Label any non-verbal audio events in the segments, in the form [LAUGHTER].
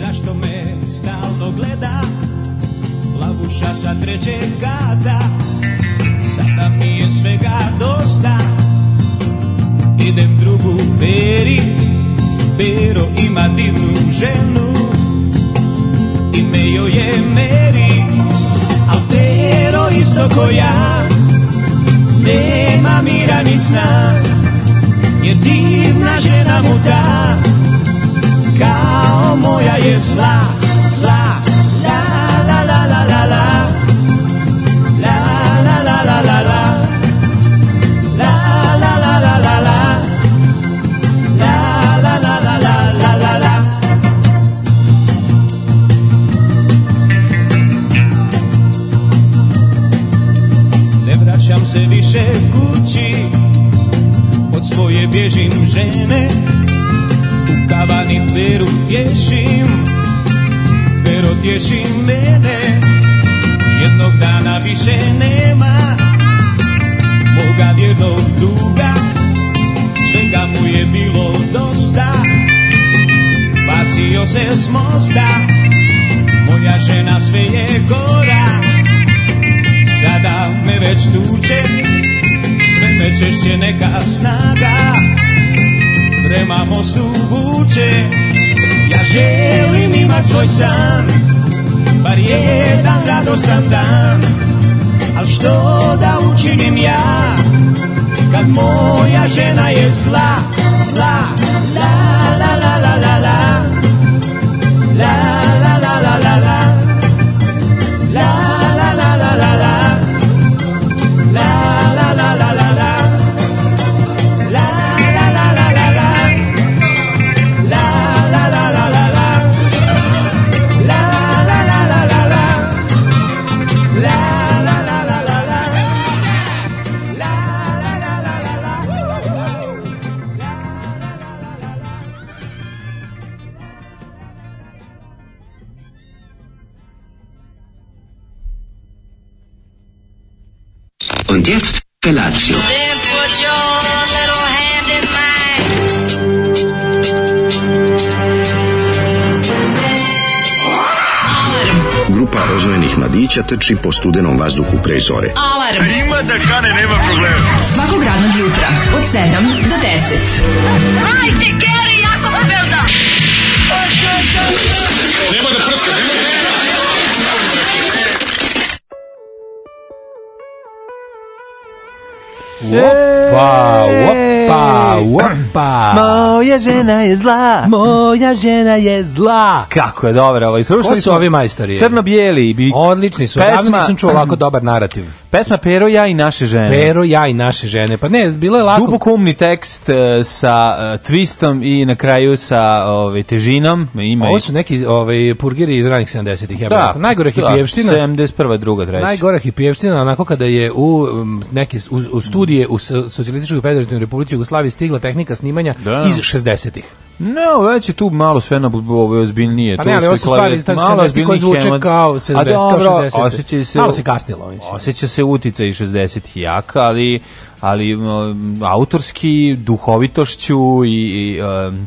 zašto me stalno gleda Lavuša sa trećeg gada Sada mi je svega dosta Idem drugu peri Pero ima divnu ženu Ime joj je Meri Al Pero isto ko ja Nema mira ni sna Jer divna žena mu da kao moja je sla tješim Pero tješi mene Jednog dana više nema Moga vjernog duga Svega mu je bilo dosta Bacio se s mosta Moja žena sve je gora Sada me već tuče Sve me češće neka snaga Prema mostu buče Ja želim imat svoj san Bar jedan radostan dan Al što da učinim ja Kad moja žena je zla, zla E Lazio. Grupa rozvojenih mladića teči po studenom vazduhu pre zore. Alarm! A e, ima da kane, nema problema. Svakog radnog jutra, od 7 do 10. Hajde, Geri, jako se belda! Nemoj da prska, nemoj Opa, opa, opa. grupa. Moja žena je zla. Moja žena je zla. Kako je dobro ovo. Ovaj, Ko su ovi majstori? Crno-bijeli. Odlični su. Pesma, nisam čuo ovako dobar narativ. Pesma Pero, ja i naše žene. Pero, ja i naše žene. Pa ne, bilo je lako. Duboko umni tekst e, sa e, twistom i na kraju sa ovaj, težinom. Ima ovo su neki ovaj, purgiri iz ranih 70-ih. Ja da, najgora da, hipijevština. 71. druga, treća. Najgora hipijevština, onako kada je u, neki, u, u studije u Socijalističkoj federativnoj republici Jugoslavije stigla tehnika snimanja da. iz 60-ih. No, već je tu malo sve na ove ozbiljnije. Pa ne, ali ovo su stvari tako malo ozbiljnije koje zvuče kao 70, A dobro, 60. osjeća se... Malo se kasnilo. Ovaj. Osjeća se utica i 60 jaka, ali, ali um, autorski, duhovitošću i... i um,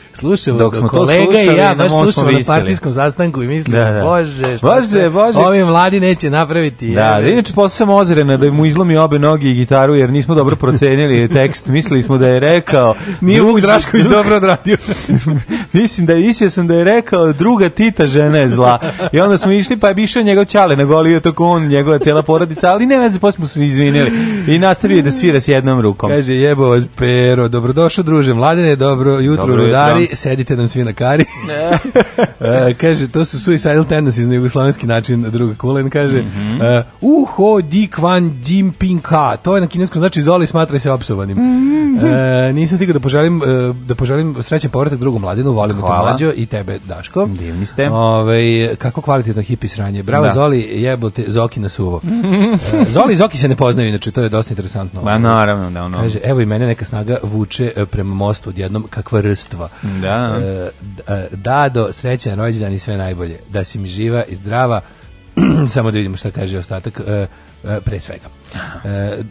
slušamo dok smo kolega i ja baš slušamo na partijskom sastanku i mislim, da, da. bože, šta bože, se, bože. ovi mladi neće napraviti. Da, da inače posle sam ozirena da mu izlomi obe noge i gitaru jer nismo dobro procenili tekst, mislili smo da je rekao [LAUGHS] Nije Vuk Drašković dobro odradio. [LAUGHS] mislim da isio sam da je rekao druga Tita žena je zla. I onda smo išli pa je bišao njegov ćale na goliju toko on, njegova cijela porodica, ali ne veze, posle smo se izvinili i nastavio da svira s jednom rukom. Kaže, jebo vas pero, dobrodošao druže, mladine, dobro jutro, dobro rudari, kari, sedite nam svi na kari. [LAUGHS] E, kaže, to su suicidal tendencies na jugoslovenski način, druga kulen kaže, mm -hmm. uh, uho di kvan jinping ka, to je na kineskom znači zoli smatraj se opsovanim. Mm -hmm. uh, nisam stigao da poželim, uh, da poželim srećan povratak drugu mladinu, volim te mlađo i tebe Daško. Divni ste. Ove, ovaj, kako kvalitetno hipi sranje. Bravo da. Zoli, jebote, Zoki na suvo. uh, Zoli i Zoki se ne poznaju, inače, to je dosta interesantno. Ba, naravno, da, ono. Kaže, evo i mene neka snaga vuče prema mostu odjednom kakva rstva. Mm Da. E, e, Dado, srećan rođendan i sve najbolje. Da si mi živa i zdrava. [CLEARS THROAT] Samo da vidimo šta kaže ostatak e, pre svega.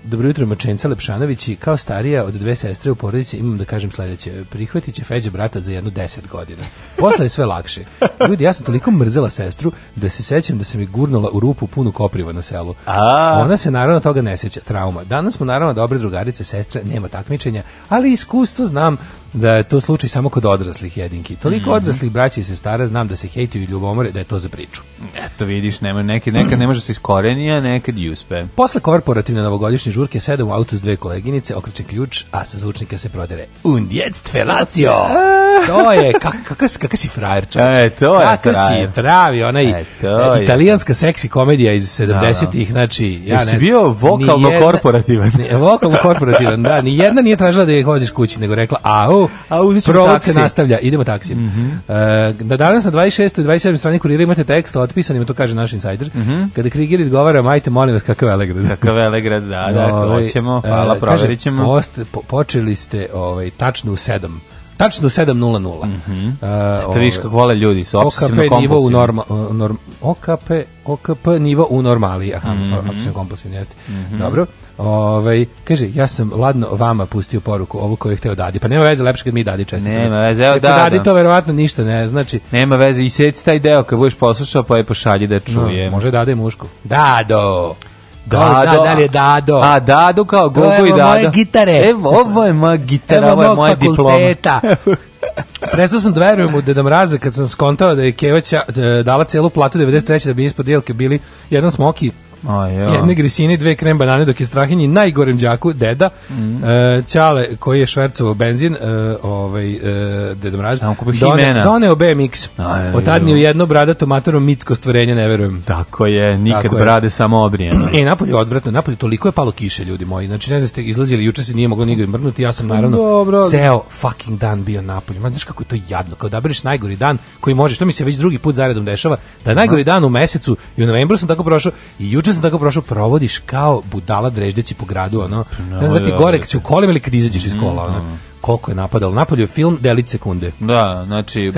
dobro jutro Mačenca Lepšanović i kao starija od dve sestre u porodici imam da kažem sledeće. Prihvatit će Feđe brata za jednu deset godina. Posle je sve lakše. Ljudi, ja sam toliko mrzela sestru da se sećam da sam je gurnula u rupu punu kopriva na selu. A. Ona se naravno toga ne seća. Trauma. Danas smo naravno dobre drugarice, sestre, nema takmičenja, ali iskustvo znam da je to slučaj samo kod odraslih jedinki. Toliko mm -hmm. odraslih braća i sestara znam da se hejtuju i ljubomore da je to za priču. Eto vidiš, nema neke neka ne može se iskoreni, a nekad i uspe. Posle korporativne novogodišnje žurke sedam u autu s dve koleginice, okreće ključ, a sa zvučnika se prodere. Und jetzt felatio. [LAUGHS] to je kak kak si frajer, E, to je kaka si pravi, onaj e, e, italijanska seksi komedija iz 70-ih, da, da. znači ja ne. bio vokalno korporativan. vokalno korporativan, da, ni jedna nije tražila da je hođeš kući, nego rekla: "Au, A uzet ćemo se nastavlja. Idemo taksijem. Mhm. Mm e, -hmm. uh, na danas na 26. i 27. strani kurira imate tekst, otpisan to kaže naš insider. Mm -hmm. Kada Krigir izgovara, majte, molim vas, kakav Velegrad. Kakav Velegrad, da, da, ovaj, hoćemo, hvala, uh, proverit ćemo. Kaže, post, po, počeli ste ovaj, tačno u sedam. Tačno 7.00. Mm -hmm. uh, Eto viš ovaj, kako vole ljudi su obsesivno OKP nivo u norma, norm, OKP, OKP nivo u normali. Aha, mm -hmm. obsesivno kompulsivno jeste. Mm -hmm. Dobro. Ovaj kaže ja sam ladno vama pustio poruku ovu koju je hteo Dadi. Pa nema veze, lepše kad mi Dadi čestitamo. Nema veze, evo da. Dadi da. to verovatno ništa ne znači. Nema veze i seci taj deo kad budeš poslušao pa je pošalji da čuje. No, može Dade mušku. Dado. Da, Dado. Zna, da li je Dado? A Dado kao Gogo evo i Dado. Evo moje gitare. Evo, ovo je moja gitara, evo ovo je moja diploma. [LAUGHS] Prestao sam da verujem u Deda Mraza kad sam skontao da je Kevaća e, dala celu platu 93. da bi ispod jelke bili jedan smoki A, ja. Jedne grisine i dve krem banane dok je Strahinji najgorem đaku deda mm. e, Ćale koji je švercovo benzin e, ovaj e, Samo Mraz done, doneo BMX. Od tad ni u jedno brada tomatorom mitsko stvorenje ne verujem. Tako je, nikad Tako brade je. samo obrijeno. E, napolje odvratno, napolje toliko je palo kiše ljudi moji. Znači ne znam ste izlazili juče se nije moglo nigde mrnuti. Ja sam naravno Dobro. ceo fucking dan bio napolje. Ma znaš kako je to jadno. Kao da bereš najgori dan koji može, što mi se već drugi put zaredom dešava, da najgori dan u mesecu i u novembru sam tako prošao i juče juče sam tako prošao, provodiš kao budala dreždeći po gradu, ono, no, ne znam ti gore, kad si u kolima ili kad izađeš iz kola, ono, mhm. koliko je napadalo. Napolju je film Delić sekunde. Da, znači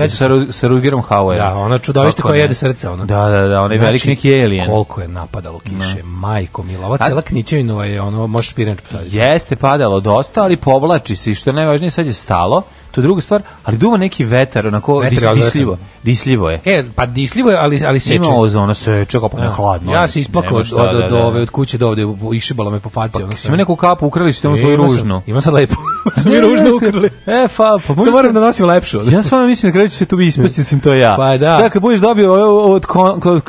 sa Rudigerom Hauer. Da, ona čudovište koja jede srce. Ona. Da, da, da, onaj znači, veliki neki alien. Koliko je napadalo kiše, da. majko mila. Ova cela Knićevinova je ono, možeš pirenč postaviti. Jeste padalo dosta, ali povlači se i što je najvažnije sad je stalo to je druga stvar, ali duva neki vetar, onako vetar, disljivo. Disljivo je. E, pa disljivo je, ali, ali seče. Ima ozona, seče, kao pa ne da. hladno. Ja se isplakao od, od, da, od, da. ove, od kuće do ovde, išibalo me po faci. Pa, ono, si me neku kapu ukrali, su te tvoju ružnu. Ima sad lepo. Mi ružno ukrali. E, pa, pa možda... moram da nosim lepšu. Ja stvarno mislim da kreću se tu bi ispasti, sam to ja. Pa da. Sad kad budeš dobio od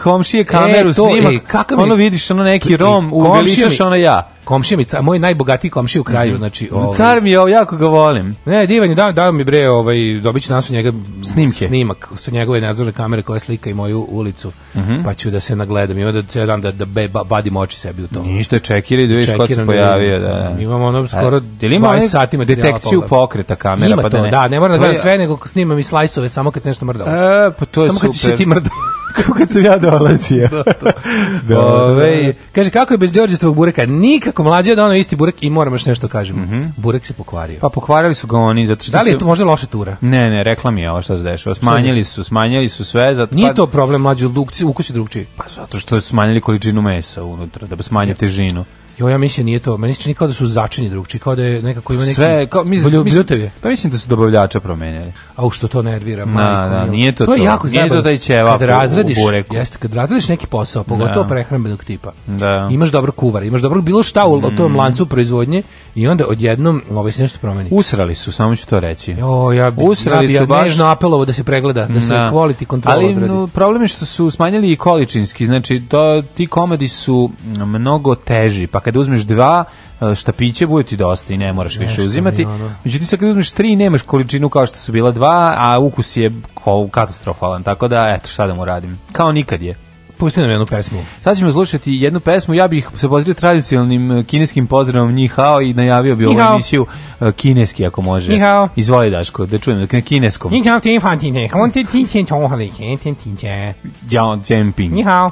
komšije kameru, e, snimak, e, ono vidiš ono neki rom, uveličaš ono ja komšimica, moj najbogatiji komšija u kraju, mhm. znači ovaj. Car mi je, ovaj, jako ga volim. Ne, divan je, dao, dao mi bre, ovaj dobiće nas njega snimke. Snimak sa njegove nadzorne kamere koja slika i moju ulicu. Mm -hmm. Pa ću da se nagledam i da ja dam da da be, badim oči sebi u to. Ništa čekiri da vidiš ko se pojavio, da. da. Imamo ono skoro A, ima 20 sati detekciju pokreta kamera ima pa da ne. Da, ne moram da gledam sve, nego snimam i slajsove samo kad se nešto mrdalo. E, pa to je samo super. Samo kad se ti mrdalo kako kad sam ja dolazio. [LAUGHS] [LAUGHS] Da, da, da, Ove, kaže, kako je bez Đorđestvog bureka? Nikako, mlađe je donao isti burek i moramo još nešto da kažemo. Mm -hmm. Burek se pokvario. Pa pokvarili su ga oni. Zato što da li je to možda loša tura? Ne, ne, rekla mi je ovo što se dešava. Smanjili su, smanjili su sve. Zato, Nije pa- to problem mlađe, ukus je drugčiji. Pa zato što su smanjili količinu mesa unutra, da bi smanjili težinu. Jo, ja mislim da nije to. Meni se čini kao da su začini drugčiji, kao da je nekako ima neki Sve, kao, mislim, mislim, pa mislim da su dobavljača promenjali. A u što to nervira, na, da, na, da, nije to. To je to. jako nije to taj ćevap. Kad razradiš, u, u jeste, kad razradiš neki posao, pogotovo prehrambenog tipa. Da. Imaš dobro kuvar, imaš dobro bilo šta u mm. tom lancu proizvodnje i onda odjednom ovaj se nešto promeni. Usrali su, samo ću to reći. Jo, ja bi, Usrali ja bi, ja su baš... nežno apelovo da se pregleda, da se da. quality control Ali, odradi. No, problem je što su smanjili i količinski, znači to, ti komadi su mnogo teži, pa kada uzmeš dva štapiće bude ti dosta i ne moraš više Nešto uzimati. Međutim, sad kada uzmeš tri, nemaš količinu kao što su bila dva, a ukus je katastrofalan. Tako da, eto, šta da mu radim. Kao nikad je. Pusti nam jednu pesmu. Sad ćemo slušati jednu pesmu. Ja bih se pozdravio tradicionalnim kineskim pozdravom Ni Hao i najavio bi ovu emisiju kineski ako može. Ni Hao. Izvoli Daško, da čujem na kineskom. Ni Hao, ti fan ti ne. Hon ti ti chen chong ha le chen ti ti chen. Jiao Ni Hao.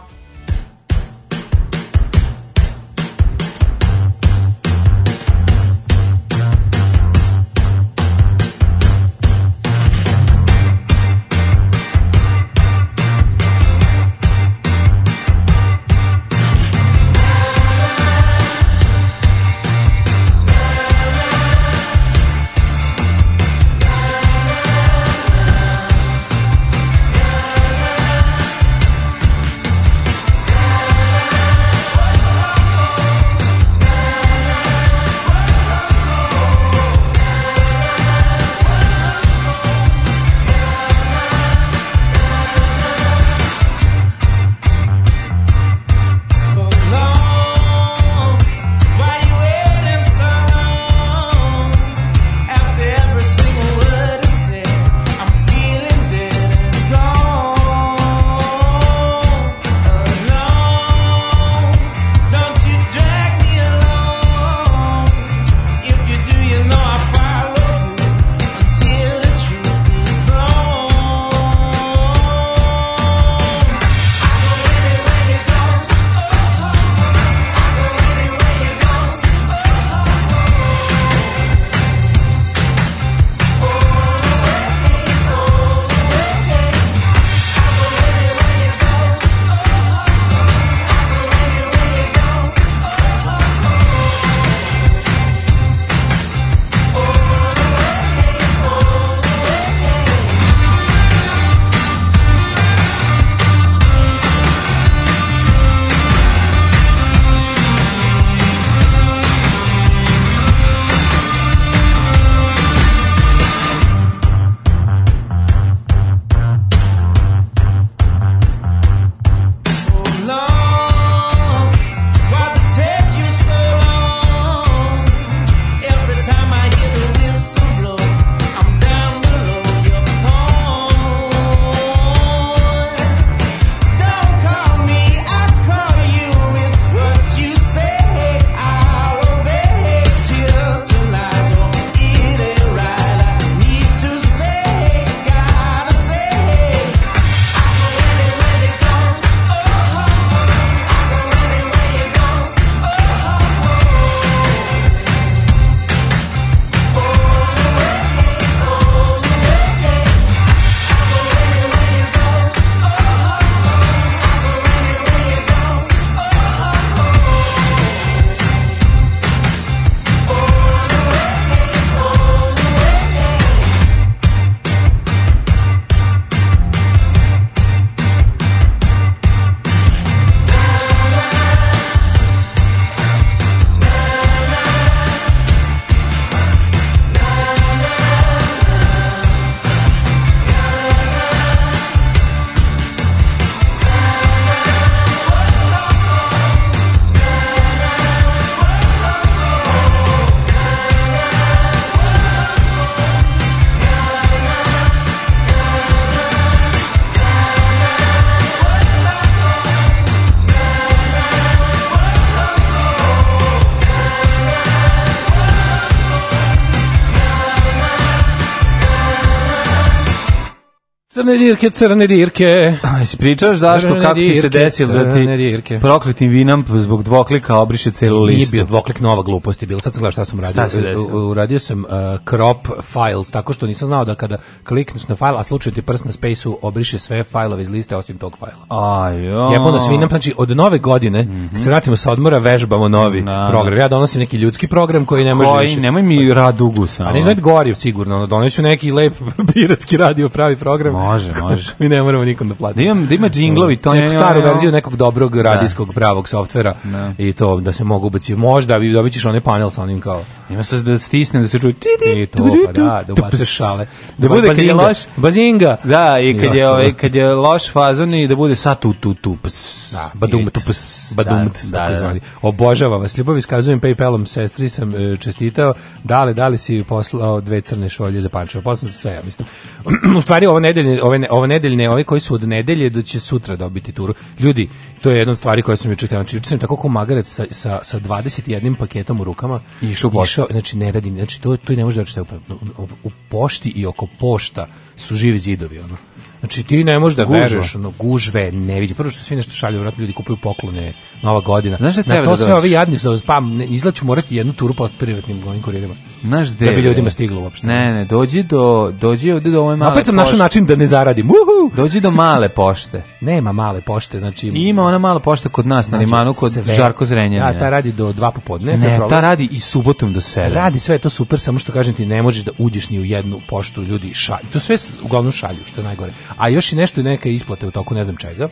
Crne dirke, crne dirke. A si pričaš, Daško, kako ti se desilo da ti prokletim vinam zbog dvoklika obriše celu listu? Nije bio dvoklik, nova glupost je bila. Sad sam gledao šta sam radio. Šta se desilo? Uradio sam uh, crop files, tako što nisam znao da kada klikneš na file, a slučaju ti prst na space-u, obriše sve fajlove iz liste osim tog fajla. Ajo. Jebano da se vinam, znači od nove godine, mm -hmm. kad se vratimo sa odmora, vežbamo novi Na. Da. program. Ja donosim neki ljudski program koji ne može koji, više. nemoj mi rad radugu samo. A ne znam gori, sigurno, ono, neki lep [LAUGHS] piratski radio pravi program. Može, može. [LAUGHS] Mi ne moramo nikom da platimo imam da ima džinglovi, to neku staru verziju nekog dobrog da. radijskog pravog softvera da. i to da se mogu ubaciti. Možda vi dobićeš onaj panel sa onim kao. Ima se da stisnem da se čuje ti to pa da, da ubaciš šale. Da bude kad je loš bazinga. Da, i kad je ovaj kad je loš fazon i da bude sa tu tu tu ps. Da, badum tu ps, badum da, tako zvani. Obožavam vas, ljubav iskazujem PayPalom sestri sam e, čestitao. Dale, dale si poslao dve crne šolje za pančevo. Poslao sve, ja mislim. [CLEARS THROAT] U stvari ovo nedeljne, ove ove nedeljne, ove koji su od nedelje najbolje da će sutra dobiti turu. Ljudi, to je jedna od stvari koja sam juče htio. Znači, juče sam tako komagarec sa, sa, sa 21 paketom u rukama. I išao u znači, ne radi, znači, to, to ne može da reći. Da u, u, u pošti i oko pošta su živi zidovi, ono. Znači ti ne možeš da gužva. veruješ, ono gužve, ne vidi. Prvo što svi nešto šalju, verovatno ljudi kupuju poklone, Nova godina. Znaš da treba Na to da sve ovi jadni za pa izlaču ću morati jednu turu post privatnim ovim kuririma. Znaš gde? Da bi ljudima stiglo uopšte. Ne, ne, dođi do dođi ovde do ove male. Opet sam našao način da ne zaradim. Uhu! Dođi do male pošte. Nema male pošte, znači ima ona mala pošta kod nas na znači, limanu kod sve. Žarko Zrenjanina. Ja, da, ta radi do 2 popodne, ne, ta radi i subotom do 7. Radi sve to super, samo što kažem ti ne možeš da uđeš ni u jednu poštu ljudi šalju. To sve uglavnom šalju, što je najgore a još i nešto i neke isplate u toku ne znam čega.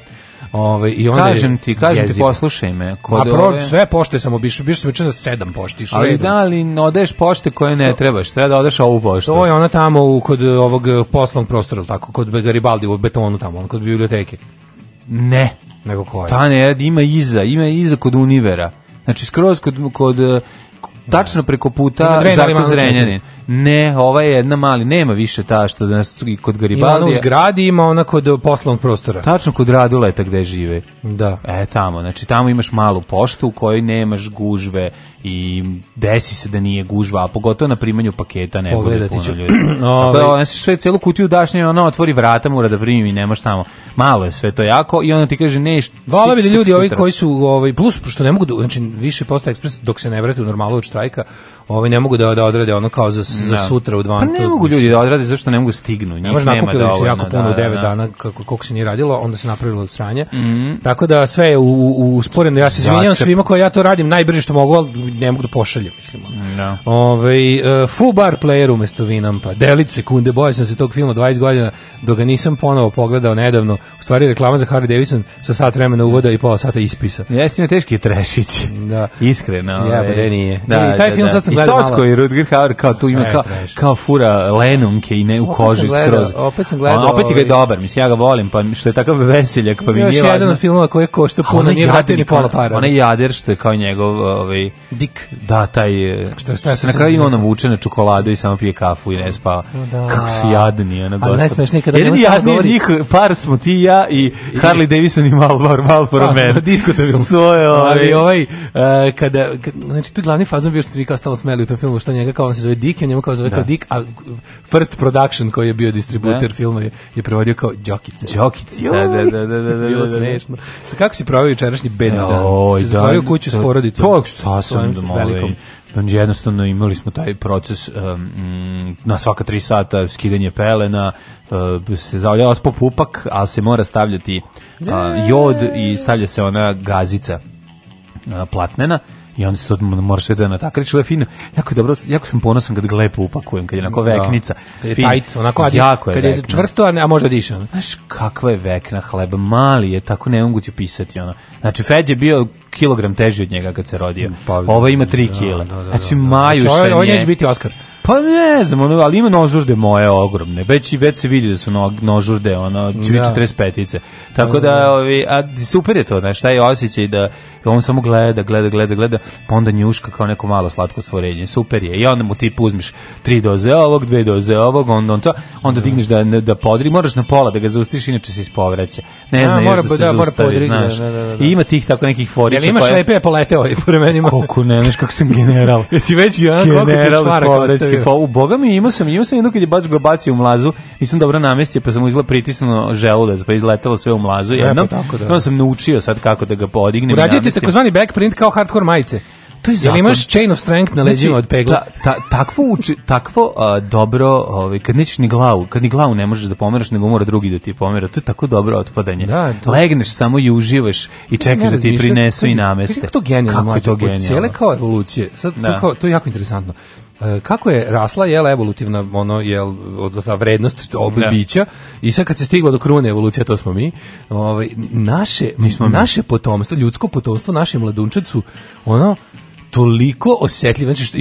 Ove, ovaj, i onda kažem ti, kažem jezivo. ti, poslušaj me. Kod A pro, ove... sve pošte sam obišao, biš sam juče na sedam pošti. Šredom. Ali da li odeš pošte koje ne to, trebaš, treba da odeš ovu poštu. To je ona tamo u, kod ovog poslovnog prostora, tako, kod Garibaldi u betonu tamo, on kod biblioteke. Ne. Nego koja? Ta ne, ima iza, ima iza kod Univera. Znači skroz kod, kod tačno preko puta Žarko Zrenjanin. Ne, ova je jedna mali, nema više ta što da nas kod Garibaldija. Ima ona u zgradi, ima ona kod poslovnog prostora. Tačno kod Raduleta gde žive. Da. E, tamo, znači tamo imaš malu poštu u kojoj nemaš gužve i desi se da nije gužva, a pogotovo na primanju paketa ne bude puno ljudi. [CLEARS THROAT] Tako da, ovaj- ona se sve celu kutiju daš njoj, ona otvori vrata, mora da primi i nemaš tamo. Malo je sve to jako i ona ti kaže ne, Vala bi da ljudi ovi koji su ovaj plus što ne mogu da, znači više posta ekspres dok se ne vrate u normalu od štrajka, ovaj ne mogu da da odrade ono kao za za da. sutra u 12. Pa ne mogu ljudi da odrade zašto ne mogu da stignu, njih ne može nema da ovo. jako puno u 9 da, dana kako koliko se nije radilo, onda se napravilo sranje. Mhm. Tako da sve je u, usporeno. Ja se izvinjavam svima koji ja to radim najbrže što mogu, ali ne mogu da pošaljem, mislim. Da. Ovaj e, fu bar player umesto vinam, pa Delit sekunde, boja sam se tog filma 20 godina, dok ga nisam ponovo pogledao nedavno. U stvari reklama za Harry Davidson sa sat vremena uvoda i pola sata ispisa. Jeste mi teški trešić. Da. Iskreno. Ja, pa da nije. Da, I taj da, film sad sam gledao. I Socko i Rutger Hauer kao tu ima je kao, kao fura lenunke i ne u koži skroz. Opet sam gledao. A, opet ovaj... ga dobar, mislim, ja ga volim, pa što je takav veseljak, pa mi Još nije važno. Još jedan od filmova koji košta puno, nije vratio ni pola para. Ona je jader što je kao njegov, ovaj... Dik. Da, taj... Eh, što, što, što na kraju on vuče na čokoladu i samo pije kafu i ne spava. Da. Kako su jadni, ona gospoda. Ali najsmešnije kada Jedini jadni od njih, par smo ti ja i Harley Davidson i Malboro, Malboro pa, Man. [LAUGHS] Diskutabilno. Svoje, ovaj... Ali ovaj, ovaj eh, kada, znači, tu glavni fazon bio što se vi kao stalo smeli u tom filmu, što njega kao on se zove Dik, njemu filmu kao zove da. kao Dick, a First Production koji je bio distributer da. filma je, je prevodio kao Đokice. Đokice, da, da, da, da, da, da, Bilo da, da. smešno. Kako si pravio jučerašnji bedni dan? Oj, si zatvorio kuću s porodicom? Pa, šta sam da molim pa, jednostavno imali smo taj proces um, na svaka tri sata skidanje pelena uh, se zavlja ospo upak, ali se mora stavljati uh, jod i stavlja se ona gazica uh, platnena i onda se to mora sve da natakriči, ali fino. Jako, dobro, jako sam ponosan kad ga lepo upakujem, kad je onako da. veknica. Da. Kad je tajt, onako, adi, jako je kad vekna. je čvrsto, a, ne, a možda diše. Znaš, kakva je vekna hleba, mali je, tako ne mogu ti pisati. Ono. Znači, Feđ je bio kilogram teži od njega kad se rodio. Pa, Ova ima da, tri da, kila. Da, da, da, znači, da, da. maju znači, ovo, ovo neće biti Oskar. Pa ne znam, ono, ali ima nožurde moje ogromne. Već i već se vidi da su no, nožurde, ono, čvi da. 45-ice. Tako da, da, ovi, a super je to, znaš, taj osjećaj da on samo gleda, gleda, gleda, gleda, pa onda njuška kao neko malo slatko stvorenje. Super je. I onda mu ti uzmiš tri doze ovog, dve doze ovog, onda on to, onda digneš da, da podri, moraš na pola da ga zaustiš, inače se ispovraća. Ne znam, mora, da se da, mora podrigne, znaš. Da, da, da, da. I ima tih tako nekih forica. Jel imaš koje... lepe polete ovaj po vremenima? Koliko ne, znaš kako sam general. [LAUGHS] Jesi već ti general, general Čekaj, pa u boga mi imao sam, imao sam jedno kad je baš ga bacio u mlazu, nisam dobro namestio, pa sam mu izla pritisnuo želudac, pa izletelo sve u mlazu jednom. E, pa da. sam naučio sad kako da ga podignem. Uradio ti takozvani backprint kao hardcore majice. To je Jel imaš chain of strength na leđima znači, od pegla? Ta, ta, takvo uči, takvo a, dobro, ovaj, kad nećeš ni glavu, kad ni glavu ne možeš da pomeraš, nego mora drugi da ti pomera. To je tako dobro otpadanje. Da, to... Legneš samo i uživaš i čekaš da ti prinesu i nameste. Kako je to genijalno? Kako je to genijalno? Cijele kao revolucije, Sad, da. to, kao, to je jako interesantno. E, kako je rasla jel evolutivna ono jel od ta vrednost da. obe bića i sad kad se stiglo do krune evolucija to smo mi ovaj naše Nismo naše mi. potomstvo ljudsko potomstvo naši mladunčad ono toliko osetljivo znači što,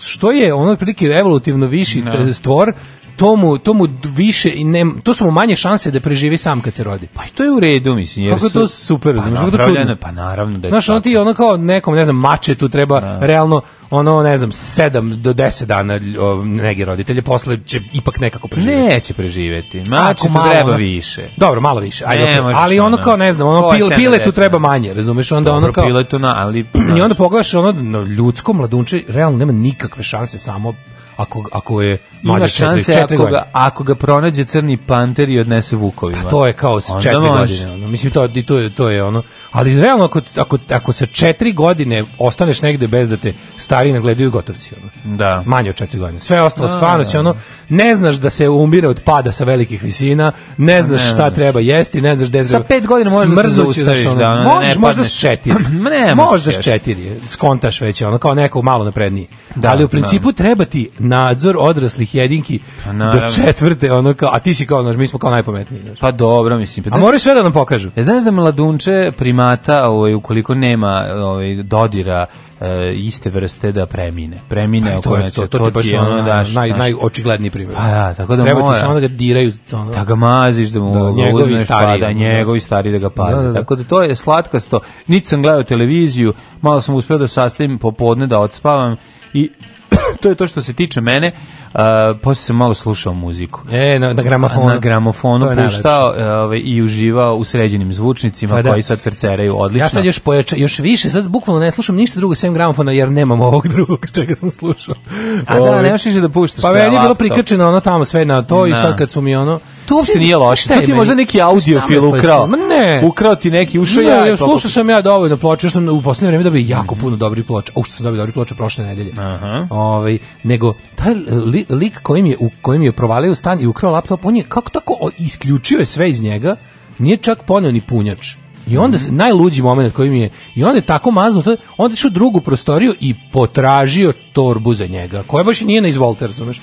što je ono prilike evolutivno viši no. Da. stvor to mu, to mu više i ne, to su mu manje šanse da preživi sam kad se rodi. Pa i to je u redu, mislim, jer Kako su, to super, pa, znaš, to čudno. Pa naravno da je Znaš, ono ti ono kao nekom, ne znam, mače tu treba da. realno, ono, ne znam, 7 do 10 dana o, negi roditelje, posle će ipak nekako preživjeti. Neće preživjeti, mače tu treba više. Dobro, malo više, ajde, ne, okay. ali ono kao, ne znam, ono, pil, pile tu treba manje, razumeš, onda Dobro, ono kao... Dobro, pile tu na, ali... [CLEARS THROAT] I onda pogledaš ono, ljudsko mladunče, realno nema nikakve šanse samo ako, ako je mlađe šanse četiri, ako, ga, ako ga pronađe crni panter i odnese vukovima. Pa to je kao s četiri onda godine. Mislim, to, to, je, to je ono. Ali realno, ako, ako, ako sa četiri godine ostaneš negde bez da te stari nagledaju, gotov si. Ono. Da. Manje od četiri godine. Sve ostalo da, stvarno će da. ono, ne znaš da se umire od pada sa velikih visina, ne znaš ne, šta ne, treba jesti, ne znaš gde... Sa pet godina možeš da se zaustaviš. da, ono, možeš, [CLEARS THROAT] ne, možda s četiri. ne, možda s četiri. Skontaš već, ono, kao neko malo napredniji. Da, ali u da. principu treba ti nadzor odraslih jedinki pa do četvrte, ono kao, a ti si kao, znaš, mi smo kao najpametniji. Znaš. Pa dobro, mislim. Pa, a moraš sve da nam pokažu. E, znaš da mladunče primata, ovaj, ukoliko nema ovaj, dodira Eh, iste vrste da premine. Premine pa, oko to, to, to, ti baš ono, daš, naj, najočigledniji primjer. Pa da, tako da Treba mora, ti samo da ga diraju. Ono, da ga maziš, da mu da, njegovi pa da stari, da, njegovi stari da ga da, paze. Da, da, tako da to je slatkasto. Niti sam gledao televiziju, malo sam uspeo da sastavim popodne, da odspavam i [COUGHS] to je to što se tiče mene. Uh, posle sam malo slušao muziku. E, na, na gramofonu. Na gramofonu puštao uh, i uživao u sređenim zvučnicima pa da. koji sad ferceraju odlično. Ja sad još pojača, još više, sad bukvalno ne slušam ništa drugo sem gramofona jer nemam ovog drugog [LAUGHS] čega sam slušao. A da, ovaj, nemaš više da puštaš. Pa meni je bilo prikrčeno ono tamo sve na to na. i sad kad su mi ono to uopšte nije loše. Šta je to ti je možda neki audiofil ukrao. Ma ne. Ukrao ti neki, ušao ne, ja. Ne, slušao sam ja dovoljno ploče, što u poslednje vreme dobio jako puno dobrih ploča. Au, što sam dobio dobrih ploča prošle nedelje. Aha. Ovaj nego taj li, lik kojim je u kojim je provalio stan i ukrao laptop, on je kako tako o, isključio je sve iz njega. Nije čak poneo ni punjač. I onda se, najluđi moment koji mi je i onda je tako mazno, onda je drugu prostoriju i potražio torbu za njega koja baš nije na izvolte, razumeš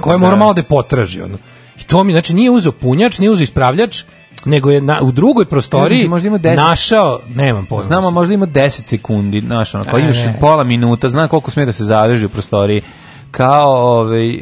koja mora da. malo da je potraži ono. I to mi, znači, nije uzeo punjač, nije uzeo ispravljač, nego je na, u drugoj prostoriji možda ima 10, našao, nemam pojma. Znamo, možda ima 10 sekundi, znaš, ono, e. imaš pola minuta, zna koliko sme da se zadrži u prostoriji, kao, ovaj, e,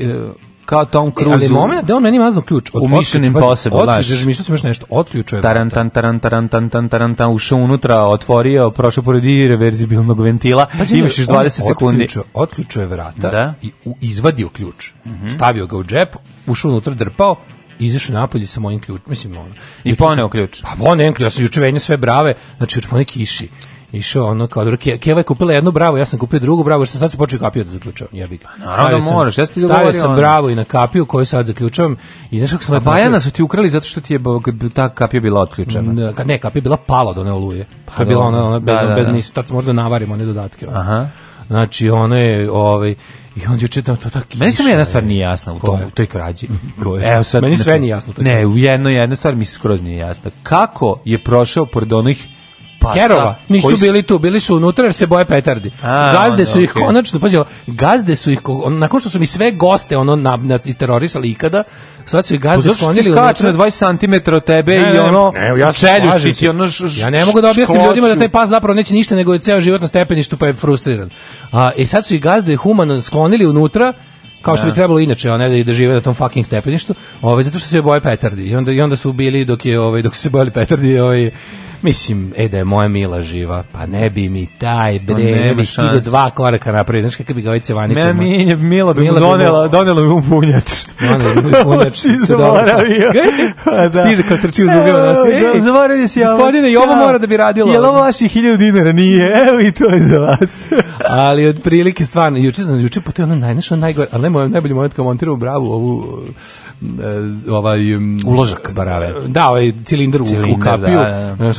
kao Tom e, Cruise. Ali moment da on meni mazno ključ. u Mission Impossible, znaš. Otkrižeš, mislio sam još nešto, otključuje. Tarantan, tarantan, tarantan, tarantan, tarantan, ušao unutra, otvorio, prošao pored i reverzibilnog ventila, pa, imaš još 20 sekundi. Otključuje vrata da? i u, izvadio ključ. Mhm. Stavio ga u džep, ušao unutra, drpao, izašao napolje sa mojim ključ, mislim ono. I poneo ključ. Pa poneo ključ, ja sam juče sve brave, znači juče neki iši išao ono kao dobro Keva je kupila jednu bravo ja sam kupio drugu bravo što sad se počeo kapiju da zaključavam jebi ga pa naravno da moraš ja ti stavio sam ono. bravo i na kapiju koju sad zaključavam i znaš kako sam pa Bajana su ti ukrali zato što ti je ta kapija bila otključena ne kapija bila pala do neoluje. oluje pa bila ona, ona bez da, da, bez da. da. tad možda navarimo one dodatke ona. aha znači ona je ovaj i on je čitao to tako. Meni samo jedna stvar nije jasna u tom, u toj krađi. [LAUGHS] Evo sad, Meni sve znači, nije jasno. U ne, u jednoj jedna stvar mi se skroz nije jasna. Kako je prošao pored onih pasa. Kerova, nisu koji... bili tu, bili su unutra jer se boje petardi. A, gazde su ih okay. konačno, pazi, gazde su ih, on, nakon što su mi sve goste ono na, na, isterorisali ikada, sad su ih gazde sklonili unutra. Pa zato što ti 20 cm od tebe ne, i ono, ne, ja čeljušti ti ono š, š, Ja ne mogu da objasnim ljudima da taj pas zapravo neće ništa nego je ceo život na stepeništu pa je frustriran. A, I e, sad su ih gazde humano sklonili unutra, kao što bi da. trebalo inače, a ne da i da žive na tom fucking stepeništu, ovaj zato što se boje petardi. I onda i onda su bili dok je ovaj dok su se bojali petardi, ovaj Mislim, e da je moja mila živa, pa ne bi mi taj pa bre, ne, ne bi stigo dva koraka napred, znaš kakav bi ga ovaj cevaničima. Mi, mila bi mila mu donela, donela bi punjač. Donela bi mu punjač. [LAUGHS] si zaboravio. [LAUGHS] Pa da. Stiže kao trči uz ugljava nas. Ej, zaboravio si ja. Gospodine, i ovo mora da bi radilo. Jel ovo vaši hiljadu dinara? Nije, evo i to je za vas. [LAUGHS] ali od prilike stvarno, juče, juče po je ono najnašno najgore, ali moj najbolji moment kao montirao bravu ovu e, ovaj uložak barave. Da, ovaj cilindar u, u kapiju. Da, da. da. Znaš,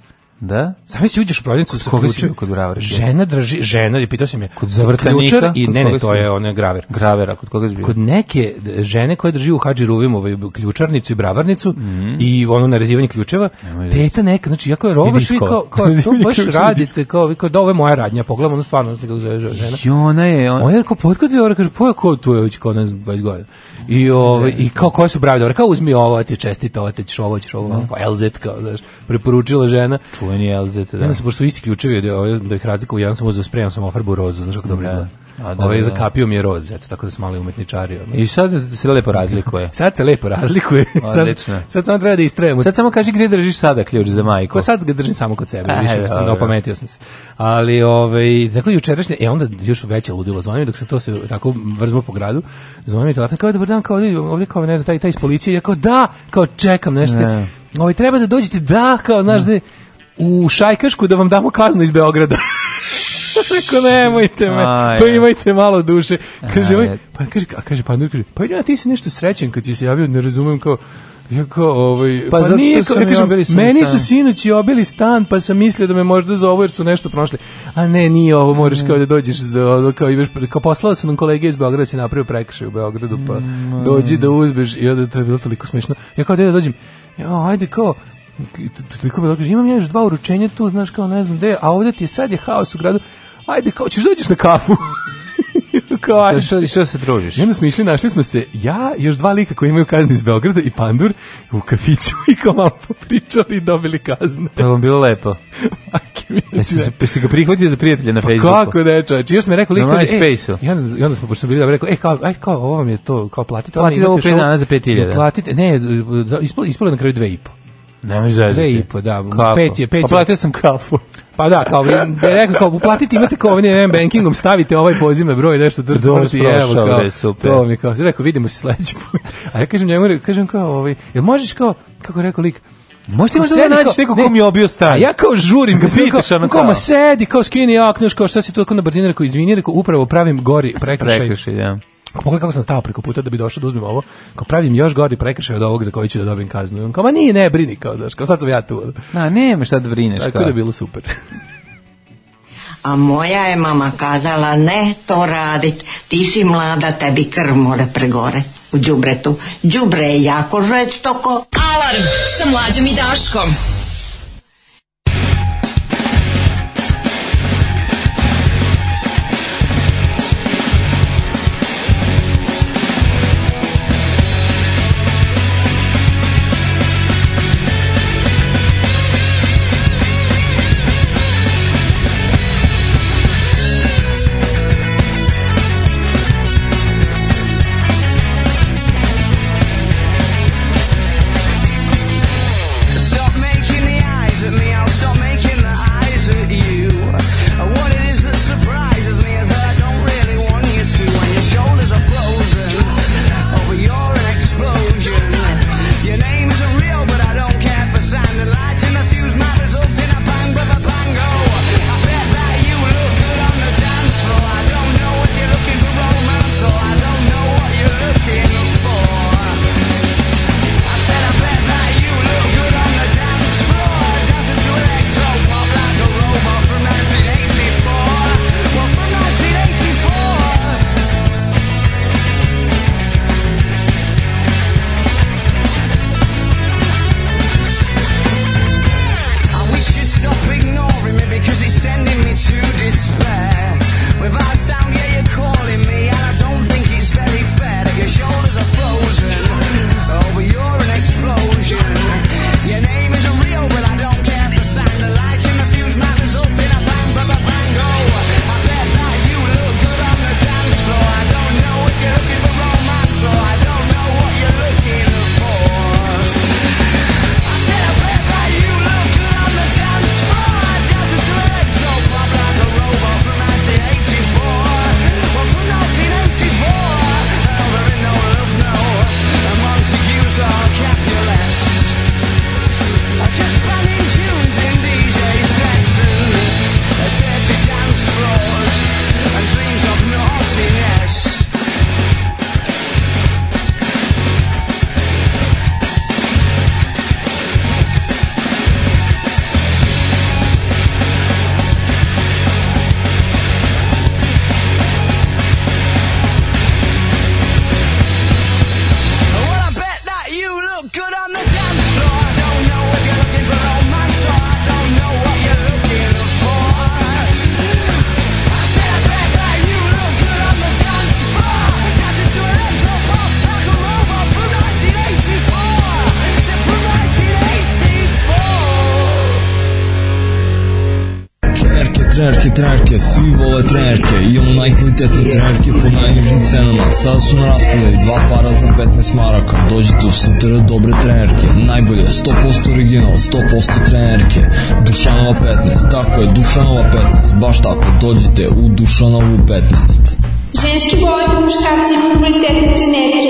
Da? Sami si uđeš u prodavnicu sa ključem. Kod Gravera? Žena drži, žena, je pitao sam je. Kod zavrtanika? i, kod ne, ne, to je on Graver. Gravera, kod koga je Kod neke žene koje drži u Hadži Ruvim ovaj, ključarnicu i bravarnicu mm -hmm. i ono narezivanje ključeva, teta neka, znači, jako je robaš, vi kao, kao, to [LAUGHS] baš radi, kao, vi kao, da, ovo je moja radnja, pogledam, ono stvarno, znači, kako zove žena. I ona je, ona je, kao, potkud vi, ona kaže, pa, ko tu je, već, kao, ne znam, 20 godina. I, ovaj, i kao, koje su brave dobre? Kao uzmi ovo, ti čestita, ovo, ti ćeš ovo, ćeš ovo, da. kao LZ, kao, znaš, preporučila žena. Čuveni LZ, da. Onda se, pošto su isti ključevi, da, ovaj, da ih razlika u jedan sam uzeo spreman, sam ofarbu rozu, znaš kako dobro da. izgleda. A, da, ovaj da, zakapio da. mi je roz, eto, tako da su mali umetničari. Odmah. I sad se lepo razlikuje. [LAUGHS] sad se lepo razlikuje. [LAUGHS] Odlično. sad, sad samo treba da istrajemo. Sad samo kaži gde držiš sada ključ za majku. Ko pa sad ga držim samo kod sebe, Aha, [LAUGHS] više da, sam dopametio sam se. Ali, ovaj, tako da jučerašnje, e, onda još veće ludilo zvonio, dok se to se tako vrzmo po gradu, zvonio mi telefon, kao, dobar dan, kao, ovdje, ovdje kao, ne znam, taj, taj iz policije, ja kao, da, kao, čekam nešto. Ne. Ovaj, treba da dođete, da, kao, znaš, ne. da, u Šajkašku da vam damo kaznu iz Beograda. [LAUGHS] Rekao, nemojte me, pa imajte malo duše. Kaže, ovaj, pa kaže, a kaže, pa kaže, pa Iljana, ti si nešto srećen kad si se javio, ne razumem kao, Jako, ovaj, pa, pa nije, kao, ja kažem, meni su sinući obili stan, pa sam mislio da me možda zovu jer su nešto prošli. A ne, nije ovo, moraš mm. kao da dođeš, za, kao, imaš, kao poslao su nam kolege iz Beograda, da si napravio prekršaj u Beogradu, pa mm, dođi da uzbeš i onda to je bilo toliko smiješno. Ja kao, da dođem, ja, ajde kao, toliko bilo, imam ja još dva uručenja tu, znaš, kao ne znam gde, a ovde ti je sad je haos u gradu, ajde, kao ćeš da dođeš na kafu. [LAUGHS] kao, što, što se družiš? I onda smo išli, našli smo se, ja još dva lika koji imaju kazne iz Beograda i pandur u kafiću [LAUGHS] i kao malo popričali i dobili kazne. To vam bilo lepo. [LAUGHS] Majke mi. Jesi se, si ga prihvatio za prijatelja na pa Facebooku? kako da je čovječ? Još mi rekao liko, na e, i onda, i onda smo, pošto smo bili da rekao, e, kao, aj, kao, ovo vam je to, kao platite. Platite ovo 5 dana za 5000. Platite, ne, ispalo, ispalo je na kraju 2,5. Ne mi zajedite. Dve i da po, da. Kafu. Pet je, pet pa je. Oplatio sam kafu. Pa da, kao bi rekao, kao uplatite, imate kao ovdje M bankingom, stavite ovaj poziv na broj, nešto drži, drži, da, evo, kao, da, super. to mi kao, rekao, vidimo se sledeći put. A ja kažem njemu, kažem kao, ovaj, jel možeš kao, kako rekao lik, Možete mi da naći nekog ne, ko mi je obio stan. A ja kao žurim, ga pitaš ono kao. Kao sedi, kao skini jakneš, kao šta si tu, kao na brzini, rekao, izvini, rekao, upravo pravim gori prekršaj. Prekršaj, ja. Da. Pogledaj kako sam stao preko puta da bi došao da uzmem ovo, kao pravim još gori prekršaj od ovog za koji ću da dobijem kaznu. On kao, ma nije, ne, brini, kao, daš, kao sad sam ja tu. Na, nema šta da brineš. Tako kao. da je bilo super. A moja je mama kazala, ne to radit, ti si mlada, tebi krv mora pregore u džubretu. Džubre je jako žveć toko. Alarm sa mlađom i Daškom. Sada su na raspodaju dva para za 15 maraka. Dođite u Sintera dobre trenerke. Najbolje, 100% original, 100% trenerke. Dušanova 15, tako je, Dušanova 15. Baš tako, dođite u Dušanovu 15. Ženski boli po muškarci i kvalitetne trenerke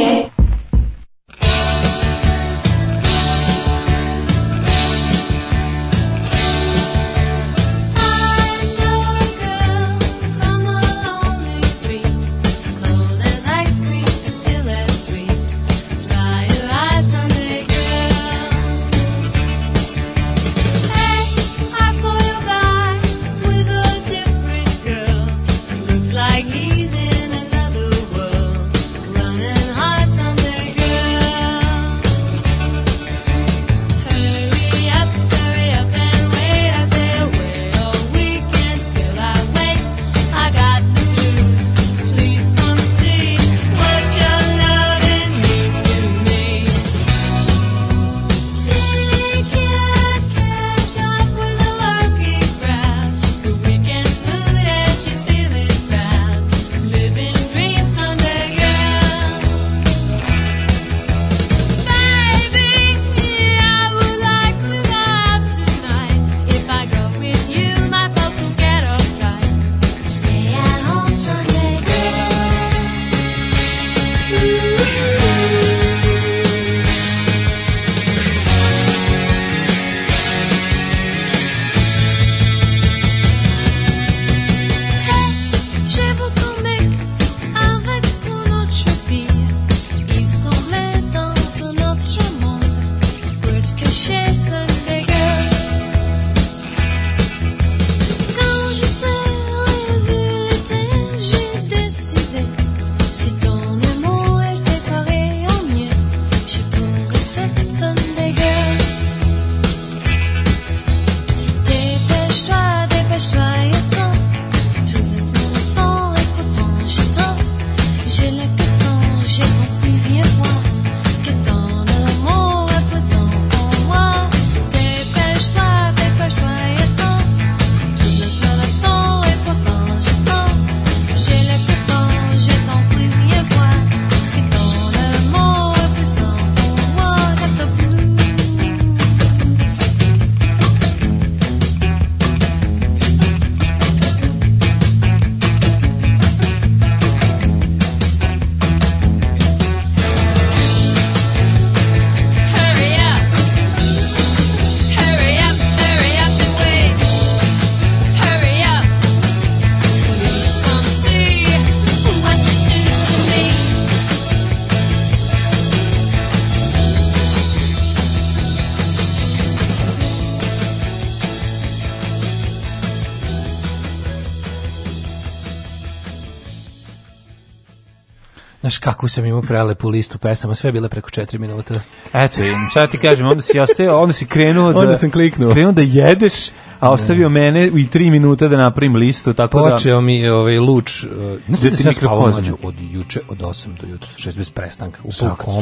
kako sam imao prelepu listu pesama, sve bile preko 4 minuta. Eto, šta ti kažem, onda si ostao, onda si krenuo da onda sam kliknuo. Krenuo da jedeš, a ostavio ne. mene i 3 minuta da napravim listu, tako Počeo da Počeo mi ovaj luč, znači da, da sam od juče od 8 do jutra, 6 bez prestanka, u pol komu.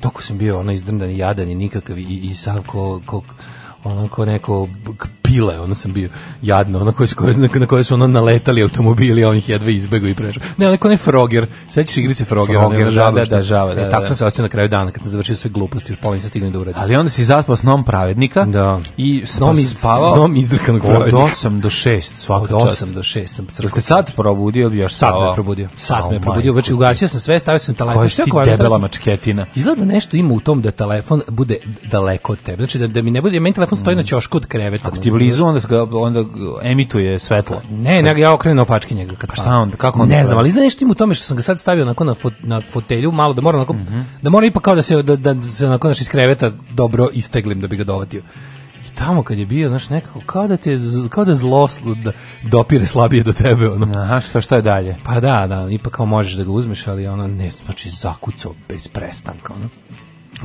Toko sam bio onaj izdrndan i jadan i nikakav i, i sav ko, ko onako neko pile, ono sam bio jadno, ono koje, na koje su ono naletali automobili, a on ih jedva izbegao i prešao. Ne, neko ne Froger, sećaš igrice Froger, Froger da, da, da, e, da, žava, da, da. E, tako sam se ocio na kraju dana, kad sam završio sve gluposti, još pola nisam stigli da uradim. Ali onda si zaspao snom pravednika da. i pa snom iz, spavao. Snom izdrkanog pravednika. Od 8 do 6 svaka čast. Od 8 do 6 sam crkao. Jeste sad probudio bi još Sad me probudio. Sad oh me probudio, znači ugasio sam sve, stavio sam telefon. Koja ti debela mačketina. Izgleda da nešto ima u tom da telefon bude daleko od tebe. Znači da, da mi ne bude, meni telefon stoji na ćošku od kreveta. Ako ti blizu, onda, ga, onda emituje svetlo. Ne, ne, ja okrenem opačke njega. Kad pa šta onda, kako onda? Ne znam, ali znaš ti mu tome što sam ga sad stavio na, fot, na fotelju, malo da moram na mm -hmm. da moram ipak kao da se, da, da se na naš iz kreveta dobro isteglim da bi ga dovatio tamo kad je bio, znaš, nekako kao da, te, kao da zlo da dopire slabije do tebe, ono. Aha, šta šta je dalje? Pa da, da, ipak kao možeš da ga uzmeš, ali ono, ne, znači, zakucao bez prestanka, ono.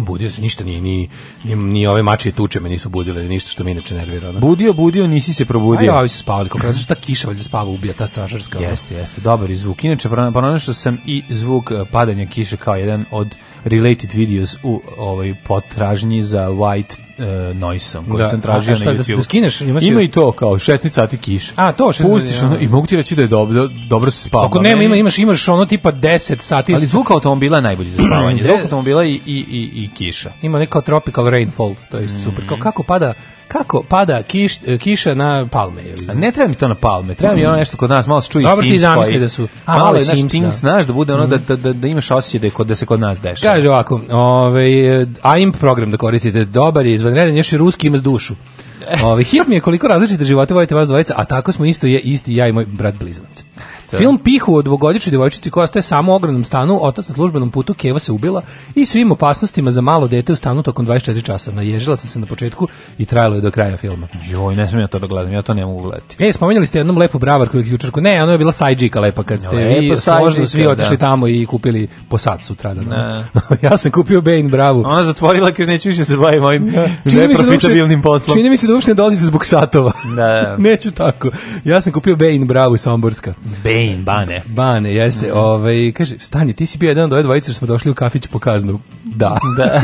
Budio se ništa ni ni ni, ni ove mačije tuče me nisu budile, ništa što me inače nervira. Ono. Budio, budio, nisi se probudio. Aj, ovi su spavali, kako različita kiša valjda spava ubija ta stražarska. Jeste, jeste, dobar zvuk. Inače pronašao sam i zvuk e, padanja kiše kao jedan od related videos u ovoj potražnji za White uh, e, noisom koji da. sam tražio na da da YouTube. Da, da skineš, ima, si... i to kao 16 sati kiše. A to, 16 Pustiš ja. ono, i mogu ti reći da je dobro, dobro se spava. Ako nema, ima, imaš, imaš ono tipa 10 sati. Ali zvuk automobila je najbolji za spavanje. [CLEARS THROAT] zvuk automobila i, i, i, i kiša. Ima neka tropical rainfall, to je mm -hmm. super. Kao mhm. kako pada kako pada kiš, kiša na palme. ne treba mi to na palme, treba mi ono nešto kod nas, malo se čuje Dobro ti da su... A, malo, malo je naš Sims, znaš, da bude ono da, mhm. da, da, da imaš osjećaj da, je kod, da se kod nas dešava. Kaže ovako, ove, ovaj, AIM program da koristite, dobar je izvanredan, još i ruski ima dušu. [LAUGHS] Ove, ovaj, hit mi je koliko različite živote vodite vas dvojica, a tako smo isto je, isti ja i moj brat blizanac. Da. Film Pihu o dvogodičnoj devojčici koja ostaje samo u ogromnom stanu, otac sa službenom putu, Keva se ubila i svim opasnostima za malo dete u stanu tokom 24 časa. Naježila sam se na početku i trajalo je do kraja filma. Joj, ne smijem ja to da gledam, ja to ne mogu gledati. E, spomenjali ste jednom lepu bravarku i ključarku. Ne, ono je bila sajđika lepa kad ste no, vi složno svi da. otišli da. tamo i kupili po sat sutra. Da, [LAUGHS] ja sam kupio Bane Bravu. Ona zatvorila, kaže, neću više se bavim ovim da. neprofitabilnim poslom. Čini mi se da uopšte ne dolazite zbog satova. Da, da. [LAUGHS] Neću tako. Ja sam kupio Bane Bravu Somborska. Bane, Bane. Bane, jeste. Mm -hmm. ovaj, kaže, stani, ti si bio jedan od ove dvojice smo došli u kafić po kaznu. Da. [LAUGHS]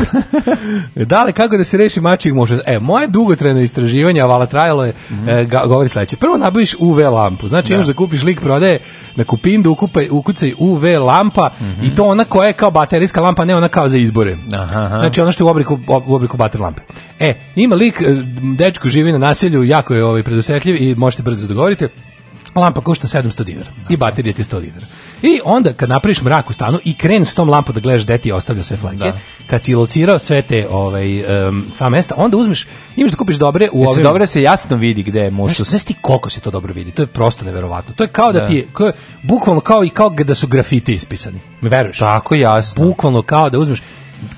da. [LAUGHS] Dale, kako da se reši mačih muša? E, moje dugotrajno istraživanje, a vala trajalo je, mm e, ga, govori sledeće. Prvo nabaviš UV lampu. Znači, da. imaš da kupiš lik prodaje na kupindu, ukupaj, ukucaj UV lampa mm -hmm. i to ona koja je kao baterijska lampa, ne ona kao za izbore. Aha, aha. Znači, ono što je u obliku, u obliku bater lampe. E, ima lik, e, dečko živi na naselju, jako je ovaj, predosetljiv i možete brzo da dogovorite lampa košta 700 dinara i baterija ti 100 dinara. I onda kad napraviš mrak u stanu i kren s tom lampom da gledaš gde ti ostavlja sve flake, da. kad si locirao sve te ovaj, um, sva mesta, onda uzmeš, imaš da kupiš dobre u ovim... Dobre se jasno vidi gde je muštus. Znaš, znaš ti koliko se to dobro vidi, to je prosto neverovatno. To je kao da, da ti je, kao, bukvalno kao i kao da su grafiti ispisani. Me veruješ? Tako jasno. Bukvalno kao da uzmeš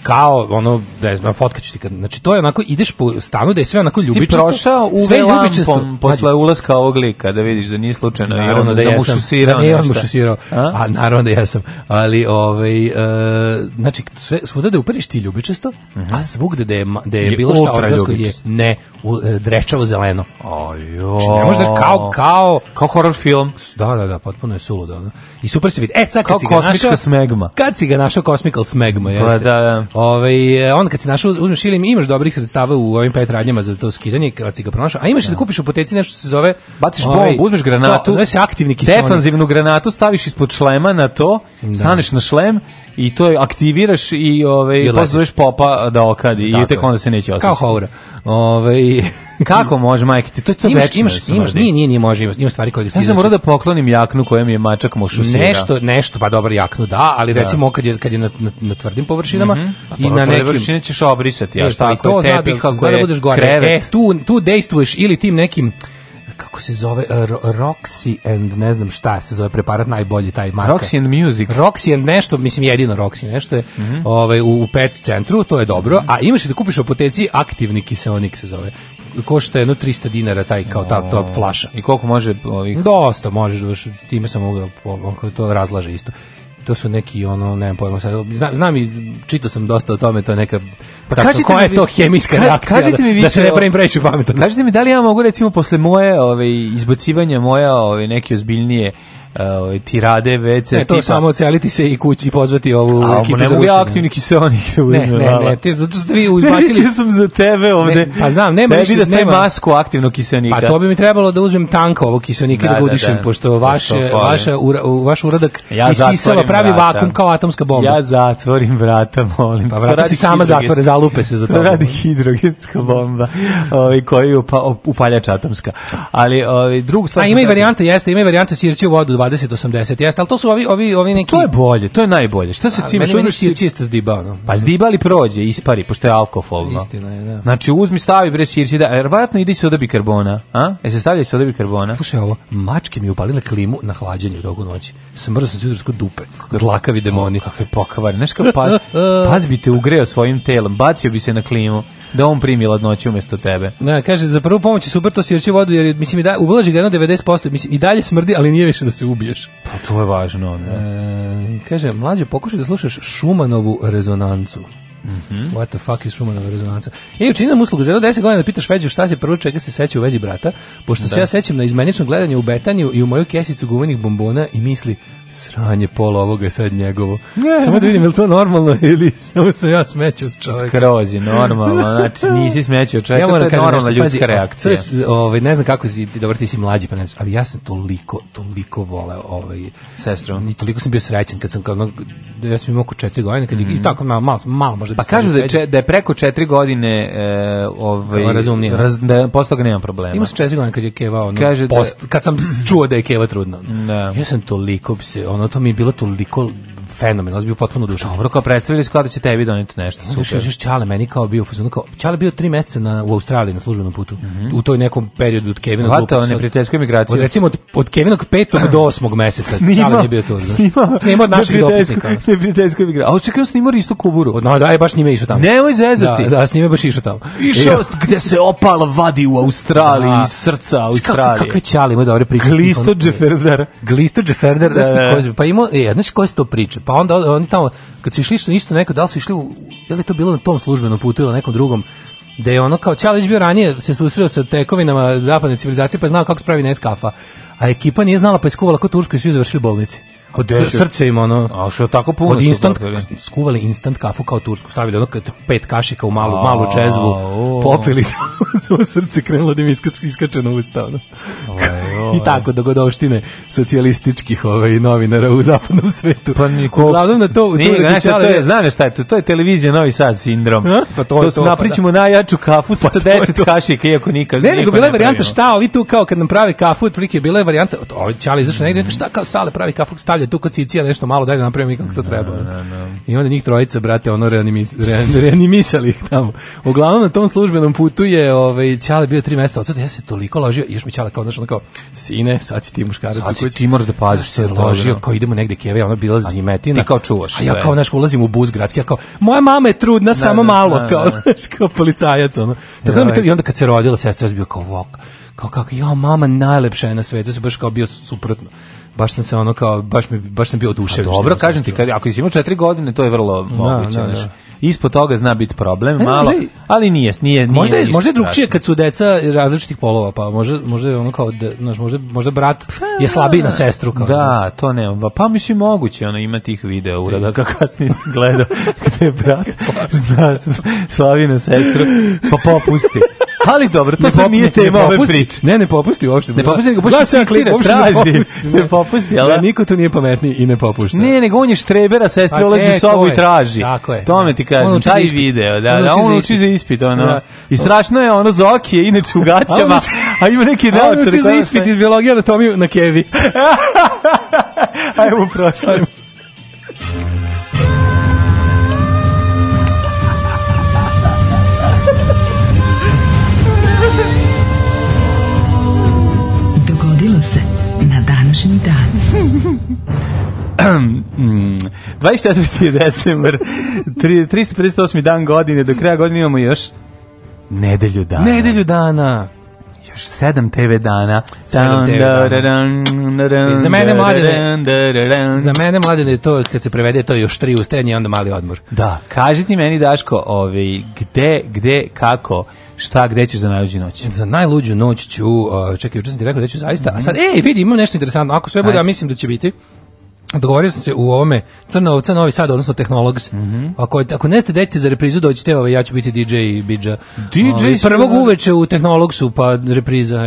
kao ono da znam fotkaću ti kad znači to je onako ideš po stanu da je sve onako ljubičasto prošao u sve ljubičasto posle ulaska ovog lika da vidiš da nije slučajno naravno i onda da, da sam da ne, on mušusirao a? a naravno da ja sam ali ovaj e, znači sve svuda da upereš ti ljubičasto uh mhm. -huh. a svugde da je da je, je bilo šta organsko je ne u, e, drečavo zeleno ajo znači, ne možeš da kao kao kao horror film da da da potpuno je suludo da. i super se vidi e sad kad kao si ga našao smegma kad si ga našao Cosmical smegma pa jeste da, da da. Ove, ovaj, on kad se našao, uzmeš ili imaš dobrih sredstava u ovim pet radnjama za to skidanje, kad si ga pronašao, a imaš da, da kupiš u poteci nešto se zove... Baciš bombu, ovaj, uzmeš granatu, to, se aktivni kisonik. Defanzivnu granatu staviš ispod šlema na to, da. staneš na šlem i to aktiviraš i ovaj pozoveš popa da okadi i tek onda se neće osjećati. Kao haura. Ovaj Kako može majke ti? To je to imaš, večno, imaš, imaš, nije, nije, nije može, ima stvari koje Ja sam morao da poklonim jaknu koja mi je mačak mošusira. Nešto, nešto, pa dobro jaknu, da, ali da. recimo kad je kad je na, na, na tvrdim površinama mm -hmm. i pa na nekim površine ćeš obrisati, a šta ako je da- tepih, ako da je krevet. E, tu tu dejstvuješ ili tim nekim kako se zove eh, Roxy and ne znam šta se zove preparat najbolji taj marka Roxy and Music Roxy and nešto mislim jedino Roxy nešto je mm -hmm. ovaj u pet centru to je dobro mm -hmm. a imaš da kupiš u apoteci aktivni kiseonik se zove košta jedno 300 dinara taj kao ta top flaša. I koliko može ovih? Dosta možeš, time sam mogao to razlaže isto to su neki ono ne pojma sad znam, i čitao sam dosta o tome to je neka pa tako, koja je to hemijska ka, reakcija kažite da- mi više, da se ne pravim previše pametan kažite mi da li ja mogu recimo posle moje ove ovaj, izbacivanja moja ove ovaj, neke ozbiljnije uh, ovaj, tirade već ne, to tipa... samo oceliti se i kući i pozvati ovu A, ekipu ne mogu ja aktivni kiseonik da uzmem ne, ne, ne, te, zato što vi uzbacili [LAUGHS] ne, sam za tebe ovde ne, pa znam, nema tebi da staje masku aktivnog kiseonika pa to bi mi trebalo da uzmem tanka ovog kiseonika da, da, da, da udišem, da. pošto vaš, vaša, ura, vaš uradak ja isisava pravi vrata. vakum kao atomska bomba ja zatvorim vrata, molim pa vrata si sama zatvore, zalupe se za to To radi hidrogenska bomba ovaj, koju upaljač atomska ali ovaj, drugu stvar ima i varijanta, jeste, ima i varijanta sirće u vodu 20 80 jeste, al to su ovi ovi ovi neki To je bolje, to je najbolje. Šta se cimeš? Meni si čisto zdiba, no. Pa zdibali prođe, ispari, pošto je alkoholno. Istina je, da. Znači uzmi stavi bre sirci da, e, verovatno ide soda bikarbona, a? E se stavlja soda bikarbona. Slušaj ovo, mačke mi upalile klimu na hlađenju dogu noći. smrz se jutros dupe. Dlakavi demoni, kakve pokvare Znaš kako pa, [LAUGHS] pazbite ugreo svojim telom, bacio bi se na klimu da on primi ladnoću umesto tebe. Ne, da, kaže, za prvu pomoć je super to sirće vodu, jer mislim, da, ublaži ga jedno 90%, mislim, i dalje smrdi, ali nije više da se ubiješ. Pa to je važno. Ne? Da. E, kaže, mlađe, pokušaj da slušaš Šumanovu rezonancu. Mm -hmm. What the fuck is Šumanova rezonanca? E, učini nam uslugu, 10 godina da pitaš Feđu šta se prvo čega se seća u vezi brata, pošto da. se ja sećam na izmenično gledanje u Betanju i u moju kesicu gumenih bombona i misli, sranje pola ovoga je sad njegovo. Samo da vidim, je li to normalno ili [LAUGHS] samo sam ja smeću od čoveka? Skroz je normalno, znači [LAUGHS] nisi smeće od čoveka, ja to je da normalna ljudska pazi, reakcija. Već, ovaj, ne znam kako si, ti, dobro ti si mlađi, pa ne znam, ali ja sam toliko, toliko voleo ovaj, sestru. I toliko sam bio srećen kad sam, kad, no, ja sam imao oko četiri godine, kad, mm i tako malo, malo, malo možda Pa kažu da je, če, da je preko četiri godine e, ovaj, no, razumnije. Raz, da, posle toga nemam problema. Imao sam četiri godine kad je kevao, no, da- post, da, kad sam čuo da je keva trudno. Da. Ja sam toliko se se, ono to mi je bilo toliko fenomen, on bio potpuno dušan. Dobro, kao predstavili su kao da će tebi doneti nešto. Super. Znaš, još Čale meni kao bio, kao, Čale bio tri meseca na, u Australiji na službenom putu, mm -hmm. u toj nekom periodu od Kevina. Vata, on je neprijateljsku emigraciju. Od, recimo od, od Kevinog petog do osmog meseca. [LAUGHS] Snimao, Čale je bio tu. Znaš. Snimao, snimao od naših dopisnika. Neprijateljsku emigraciju. A on čekao snimao isto Kuburu. Od, no, da, je baš njime išao tamo. Nemoj zezati. Da, da, snime baš išao tamo. Išao gde se opala vadi u Australiji, da. iz srca Australije. Kako, kako Čale ima dobre priče. Glisto Džeferdar. Glisto Džeferdar, da, da, da, Pa da, da, da, da, da, da, da, pa onda oni tamo, kad su išli su isto neko, da li su išli, u, je li to bilo na tom službenom putu ili na nekom drugom, da je ono kao Ćalić bio ranije se susreo sa tekovinama zapadne civilizacije pa je znao kako se pravi neskafa, a ekipa nije znala pa je skuvala ko Tursku i svi završili bolnici srce im ono. A što tako puno od instant skuvali instant kafu kao tursku, stavili ono pet kašika u malu malu čezvu, popili su [LAUGHS] srce krenulo da mi iskače na usta. [LAUGHS] I tako do godoštine socijalističkih ovaj novinara u zapadnom svetu. Pa Uglavnom na to to je znaš šta je to, to je televizija Novi Sad sindrom. Pa to to to, pa da. napričimo najjaču kafu sa 10 pa kašika iako nikad. Ne, nego bila je varijanta šta, ovi tu kao kad nam prave kafu, otprilike bila je varijanta, oj, čali izašao negde, šta kao sale pravi kafu, stavlja tu kad cicija nešto malo, daj da napravimo i kako to da, treba. No, no, no. I onda njih trojica, brate, ono reanimis, reanimisali ih tamo. Uglavnom na tom službenom putu je ovaj, Ćale bio tri mjeseca, odsad ja se toliko ložio, još mi Ćale kao, znaš, ono kao, sine, sad si ti muškarac sad u ti moraš da paziš. se ložio, kao idemo negde keve, ona bila zimetina. Ti kao čuvaš. A ja kao, znaš, ulazim u bus gradski, ja kao, moja mama je trudna, da, samo da, malo, kao, znaš, kao policajac, ono. Tako da mi to, i onda kad se rodila, sestra je bio kao, vok, kao kako ja mama najlepša je na svetu, se baš kao bio suprotno baš sam se ono kao baš mi baš sam bio oduševljen. Pa dobro, kažem ti kad ako si imao 4 godine to je vrlo da, znači. da, da. Ispod toga zna biti problem, e, malo, možda, ali nije, nije, nije. Možda je, možda drugčije kad su deca različitih polova, pa možda možda ono kao da, znaš, možda možda brat pa, je slabiji na sestru kao. Da, to ne, pa, pa, mislim moguće, ono ima tih videa uradaka kako kasni gledao [LAUGHS] gde brat zna slabiji na sestru, pa popusti. Ali dobro, to sad nije tema ove priče. Ne, ne popusti uopšte. Ne popusti, nego baš insistira, traži. Ne popusti, ali... [LAUGHS] Da, da? Niko tu nije pametniji i ne popušta. Ne, nego on je štrebera, sestra pa ulazi u e, sobu i traži. Tako je. Tome ti kažem, taj video, da, da, on uči za ispit, ono. Da. I strašno je, ono, Zoki je inače u gaćama, a ima neki naočar. On uči za ispit iz biologije anatomiju na kevi. [LAUGHS] Ajmo u prošlost. [LAUGHS] 24. [CLEARS THROAT] Mm, [CLEARS THROAT] decembar, 358. dan godine, do kraja godine imamo još nedelju dana. Nedelju dana još 7 TV dana. Sedam TV dana. za mene mladene, za mene mladene to kad se prevede to još tri ustenje i onda mali odmor. Da, kaži ti meni Daško, ovaj gde, gde, kako, šta, gde ćeš za najluđu noć? Za najluđu noć ću, čekaj, juče sam ti rekao da ću zaista, a sad, mhm. ej, vidi, imam nešto interesantno, ako sve bude, a mislim da će biti, Dogovorio sam se u ovome Crnovca, Novi Sad, odnosno Tehnologs. Mm -hmm. ako, ako ne ste deci za reprizu, doćete, ovaj, ja ću biti DJ i Bidža. DJ ovaj, prvog ne... uveče u Tehnologsu, pa repriza.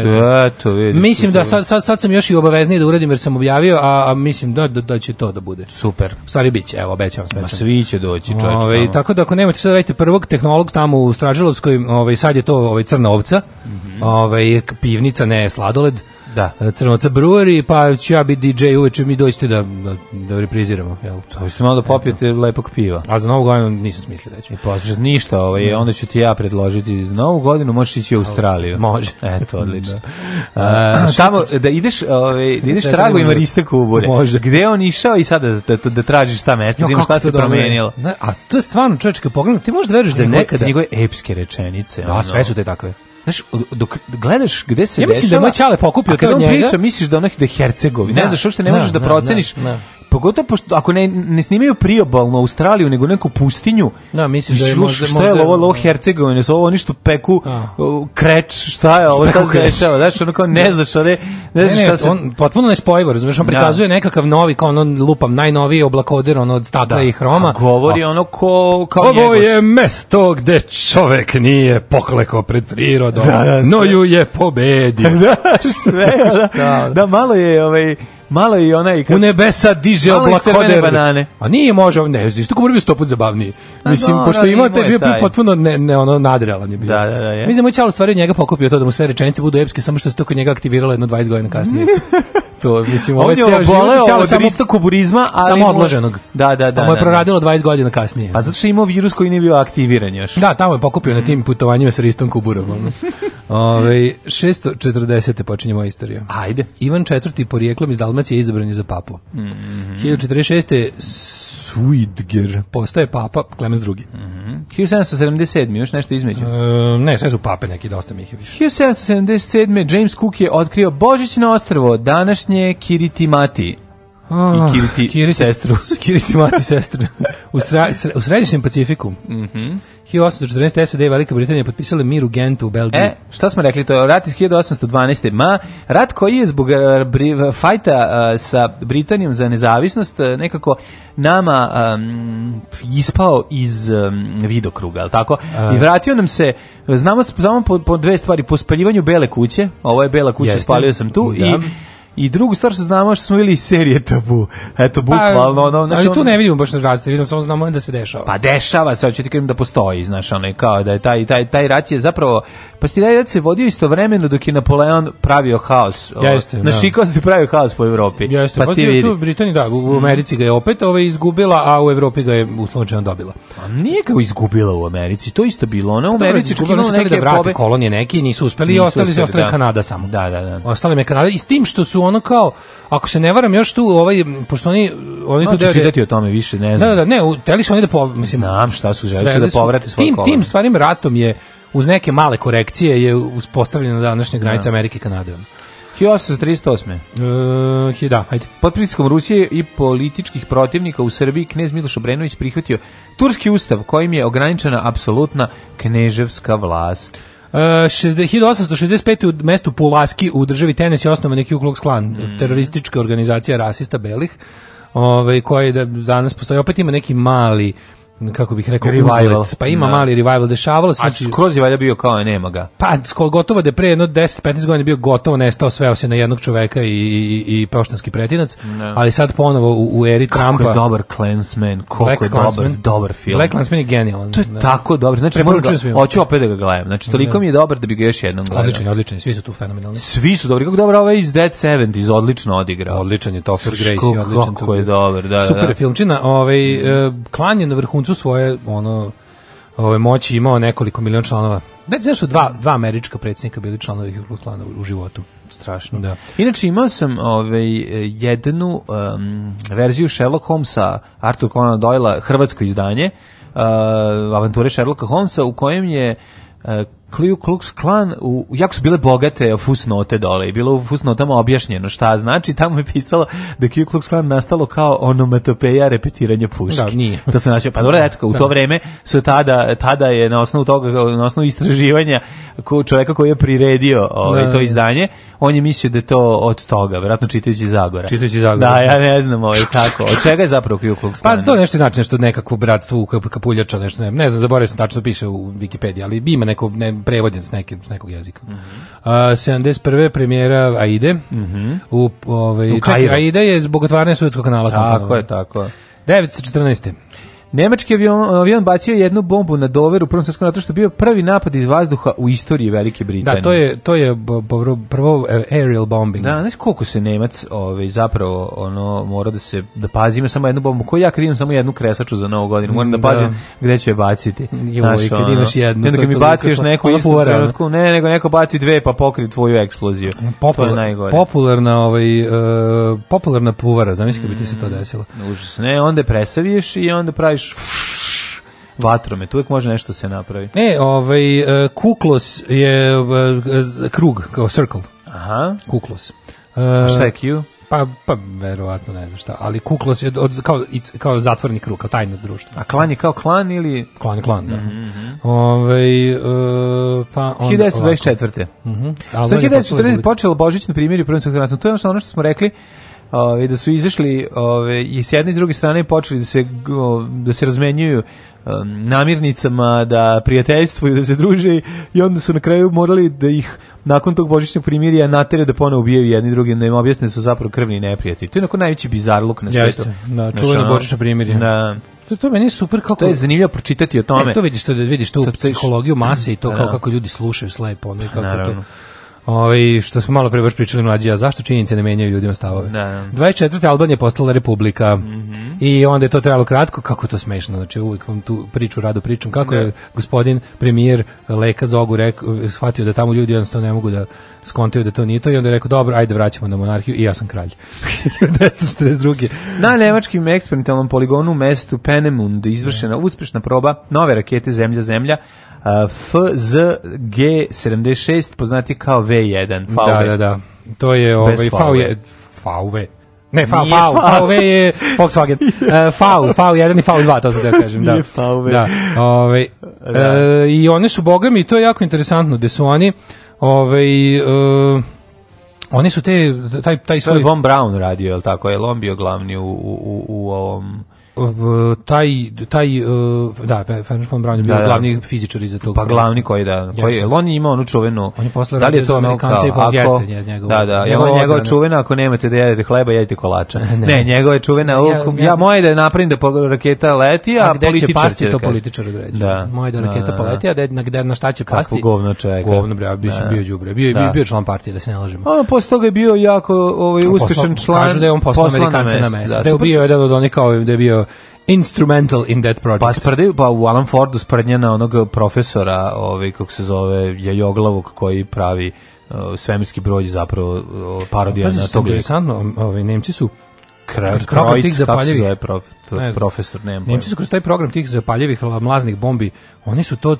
Eto, vidi. Mislim da sad, sad, sad sam još i obavezniji da uradim jer sam objavio, a, a mislim da, da, da, će to da bude. Super. U stvari bit će, evo, obećavam. Ma svi će doći, čovječ. Ovaj, tako da ako nemate sad radite prvog Tehnolog tamo u Stražilovskoj, ovaj, sad je to ovaj, Crnovca, mm -hmm. ovaj, pivnica, ne sladoled da. E, Crnoca Brewery, pa ću ja biti DJ uveče, mi dođete da, da, da repriziramo. Jel? To ste malo da popijete Eto. lepog piva. A za novu godinu nisam smislio da ću. Poslušat ništa, ovaj, mm. onda ću ti ja predložiti za novu godinu, možeš ići u Australiju. Može. Eto, odlično. [LAUGHS] da. A, [LAUGHS] tamo, da ideš, ovaj, da ideš trago i Mariste Kubure. Može. Gde on išao i sada da, da, da, da tražiš ta mesta, da šta se promenilo. Ne, a to je stvarno, čovječka, pogledaj, ti možda veruješ da je nekada... Njegove epske rečenice. Da, sve su te takve. Znaš, dok gledaš gde se ja mislim dešava, da je moj čale pokupio to njega. Priča, misliš da onih da Hercegovina. Ne znaš, uopšte ne možeš da, da, da proceniš. Da, da. Pogotovo pošto, ako ne, ne snimaju priobalno Australiju, nego neku pustinju. Da, misliš da je možda... Šta je ovo, ovo Hercegovine, ovo oni što peku uh, kreć, šta je ovo, šta se dešava, znaš, ono kao ne da. znaš, ali ne znaš ne, šta se... On potpuno ne spojivo, razumiješ, on da. prikazuje da. nekakav novi, kao ono, lupam, najnoviji oblakoder, ono, od stakla da. i hroma. A govori A, ono ko, kao ovo njegoš. je mesto gde čovek nije poklekao pred prirodom, da, da, no ju je pobedio. [LAUGHS] da, sve, da, da, malo je, ovaj, Malo i ona i kad... U nebesa diže oblakoder. banane. A nije može, ne, znači, to kumor bio sto put zabavniji. Mislim, no, pošto no, imao te, bio taj. potpuno ne, ne, ono, nadrealan je bio. Da, da, da. Je. Mislim, moj čalo stvari njega pokupio to da mu sve rečenice budu epske, samo što se to kod njega aktiviralo jedno 20 godina kasnije. [LAUGHS] to, mislim, ovaj ceo život ćala samo od kuburizma, ali samo odloženog. Da, da, da. Ovo je da, proradilo 20 da. godina kasnije. Pa zato što ima virus koji nije bio aktiviran još. Da, tamo je pokupio na tim putovanjima sa Ristom Kuburom. Mm. [LAUGHS] Ove, 640. počinje moja istorija. Ajde. Ivan IV. porijeklom iz Dalmacije izabran je za papu. Mm -hmm. 1046. Suidger postaje papa Klemens II. Mm -hmm. 1777. još nešto između. E, ne, sve su pape neki, dosta mi ih je više. 1777. James Cook je otkrio Božić na ostrvo, Danas pesnje Kiriti Mati. Oh, I Kiriti, Kiriti sestru. [LAUGHS] Kiriti Mati sestru. U, sra, sre, u središnjem Pacifiku. Mhm. Mm 1814. SAD i Velika Britanija potpisale mir u Gentu u Belgiji. E, šta smo rekli, to je rat iz 1812. Ma, rat koji je zbog e, bri, e, fajta uh, sa Britanijom za nezavisnost uh, nekako nama um, ispao iz um, vidokruga, ali tako? Uh. I vratio nam se, znamo znamo po, po dve stvari, po spaljivanju Bele kuće, ovo je Bela kuća, Jeste. spalio sam tu, da. i I drugu stvar što znamo što smo bili iz serije Tabu. Eto pa, bukvalno ono, znači ali tu ne vidimo baš razliku, vidimo samo znamo da se dešava. Pa dešava se, hoćete kažem da postoji, znaš, onaj kao da je taj taj taj rat je zapravo pa sti da se vodio istovremeno dok je Napoleon pravio haos. Jeste, na Šikao da. se pravio haos po Evropi. Jeste, pa, pa ti vidi. U Britaniji da, u Americi ga je opet ovaj izgubila, a u Evropi ga je uslovno dobila. A pa nije ga izgubila u Americi, to isto bilo. Ona u Americi čekala neke da vrate pobe... kolonije neki, nisu uspeli nisu i ostali se ostali da. Kanada samo. Da, da, da. Ostali me Kanada i s tim što su su ono kao, ako se ne varam još tu, ovaj, pošto oni... oni tu znači, deo, čitati o tome više, ne da, znam. Da, da, ne, teli su oni da... Po, mislim, Znam šta su želeli da povrate svoje tim, Tim stvarnim ratom je, uz neke male korekcije, je uspostavljena današnja da. granica no. Amerike i Kanade. 1838. E, da, ajde. Pod pritiskom Rusije i političkih protivnika u Srbiji knez Miloš Obrenović prihvatio turski ustav kojim je ograničena apsolutna kneževska vlast. Uh, 1865. u mestu Pulaski u državi Tennessee je osnovan je Ku Klux Klan, mm. teroristička organizacija rasista belih, ovaj, koja je da, danas postoji. Opet ima neki mali kako bih rekao revival. Uzlet. pa ima no. Da. mali revival dešavalo se znači skroz je valja bio kao e, nema ga pa skoro gotovo da je pre jedno 10 15 godina bio gotovo nestao sveo se na jednog čoveka i i, i poštanski pretinac no. Da. ali sad ponovo u, u eri kako Trumpa je dobar Clansman koliko Black je Klansman. dobar dobar film Black Clansman je genijalan to je da. tako dobro, znači moram hoću opet da ga gledam znači toliko no. Da. mi je dobar da bih ga još jednom gledao odličan odličan svi su tu fenomenalni svi su dobri kako dobro ovaj iz Dead 70 iz odlično odigrao odličan je Topher Grace odličan kako je dobar da super filmčina ovaj e, klan je na vrhuncu vrhuncu svoje ono ove moći imao nekoliko miliona članova. Da znaš su dva dva američka predsednika bili članovi Ku Klana u životu. Strašno. Da. Inače imao sam ovaj jednu um, verziju Sherlock Holmesa Arthur Conan Doyle hrvatsko izdanje uh, avanture Sherlocka Holmesa u kojem je uh, Ku Klux Klan, u, jako su bile bogate fusnote dole i bilo u fusnotama objašnjeno šta znači, tamo je pisalo da Ku Klux Klan nastalo kao onomatopeja repetiranja puški. Da, nije. To se znači, pa dobro, da, eto, u da. to vreme su tada, tada je na osnovu toga, na osnovu istraživanja ko, čoveka koji je priredio ovaj, da, to izdanje, on je mislio da je to od toga, vjerojatno čitajući Zagora. Čitajući Zagora. Da, ja ne znam ovaj, kako. Od čega je zapravo Ku Klux pa, Klan? Pa to nešto znači, nešto nekako bratstvo kapuljača, nešto ne, ne znam, zaboravio sam tačno piše u Wikipediji, ali ima neko, ne, prevođen s, neke, s nekog jezika. Mm -hmm. uh, 71. premijera Aide. Mm -hmm. u, ovaj, u čak, Aida je zbog otvaranja Suetskog kanala. Tako je, tako je. 914. Nemački avion, avion bacio jednu bombu na Dover u Prvom svjetskom ratu što bio prvi napad iz vazduha u istoriji Velike da, Britanije. Da, to je to je prvo e, aerial bombing. Da, znači koliko se Nemac ovaj zapravo ono mora da se da pazi ima samo jednu bombu. Ko ja kad imam samo jednu kresaču za Novu godinu, moram da, da. pazim da. gde ću je baciti. Jo, Znaš, kad ono, imaš jednu. Onda kad mi baciš neku istu trenutku, ne, nego neko baci dve pa pokri tvoju eksploziju. Popul, to je najgore. Popularna ovaj uh, popularna puvara, zamisli mm, bi ti se to desilo. Užas. Ne, onda presaviješ i onda praviš staviš vatromet, uvek može nešto da se napravi. E, ovaj, e, kuklos je e, krug, kao circle. Aha. Kuklos. E, a šta je Q? Pa, pa verovatno ne znam šta, ali kuklos je od, kao, kao zatvorni krug, kao tajno društvo. A klan je kao klan ili... Klan je klan, da. Mm -hmm. Ove, ovaj, uh, pa onda, 1924. Mm -hmm. Što je 1914 počelo Božić na primjeru u prvom sektoratu? To je ono što smo rekli, Ove, da su izašli ove, i s jedne i s druge strane počeli da se, da se razmenjuju um, namirnicama, da prijateljstvuju, da se druže i onda su na kraju morali da ih nakon tog božićnog primirja natere da pone ubijaju jedni drugi, da im objasne da su zapravo krvni neprijatelji. To je onako najveći luk na svetu. Jeste, da, čuveno božićno primirje. Da to, to meni je super kako to je zanimljivo pročitati o tome. E, to vidiš to vidiš tu psihologiju mase i to da, kako, kako ljudi slušaju slepo, onda i kako Naravno. to Ovaj što smo malo pre baš pričali mlađi, a zašto činjenice ne menjaju ljudima stavove? Da. 24. Albanija postala republika. Mm -hmm. I onda je to trajalo kratko, kako to smešno. Znači uvijek vam tu priču rado pričam kako ne. je da. gospodin premijer Leka Zogu rekao, shvatio da tamo ljudi jednostavno ne mogu da skontaju da to nije to i onda je rekao dobro, ajde vraćamo na monarhiju i ja sam kralj. 1942. [LAUGHS] na nemačkim eksperimentalnom poligonu u mestu Penemund izvršena da. uspješna proba nove rakete Zemlja-Zemlja FZG76, poznati kao V1. VV. Da, da, da. To je ovaj, VV. VV. Ne, V, V, VV je Volkswagen. V, V1 i V2, to sam da kažem. Da. Nije VV. Da. Ove, da. E, I one su bogami i to je jako interesantno, gde su oni ovaj e, oni su te taj taj svoj Von Braun radio, je l' tako? Je on bio glavni u u u, u ovom taj taj e, da Franz von Braun je bio da, da. glavni fizičar iz tog pa glavni koji da koji je on je imao onu čuvenu on je posle da li je to ono kao ako, jeste njegov da da njegov, njegov, njegov čuvena ako nemate da jedete hleba jedite kolača [LAUGHS] ne, ne njegova je čuvena ja, ja, ja moje da je napravim da raketa leti a, a gde će pasti to političar određuje da, moje da, da raketa da, da, poleti a na gde na šta će pasti kako govno čeka govno bre bi se da. bio đubre bio bio bio član partije da se ne lažemo a posle toga je bio jako ovaj uspešan član kažu da je on posle Amerikanca na mesto da je bio jedan od onih kao da je bio instrumental in that project. Pa spredi, pa u Alan Fordu sprednja na onog profesora, ovaj, kako se zove, Jajoglavog koji pravi uh, svemirski broj zapravo uh, parodija pa, na tog. Interesantno, um, ovaj, Nemci su kroz program tih zapaljivih prof, to, ne profesor nema. Nemci su kroz taj program tih zapaljevih mlaznih bombi oni su to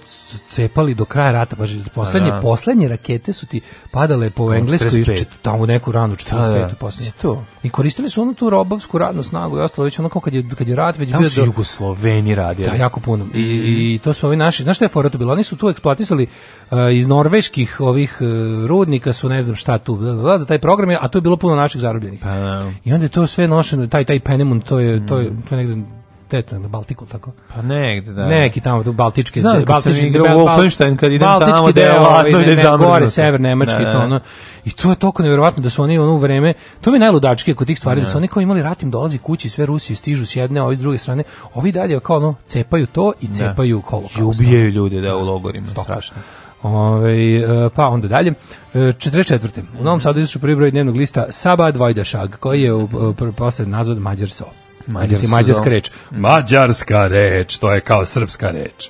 cepali do kraja rata, baš poslednje, da. poslednje rakete su ti padale po engleskoj tamo neku ranu 45. Da, da poslednje. To. I koristili su onu tu robovsku radnu snagu i ostalo, već ono kad je, kad je rat već bio... su Jugosloveni radili. Da, jako puno. I, mhm. I to su ovi naši, znaš šta je fora tu bilo? Oni su tu eksploatisali uh, iz norveških ovih uh, rudnika su ne znam šta tu, da, za taj program, a to je bilo puno naših zarobljenih. Pa, da. I onda je to sve nošeno, taj, taj Penemon, to je, to je, mhm. to je negde teta na Baltiku tako. Pa negde, da. Neki tamo tu baltičke, baltički igrao u Wolfenstein kad idem tamo da je ladno i da Gore, sever nemački to ono. I to je toliko neverovatno da su oni ono u vreme, to mi najludačkije kod tih stvari da su da. oni kao imali ratim dolazi kući, sve Rusije stižu s jedne, a ovi s druge strane, ovi dalje kao ono cepaju to i da. cepaju kolo. Da. ubijaju ljude da u logorima, strašno. Ove, e, pa onda dalje. 44. E, u Novom Sadu izašu prvi broj dnevnog lista Saba Dvojdašag, koji je posle nazvat Mađar So. Mađarsko. Mađarska reč. Mađarska reč, to je kao srpska reč.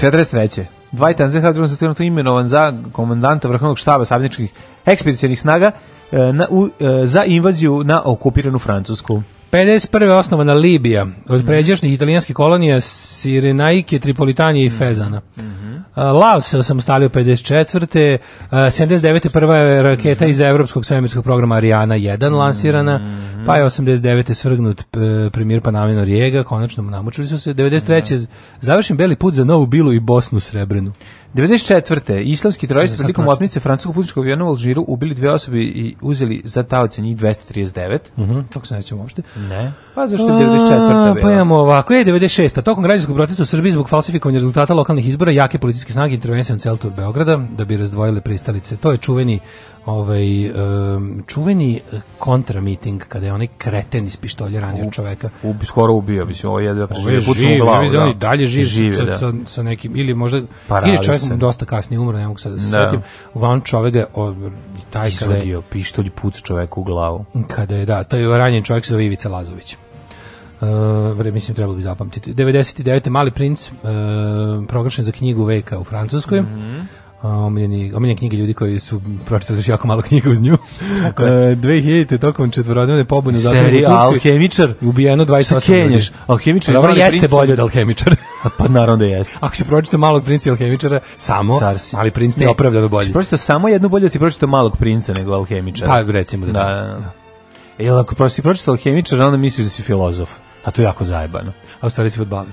43. Dwight Eisenhower drugom to imenovan za komandanta vrhovnog štaba savjetničkih ekspedicijalnih snaga e, na, u, e, za invaziju na okupiranu Francusku. 51. osnovana Libija od mhm. pređašnjih italijanskih kolonija Sirenaike, Tripolitanije i mhm. Fezana. Mm -hmm. Laos se osamostalio 54. 79. prva je raketa iz evropskog svemirskog programa Ariana 1 lansirana, mhm. pa je 89. svrgnut e, premijer Panamino Rijega, konačno namučili su se. 93. Da. završim beli put za Novu Bilu i Bosnu Srebrenu. 94. Islamski teroristi likom otmice francuskog putničkog aviona u Alžiru ubili dve osobe i uzeli za taoce njih 239. Mhm. Mm Kako se nećemo uopšte? Ne. Pa zašto je 94. Pa imamo ovako, je 96. Tokom građanskog protesta u Srbiji zbog falsifikovanja rezultata lokalnih izbora jake policijske snage intervencijom u Celtu Beograda da bi razdvojile pristalice. To je čuveni ovaj um, čuveni eh, kontra miting kada je onaj kreten iz pištolja ranio čoveka. U, skoro ubio, mislim, ovo je pa da pucao u glavu. Da. Oni dalje živi žive, sa, da. sa, sa, nekim ili možda Parali ili čovjek dosta kasnije umro, ne mogu sad da se da. setim. Uglavnom čovek je o, taj kada je pištolj puc čoveku u glavu. Kada je da, taj ranjen čovjek se zove Ivica Lazović. Uh, mislim trebalo bi zapamtiti. 99. Mali princ uh, proglašen za knjigu veka u Francuskoj. Mm -hmm omiljeni, omiljene knjige ljudi koji su pročitali još jako malo knjiga uz nju. Tako je. 2000-te [LAUGHS] e, tokom četvorodnevne pobune za Serija Alhemičar. Ubijeno 28 ljudi. Alhemičar Dobro, jeste princ... bolje od Alhemičara. [LAUGHS] pa naravno da jeste. Ako se pročita malog princa Alhemičara, samo, Carsi. ali princ ne, ne opravdano bolje. Si pročita samo jednu bolje, si pročita malog princa nego Alhemičara. Pa recimo da da. da, da. Jel ako si pročita Alhemičara, onda misliš da si filozof. A to je jako zajebano. A u stvari si futbaler.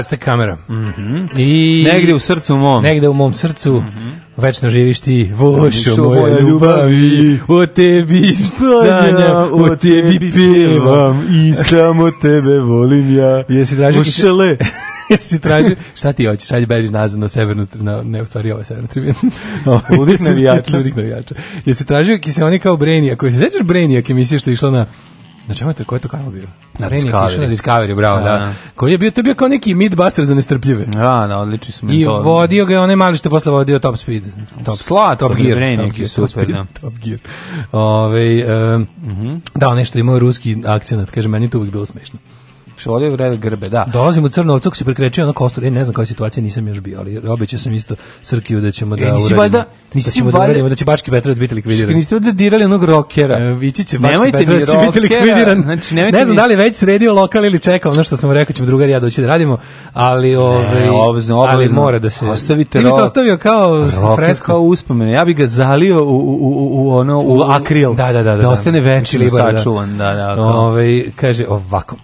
Aztec kamera. Mm -hmm. I negde u srcu mom. Negde u mom srcu. Mm -hmm. Večno živiš ti, vošo moja ljubavi, o tebi sanjam, o tebi pevam i samo tebe volim ja. Jesi tražio kišele? [LAUGHS] Jesi tražio? Šta ti hoćeš? Ajde beži nazad na severnu, na, ne, u stvari ovo je severna tribina. Ludih [LAUGHS] navijača. Ludih navijača. Jesi tražio kiseonik kao Brenija, koji se sećaš Brenija, emisije što je išla na Na čemu je to, ko je to kanal bio? Na Meni je Discovery. na Discovery, bravo, da. da. Koji je bio, to je bio kao neki midbuster za nestrpljive. Da, da, odlični smo. I to. vodio ga je onaj mali što posle vodio Top Speed. Top, Slat, top Gear. Top Gear, super, top, speed, da. top Gear. Ove, ovaj, um, uh mhm. -huh. Da, nešto imao ruski akcent, kaže, meni to uvijek bilo smešno. Šolje vrele grbe, da. Dolazimo u Crnu Ovcu, se prekrečio na kostur, e, ne znam koja situacija, nisam još bio, ali obećao sam isto Srkiju da ćemo e, da e, nisi valjda, nisi da ćemo valjda, da, da uradimo, da će Bački Petrovac biti likvidiran. Niste da dirali onog rokera. E, ići će Bački nemojte Petrovac će biti likvidiran. Znači, ne znam da li već sredio lokal ili čeka ono što sam rekao, ćemo drugari ja doći da radimo, ali ovaj ali mora da se ostavite rok. Ili to ostavio kao fresko kao uspomenu. Ja bih ga zalio u, u, u, u ono u akril. Da, da, da, da. Da, da. ostane večno znači, da. sačuvan, da, da. Ovaj kaže ovako.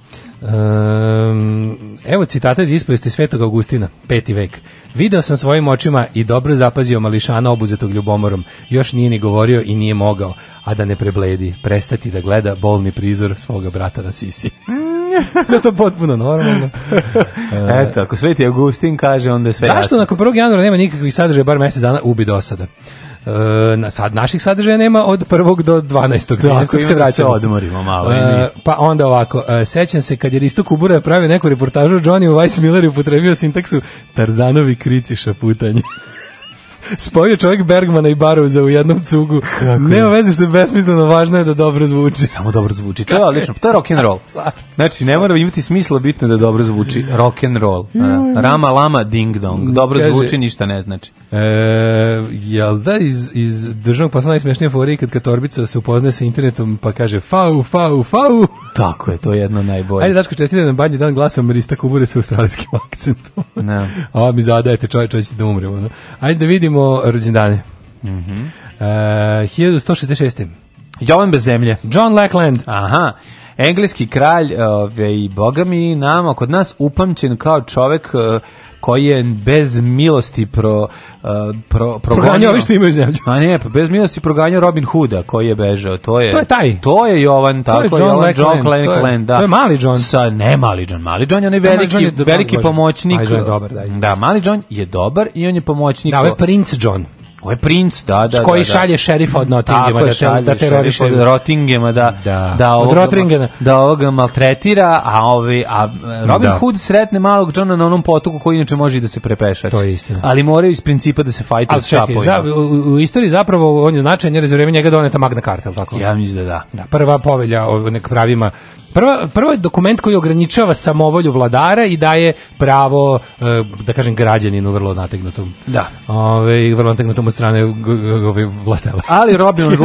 Um, evo citata iz ispovesti Svetog Augustina, peti vek. Video sam svojim očima i dobro zapazio mališana obuzetog ljubomorom. Još nije ni govorio i nije mogao, a da ne prebledi, prestati da gleda bolni prizor svoga brata na sisi. Mm. [LAUGHS] da to potpuno normalno. [LAUGHS] Eto, ako Sveti Augustin kaže, onda je sve Zašto jasno. nakon 1. januara nema nikakvih sadržaja, bar mjesec dana, ubi do sada? E, na sad naših sadržaja nema od 1. do 12. 13. se vraćamo. Da se odmorimo malo. E, pa onda ovako, e, sećam se kad je Risto Kubura pravio neku reportažu Johnny Weissmiller upotrebio sintaksu Tarzanovi krici šaputanje spojio čovjek Bergmana i Baruza u jednom cugu. Kako Nema veze što je besmisleno, važno je da dobro zvuči. Samo dobro zvuči. To je odlično. To je rock and roll. [LAUGHS] Znači ne mora imati smisla, bitno da dobro zvuči rock and roll. Da. Rama lama ding dong. Mm, dobro Kaže, zvuči, ništa ne znači. E, jel da iz, iz državnog pasa najsmešnija fora kad Katorbica se upoznaje sa internetom pa kaže fau, fau, fau. Tako je, to je jedno najbolje. Ajde, Daško, čestite na banji dan glasom Rista Kubure sa australijskim [LAUGHS] akcentom. Ne. Da. A mi zadajete čovječe, čovječe da umremo. Da? Ajde da vidimo slavimo rođendane. Mm uh, 1166. Jovan bez zemlje. John Lackland. Aha engleski kralj, ovaj bogami nama kod nas upamćen kao čovek e, koji je bez milosti pro, e, pro, proganjao... Pro što imaju zemlju. A ne, pa bez milosti proganjao Robin Hooda koji je bežao. To je, to je taj. To je Jovan, tako, to je John Jovan, John da. To je mali John. Sa, ne mali John, mali John je onaj veliki, je veliki pomoćnik. Mali John je dobar, da. Da, mali John je dobar i on je pomoćnik. Da, ovo je John. Ovo je princ, da, da. Koji da, da. šalje šerifa od Nottinghama da, te, da teroriše. Od Rottingema da, da. da ovoga, da ovoga maltretira, a, ovi, a Robin da. Hood sretne malog Johna na onom potoku koji inače može i da se prepešač. To je istina. Ali moraju iz principa da se fajtaju s čapovima. Za, u, u, istoriji zapravo on je značajan jer je za vreme njega doneta Magna Carta, tako? Ja mislim da da. da prva povelja o nek pravima Prva, prvo je dokument koji ograničava samovolju vladara i daje pravo, e, da kažem, građaninu vrlo nategnutom. Da. Ove, vrlo nategnutom od strane ove vlastela. [LAUGHS] Ali Robin od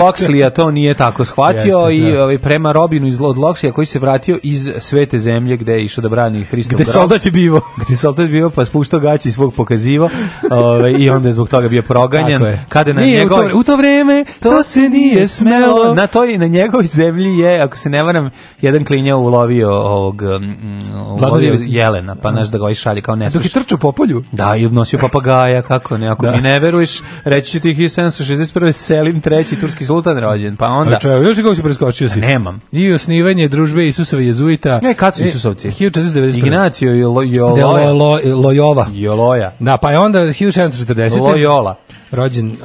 a to nije tako shvatio Jasne, i da. ove, prema Robinu iz od loxley koji se vratio iz svete zemlje gde je išao da brani Hristom [LAUGHS] Gde soldat je bivo. Gde soldat bivo pa spuštao gaći svog pokazivo ove, i onda je zbog toga bio proganjan. Kada na nije, njegov... u, to, u to vreme to se nije smelo. Na toj, na njegovoj zemlji je, ako se ne varam, jedan klinja ulovio ovog mm, mm, ulovio jelena, pa znaš da ga ovaj šalje kao A Dok je trčao po polju? Da, i nosio papagaja, kako ne, ako da. mi ne veruješ, reći ću ti 1761. Selim treći turski sultan rođen, pa onda... Čeo, još kako si preskočio si? Nemam. I osnivanje družbe Isusove jezuita. Ne, kad su Isusovci? 1495. E, Ignacio Joloja. Lo, lo, Lojova. Joloja. Da, pa je onda 1740. Lojola rođen uh,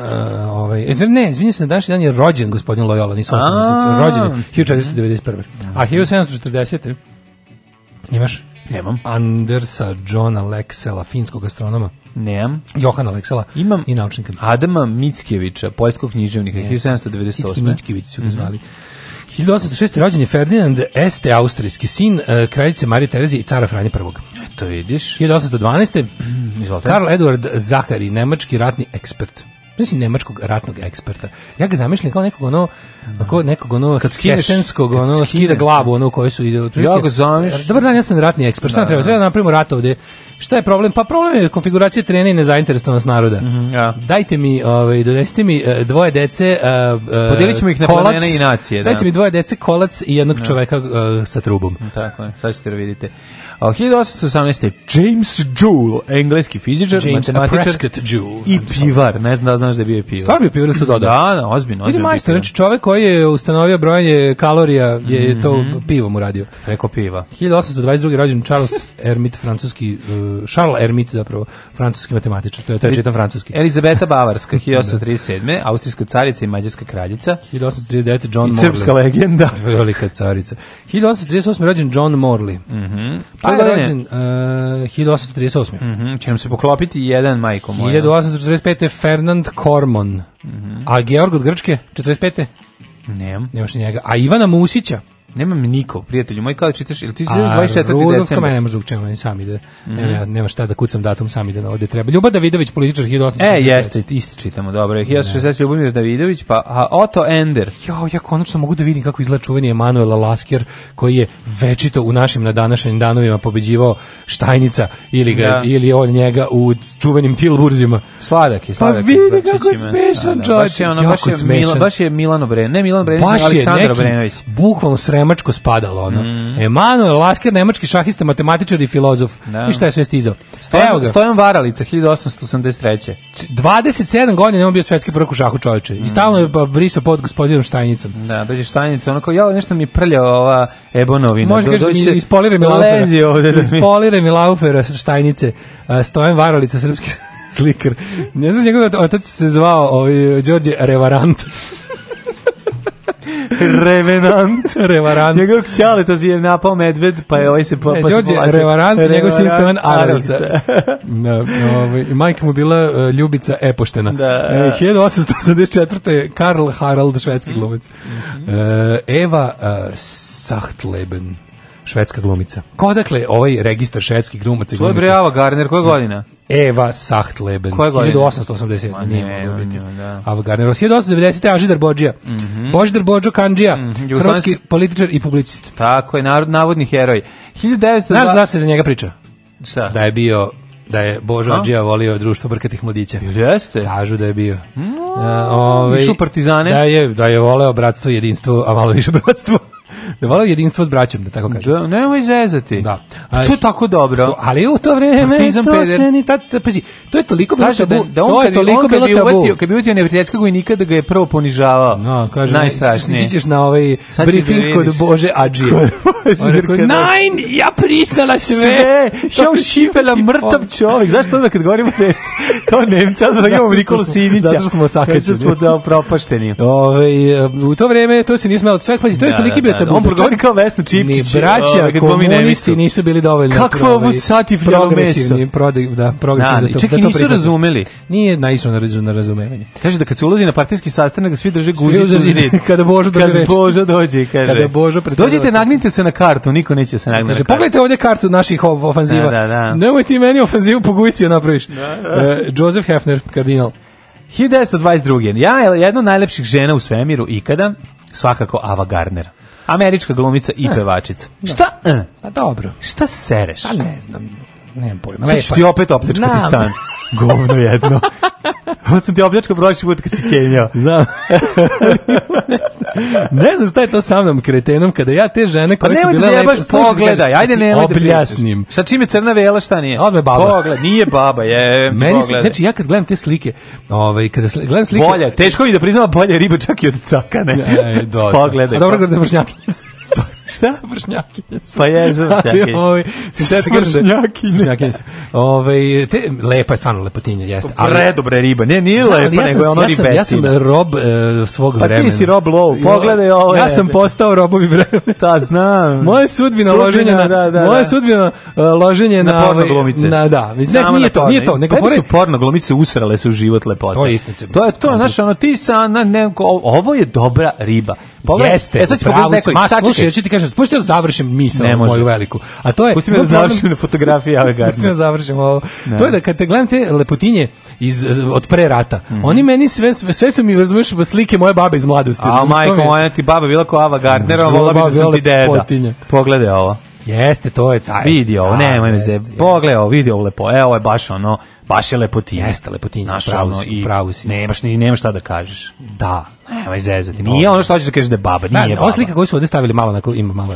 ovaj izvin ne izvinite se na današnji dan je rođen gospodin Loyola nisam osnovni rođen 1491. A 1740 imaš Nemam. Andersa Johna Lexela, finskog astronoma. Nemam. Johana Lexela Imam i naučnika. Adama Mickevića, poljskog književnika, 1798. Mickević su ga mhm. zvali. Mm -hmm. 1806. rođen je Ferdinand Este, austrijski sin, e, kraljice Marije Terezije i cara Franje I. Eto vidiš. 1812. Mm, [CLEARS THROAT] Karl Eduard Zakari, nemački ratni ekspert mislim nemačkog ratnog eksperta. Ja ga zamišljam kao nekog ono kako nekog ono kad skine senskog ono skida glavu ono koji su ide otprilike. Ja ga zamišljam. Dobar dan, ja sam ratni ekspert. Sad da, treba? Da. Treba da napravimo rat ovde. Šta je problem? Pa problem je konfiguracija terena i nezainteresovanost naroda. Mm -hmm, ja. Dajte mi, ovaj, donesite mi eh, dvoje dece uh, Podelit ćemo ih na kolac, i nacije. Da. Dajte mi dvoje dece, kolac i jednog ja. Da. čoveka uh, sa trubom. Tako je, sad ćete vidite. A 1818. James Joule, engleski fizičar, James matematičar Joule, i pivar. Ne znam da znaš da je bio pivar. Stvarno je pivar da dodao. Da, da, ozbiljno. Vidi majstor, znači čovjek koji je ustanovio brojanje kalorija je mm -hmm. to pivom uradio. Preko piva. 1822. rođen Charles Hermit, francuski, uh, Charles Hermit zapravo, francuski matematičar. To je taj čitam francuski. Elizabeta Bavarska, 1837. [LAUGHS] [LAUGHS] Austrijska carica i mađarska kraljica. 1839. John Morley. Srpska legenda. [LAUGHS] Velika carica. 1838. rođen John Morley. Mm -hmm. Pa je rođen uh, 1838. Mm -hmm, će se poklopiti jedan majko moj. 1845. Fernand Kormon. Mm -hmm. A Georg od Grčke, 45. Nemam. Nemaš ni njega. A Ivana Musića, Nemam niko, prijatelju moj, kao da čitaš, ili ti čitaš 24. decembra? Rudovka me mene može učiniti, meni sam ide. Mm -hmm. nema, šta da kucam datum, sam ide na ovde treba. Ljuba Davidović, političar 1860. E, jeste, isti čitamo, dobro. 1860, Ljubomir Davidović, pa a, Otto Ender. Jo, ja konačno mogu da vidim kako izgleda čuveni Emanuel Lasker, koji je večito u našim na današnjim danovima pobeđivao Štajnica ili, ga, da. ili on njega u čuvenim Tilburzima. Sladak je, pa sladak pa je. Pa vidi kako smešan, da, da. Baš je, ono, baš, je Milan, baš je Milan Obrenović, ne Milan Obrenović, Aleksandar Brenović. Bukvalno srem nemačko spadalo ono. Mm. Emanuel Lasker, nemački šahista, matematičar i filozof. Da. I šta je sve stizao? Stojan, Stojan Varalica 1883. 27 godina on bio svetski prvak u šahu čoveče. Mm. I stalno je pa brisao pod gospodinom Štajnicom. Da, dođe Štajnica, ono kao ja nešto mi prlja ova Ebonovina. Može do, dođe ispolira mi laufera. Ovde da ispolira mi laufera Štajnice. Stojan Varalica srpski [LAUGHS] slikar. Ne znam njegov otac se zvao ovaj Đorđe Revarant. Revenant. Revarant. Njegov ćale to je napao medved, pa je ovaj se pa, e, pa Đorđe, se Revarant, njegov sistem Aravica. da, ovaj, majka mu bila uh, Ljubica Epoštena. Da. E, 1884. Karl Harald, švedski mhm. glumac. Mm -hmm. e, Eva uh, Sachtleben švedska glumica. Ko dakle ovaj registar švedskih glumaca i glumica? To je Brava Garner, koja da. godina? Eva Sachtleben, 1880. Ma nije moglo biti. Da. Avgarnero, 1890. Ažidar Bođija. Mm -hmm. Božidar Bođo Kanđija, mm, -hmm. hrvatski političar i publicist. Tako je, narod, navodni heroj. 1902... Znaš da se za njega priča? Šta? Da je bio da je Božo Adžija volio društvo brkatih mladića. Jeste? Kažu da je bio. Mm, ovaj, partizane? Da je, da je voleo bratstvo i jedinstvo, a malo više [LAUGHS] bratstvo. da voleo jedinstvo s braćom, da tako kažem. Da, nemoj zezati. Da. A, pa to je tako dobro. To, ali u to vreme Partizan to peder. se ni tad, pazi, to je toliko bilo da tabu. Da, da on to je toliko on bilo tabu. Uvatio, kad bi uvatio nevrijetskog vojnika da ga je prvo ponižavao. No, kaže, najstrašnije. Ti ćeš na ovaj Sad da briefing kod Bože Adžije. [LAUGHS] On je rekao, najn, ja prisnala sve. sve. Ja ušivela [LAUGHS] mrtav čovjek, zašto onda kad govorimo ne, kao Nemca, da imamo Nikolu Sinića? Zato smo znači da sakačeni. Zato smo da propašteni. Ove, ovaj, u to vreme, to se nismo, čak pazi, to je da, toliki bio da, da. tabu. On progovori kao Vesna Čipčić. Ni braća ovaj, o, komunisti nisu bili dovoljno. Kakvo ovo ovaj, sati fljalo meso? Progresivni, da, progresivni. Da, da, čak da to nisu razumeli. Nije naisno na razumevanje. Kaže da kad se ulazi na partijski sastanak, da svi drže guzicu u zid. [LAUGHS] Kada Božo dođe. Kada Božo dođe, kaže. Kada Božo Dođite, nagnite se na kartu, niko neće se nagniti. Kaže, pogledajte ovdje kartu naših ofanziva. Da, da, da. Nemoj ti meni ofanziva ofenzivu po gujci napraviš. Da, da. E, Joseph Hefner, kardinal. 1922. Ja, je jedna od najlepših žena u svemiru ikada, svakako Ava Gardner. Američka glumica i e. pevačica. Da. Šta? E? Pa dobro. Šta sereš? Pa ne znam. Nemam pojma. Sad ću ti pa opet optičkati stan. [LAUGHS] [LAUGHS] govno jedno. Ovo sam ti obljačkao prošli put kad si kenjao. Znam. [LAUGHS] ne znam šta je to sa mnom kretenom kada ja te žene pa koje pa su da bile lepe... Pa pogledaj, ajde nemoj da Objasnim. Da čim je crna vela, šta nije? Odme baba. Pogled, nije baba, je. Meni se, znači ja kad gledam te slike, ovaj, kada sli, gledam slike... Bolje, teško mi da priznam bolje riba čak i od cakane. E, do, pogledaj. A dobro, da vršnjaki. Šta? Vršnjakinje su. Pa jesu vršnjakinje. Ovaj, vršnjakinje. Vršnjakinje su. Ove, te, lepa je stvarno lepotinja, jeste. Ali, Predobre riba. Ne, nije lepa, ja nego je ono ja ribetina. Ja sam rob e, svog pa vremena. Pa ti si rob low, pogledaj ovo. Ja sam postao robovi vremena. Ta znam. Moje sudbina, sudbina loženje da, na... Da, da, moje sudbina uh, e, loženje na... Na porno glumice. Na, da. Ne, Znamo nije to, nije to. Nego pore... su porno glumice usrale se u život lepote. To je istince. To je to, znaš, ono, ti sa... ovo je dobra riba. Pogledaj, jeste. E sad ću neko, ma, sad ćeš, ja ću ti kažem, pusti da završim misao moju veliku. A to je Pusti me da završim na fotografiji Ave Gardner. [LAUGHS] Pusti me da završim ovo. Ne. To je da kad te gledam te lepotinje iz eh, od pre rata. Mm -hmm. Oni meni sve sve su mi razumeš slike moje babe iz mladosti. A majko moja ti baba bila kao Ava Gardner, a vola bi da sam ti deda. Pogledaj ovo. Jeste, to je taj. Vidi ovo, nemoj me zeb. Pogledaj ovo, vidi ovo lepo. Evo je baš ono, baš je lepotinja. Jeste lepotinja, pravo si, pravo si. Nemaš, nemaš šta da kažeš. Da, Nemoj zezati. Nije ono što hoćeš da kažeš da baba, nije da, da baba. slika koju su ovde stavili malo, na ima malo...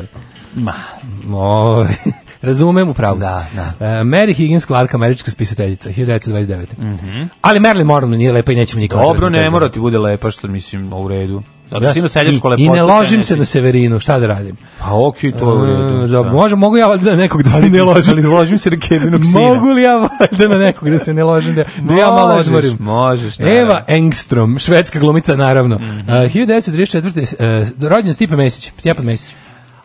Ma. O, [LAUGHS] razumem u pravu. Da, da. Uh, Mary Higgins Clark, američka spisateljica, 1929. Mm -hmm. Ali Marilyn Monroe nije lepa i nećemo nikada. Dobro, da ne mora ti bude lepa, što mislim, u redu. Ja što seljačko lepotu. I ne ložim se na Severinu, šta da radim? Pa okej, okay, to je u redu. Za može mogu ja valjda da nekog da se ne ložim, ali ložim se na Kevinog sina. Mogu li ja valjda na nekog da se ne ložim, da, da ja malo odmorim? Možeš, naravno. Eva Engström, švedska glumica naravno. Mm -hmm. uh, 1934. Uh, rođen Stipe Mesić, Stjepan Mesić.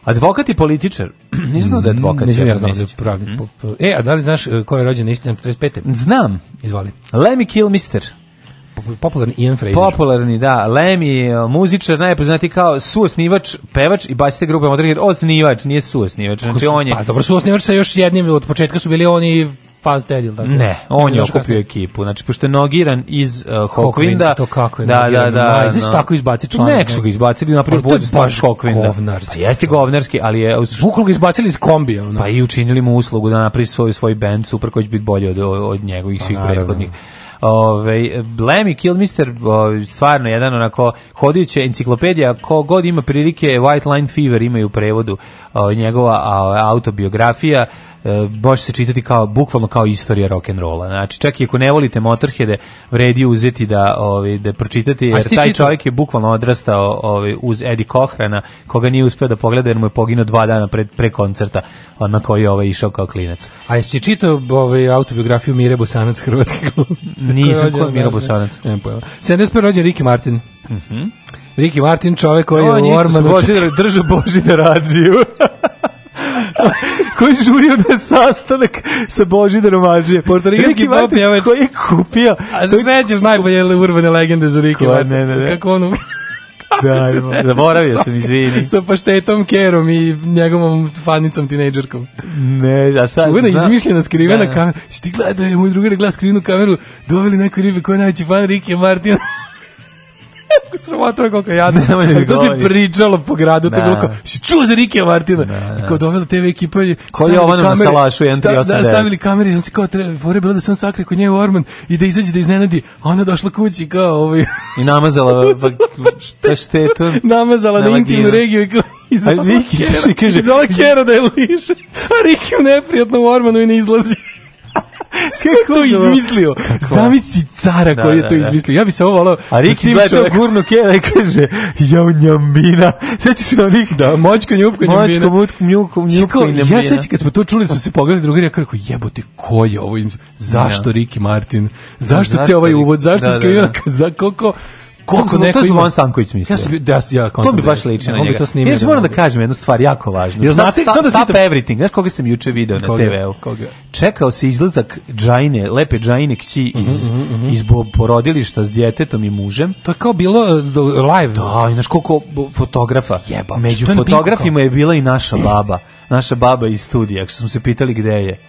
Advokat i političar. [CLEARS THROAT] Nisam znao da je mm, advokat. Nisam ja znao da je pravnik. Mm -hmm. E, a da li znaš e, ko je rođen na 35. Znam. Izvoli. Let me kill Kilmister popularni Ian Fraser. Popularni, da. Lem eh, muzičar, najpoznati kao suosnivač, pevač i basiste grupe Motorhead. Osnivač, nije suosnivač. Znači, on je... Pa dobro, suosnivač sa još jednim, od početka su bili oni Fast Dead, tako? Ne, on je okupio ekipu. Znači, pošto je nogiran iz uh, Hawkwinda... to kako je da, da, da, da, tako izbacili član. Nek su ga izbacili, napravili bolju stvar Hawkwinda. Govnarski. Pa jeste govnarski, ali je... Vuklo ga izbacili iz kombija. Ono. Pa i učinili mu uslugu da napravi svoj, svoj band, super, koji će biti bolji od, od njegovih pa svih prethodnih. Ove, ovaj, Lemmy Kill Mister, ovaj, stvarno jedan onako hodajuća enciklopedija, ko god ima prilike White Line Fever imaju prevodu o, ovaj, njegova a, autobiografija baš e, se čitati kao bukvalno kao istorija rock and rolla. Znači čak i ako ne volite Motorheade, vredi uzeti da ovaj da pročitate jer taj čita? čovjek je bukvalno odrastao ovaj uz Eddie Cochrana, koga nije uspeo da pogleda jer mu je poginuo dva dana pre, pre koncerta na koji je ovaj išao kao klinac. A jesi čitao ovaj autobiografiju Mire Bosanac hrvatski [LAUGHS] Nisam kod Mire Bosanac. Ne, 71 rođen Ricky Martin. Mhm. Mm Ricky Martin čovek koji je u Ormanu. drža Boži da rađiju. [LAUGHS] [LAUGHS] koji je žurio na sastanak sa Božidarom Ađije. Portorijanski Martin koji je kupio... A se sećaš najbolje urbane legende za Riki Martin. Ne, ne, ne. Kako onu... [LAUGHS] Da, zaboravio [LAUGHS] sam, izvini. Sa paštetom Kerom i njegovom fanicom, tinejdžerkom. Ne, a sad... Čuvena, izmišljena, skrivena da. kamera. Šti gledaj, moj drugar gleda skrivenu kameru, doveli neku ribe koja je najveći fan Rikija Martina sramota je koliko jadno. [LAUGHS] Da to se pričalo po gradu, to da. bilo kao, si čuo za Rike Martina? Da, da. I kao dovela TV ekipa i Ko je ovo na salašu 138? Sta, da, stavili kamere i on se kao, treba, fore bilo da se sakri kod nje u Orman i da izađe da iznenadi, ona došla kući kao ovaj. I namazala pa, pa štetu. Namazala na, na intimnu regiju i kao, i zvala Kera, [LAUGHS] kaže, da je liže, a Rike u neprijatnom Ormanu i ne izlazi. [LAUGHS] Kako to izmislio? Kako? Zamisli cara da, koji je da, to da, izmislio. Ja bi se ovo volao... A Rik da izgleda gurnu keva i kaže, jao njambina. [LAUGHS] Sećaš se onih? Da, moćko, njupko, njambina. Moćko, mutko, mjuko, njupko i njambina. Ja sećam kad smo to čuli, smo se pogledali drugari, ja kako jebote, ko je ovo? Zašto Riki Martin? Zašto, zašto ceo ovaj uvod? Zašto da, skrivio? Za koliko Koliko neko to je Stanković misli. Ja se da ja To bi da baš lično na njega. To snimio. Ja moram da kažem jednu stvar jako važnu. Jel znate da sad da stop everything. Znaš koga sam juče video na TV-u? Koga? Čekao se izlazak Džajne, lepe Džajne kći mhm, iz mhm, mhm. iz porodilišta s djetetom i mužem. To je kao bilo e, live. Da, inače koliko fotografa. Jeba. Među fotografima je bila i naša baba. Naša baba iz studija, što smo se pitali gde je.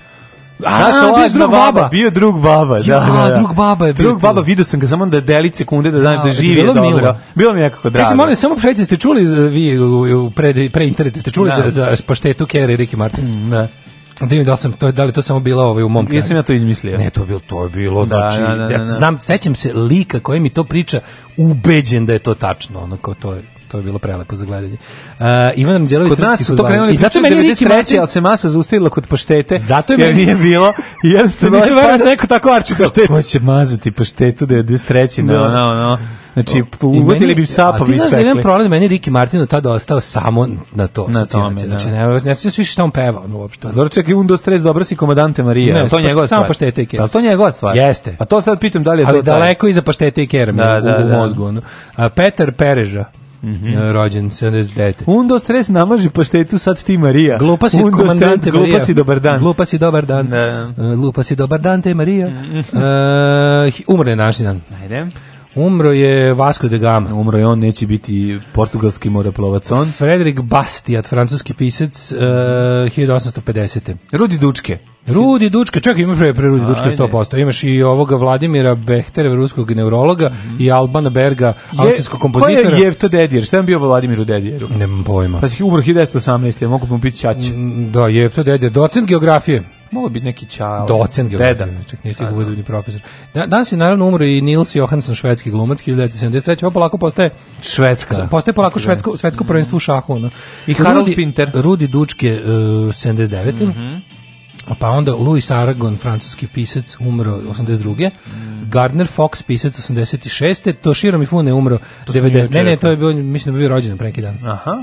A, naša lažna baba. baba. Bio drug baba, da, ja, da, da, da. drug baba je bio. Drug baba, vidio sam ga samo da deli sekunde da znaš da, da živi bilo dobro. Milo. Bilo mi nekako drago. Kažem, molim, samo preći ste čuli, vi u pre, pre internetu ste čuli da. za, za paštetu Kerry i Ricky Martin. Mm, da. Da, da, sam, to, da li to samo bilo ovaj u mom kraju? Nisam ja to izmislio. Ne, to je bilo, to je bilo, da, znači, da, da, da, da. znam, sećam se lika koji mi to priča, ubeđen da je to tačno, ono kao to je, to je bilo prelepo za gledanje. Uh, Ivan Anđelović kod nas su to krenuli i zato meni Riki Martin al se masa zaustavila kod paštete. Zato je meni nije bilo [LAUGHS] i jednostavno nisu ovaj verovali da neko tako arči paštetu. Ko će mazati paštetu 93. no no no. Znači, uvodili bi sapa vi ispekli. A ti znaš da problem, da meni Riki Martin od tada ostao samo na to. Na tome, da. Znači, ne, ne sviđa više šta on peva, on uopšte. Dobro, čekaj, un, dos, tres, dobro si komadante Marija. Ne, to njegova stvar. Samo paštete i kerem. Ali to njegova stvar. Jeste. A to sad pitam da li je to... Ali daleko iza paštete i kerem da, da, u, u da, da. mozgu. Da. Petar Pereža. Mm -hmm. rođen 79. Undo stres namaži paštetu, sad ti Marija. Glupa si, Undo komandante stres, Marija. Glupa si, dobar dan. Glupa si, dobar dan. Da. E, glupa si, dobar dan, te Marija. uh, mhm. e, umre je naš dan. Ajde. Umro je Vasco de da Gama. Umro je on, neće biti portugalski moreplovac on. Frederik Bastiat, francuski pisac, e, uh, 1850. Rudi Dučke. Rudi Dučka, čekaj, imaš pre, pre Rudi Dučka 100%. Imaš i ovoga Vladimira Behtereva, ruskog neurologa, mm -hmm. i Albana Berga, austrijskog kompozitora. Ko je Jevto Dedijer? Šta je bio Vladimiru Dedijeru? Nemam pojma. Pa si umro 1918. Ja mogu mu biti čače. Da, Jevto Dedijer, docent geografije. Mogu biti neki čao. Docent geografije, Deda. čak nisi ga ni profesor. Da, danas je naravno umro i Nils Johansson, švedski glumac, 1973. Ovo polako postaje... Švedska. Postaje polako da. švedsko, švedsko prvenstvo u šahu. Ono. I Harald Rudi, Pinter. Rudi Dučke, uh, 79. Mm -hmm. Pa onda Louis Aragon, francuski pisac, umro 82. Mm. Gardner Fox, pisac 86. Toshiro Mifune umro to 90. Ne, ne, to je da. bio, mislim da bi bio rođen pre neki dan. Aha.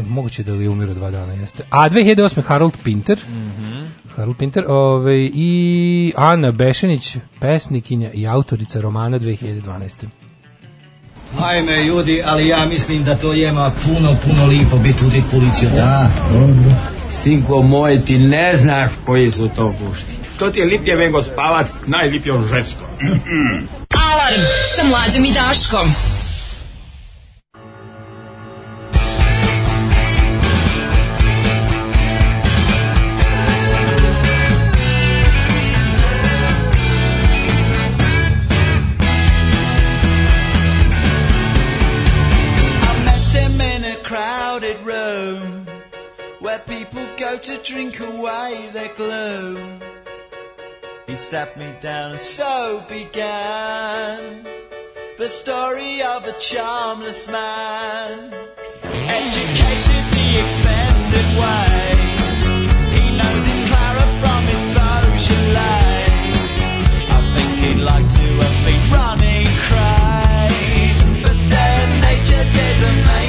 E, moguće da je umro dva dana, jeste. A 2008. Harold Pinter. Mm -hmm. Harold Pinter ove, ovaj, i Ana Bešenić, pesnikinja i autorica romana 2012. Ajme ljudi, ali ja mislim da to jema puno, puno lipo biti u Rikuliciju, da? Sinko moj, ti ne znaš koji su to pušti. To ti je lipje vengo spavac, najlipje on žensko. Alarm sa mlađom i Daškom. drink away their gloom. He sat me down and so began the story of a charmless man. Educated the expensive way, he knows his Clara from his Beaujolais. I think he'd like to have been running cray, but then nature did make.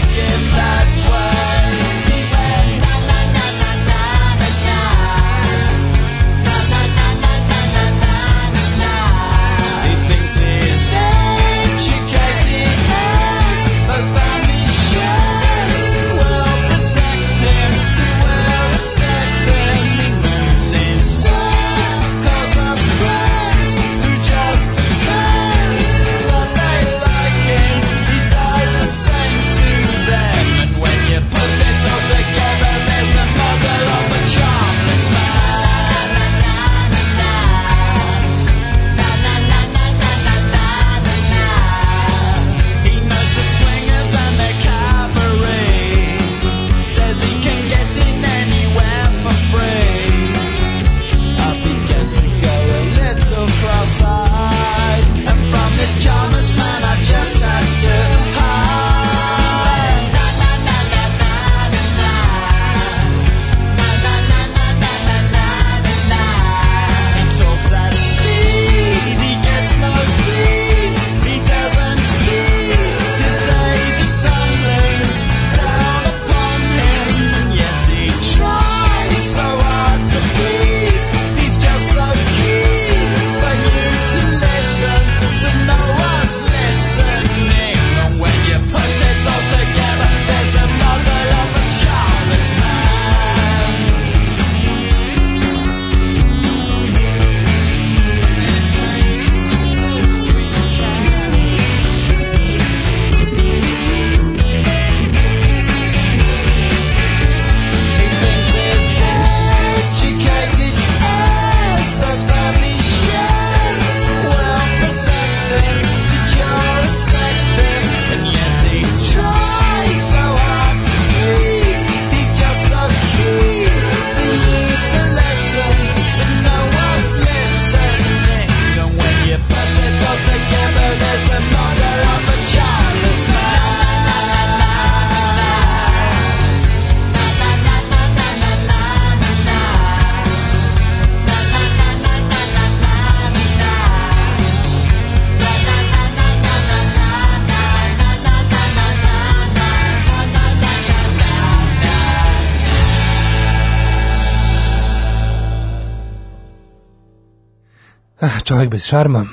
čovjek bez šarma.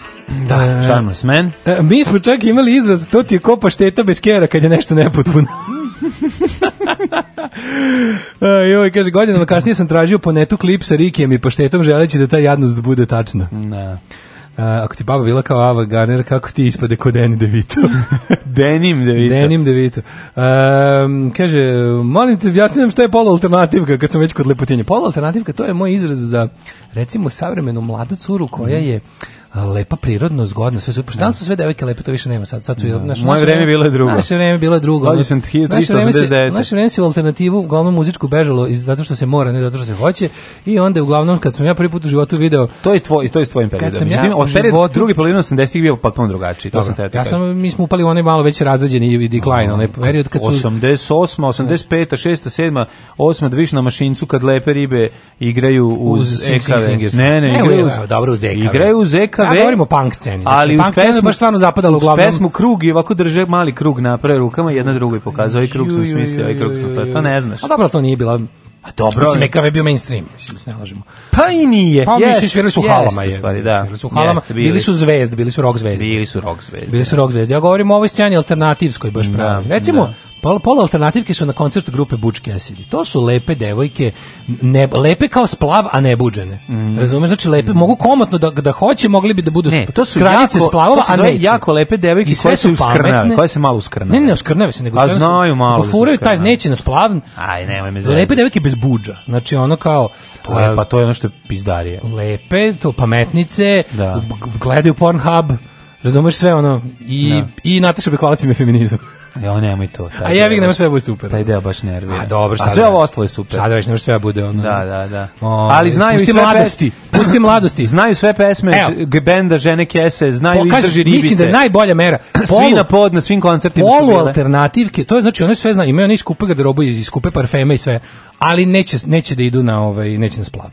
Da, charmless e, man. E, mi smo čak imali izraz, to ti je kopa šteta bez kjera kad je nešto nepotpuno. I [LAUGHS] e, ovaj kaže, godinama kasnije sam tražio po netu klip sa Rikijem i paštetom želeći da ta jadnost bude tačna. Da. Uh, ako ti baba bila kao Ava Garner, kako ti ispade kod Danny DeVito? [LAUGHS] Denim DeVito. Denim DeVito. Um, kaže, molim te, objasni nam šta je pola alternativka, kad sam već kod lepotinje. Pola alternativka, to je moj izraz za, recimo, savremenu mladu curu koja mhm. je lepa, prirodno, zgodna, sve super. Danas da. su sve devojke lepe, to više nema sad. Sad su, da. naš, Moje vreme bilo je drugo. Naše vreme bilo je drugo. Dođe sam 1389. Naše vreme se u alternativu uglavnom muzičku bežalo iz, zato što se mora, ne zato što se hoće. I onda uglavnom kad sam ja prvi put u životu video To je tvoj, i to je tvojim periodom. Kad sam ja, od period, drugi polovinu 80-ih bio pa potpuno drugačiji. To sam te Ja sam mi smo upali u onaj malo već razređeni i decline, onaj period kad su 88, 85, 6, 7, 8, dviš na mašincu kad lepe ribe igraju uz, uz ekave. Ne, ne, igraju dobro uz ekave. Igraju uz ekave ja govorim punk sceni. Znači, ali punk scena baš stvarno zapadalo u glavu. Pesmu krug i ovako drže mali krug naprave rukama, jedna drugoj pokazuje, ovaj krug sam smislio, ovaj krug sam to, ne znaš. A dobro, to nije bila a dobro, mislim, Mekav je bio mainstream, mislim, da se ne lažemo. Pa i nije. Pa yes, mislim, svirali su u halama. je, stvari, da. Svirali su halama, yes, bili. bili su zvezd, bili su rock zvezde. Bili su rock zvezde. Bili su da. rock zvezde. Ja govorim o ovoj sceni alternativskoj, baš da, pravi. Da, Recimo, da. Pol, pol alternativke su na koncert grupe Bučke Esidi. To su lepe devojke, ne, lepe kao splav, a ne buđene. Mm. Razumeš? Znači, lepe, mm. mogu komotno da, da hoće, mogli bi da budu ne, to su kraljice jako, splavova, a ne jako lepe devojke koje su uskrnave, koje se malo uskrnave. Ne, ne, uskrnave se, nego, a pa znaju malo nego furaju taj, neće na splav. Aj, nemoj me zezati. Lepe devojke bez buđa. Znači, ono kao... To je, pa to je ono što je pizdarije. Lepe, to pametnice, da. gledaju Pornhub, razumeš sve ono, i, da. i Nataša Bekvalac je feminizam. [LAUGHS] Ja nemoj to. A ja bih ne može sve bude super. Taj deo baš nervira. A dobro, šta. A sve da ovo ostalo je super. Sada već ne može sve da bude ono. Da, da, da. O, ovaj, Ali znaju pusti sve mladosti. Pes... Pusti mladosti. [LAUGHS] Znaju sve pesme Evo. Žene kese, znaju po, kaži, izdrži ribice. Mislim da je najbolja mera. [CLEARS THROAT] Polu, svi na pod, na svim koncertima polu su bile. alternativke, to je znači one sve znaju, imaju one iskupe garderobu i iskupe parfeme i sve. Ali neće, neće da idu na ovaj, neće na splav.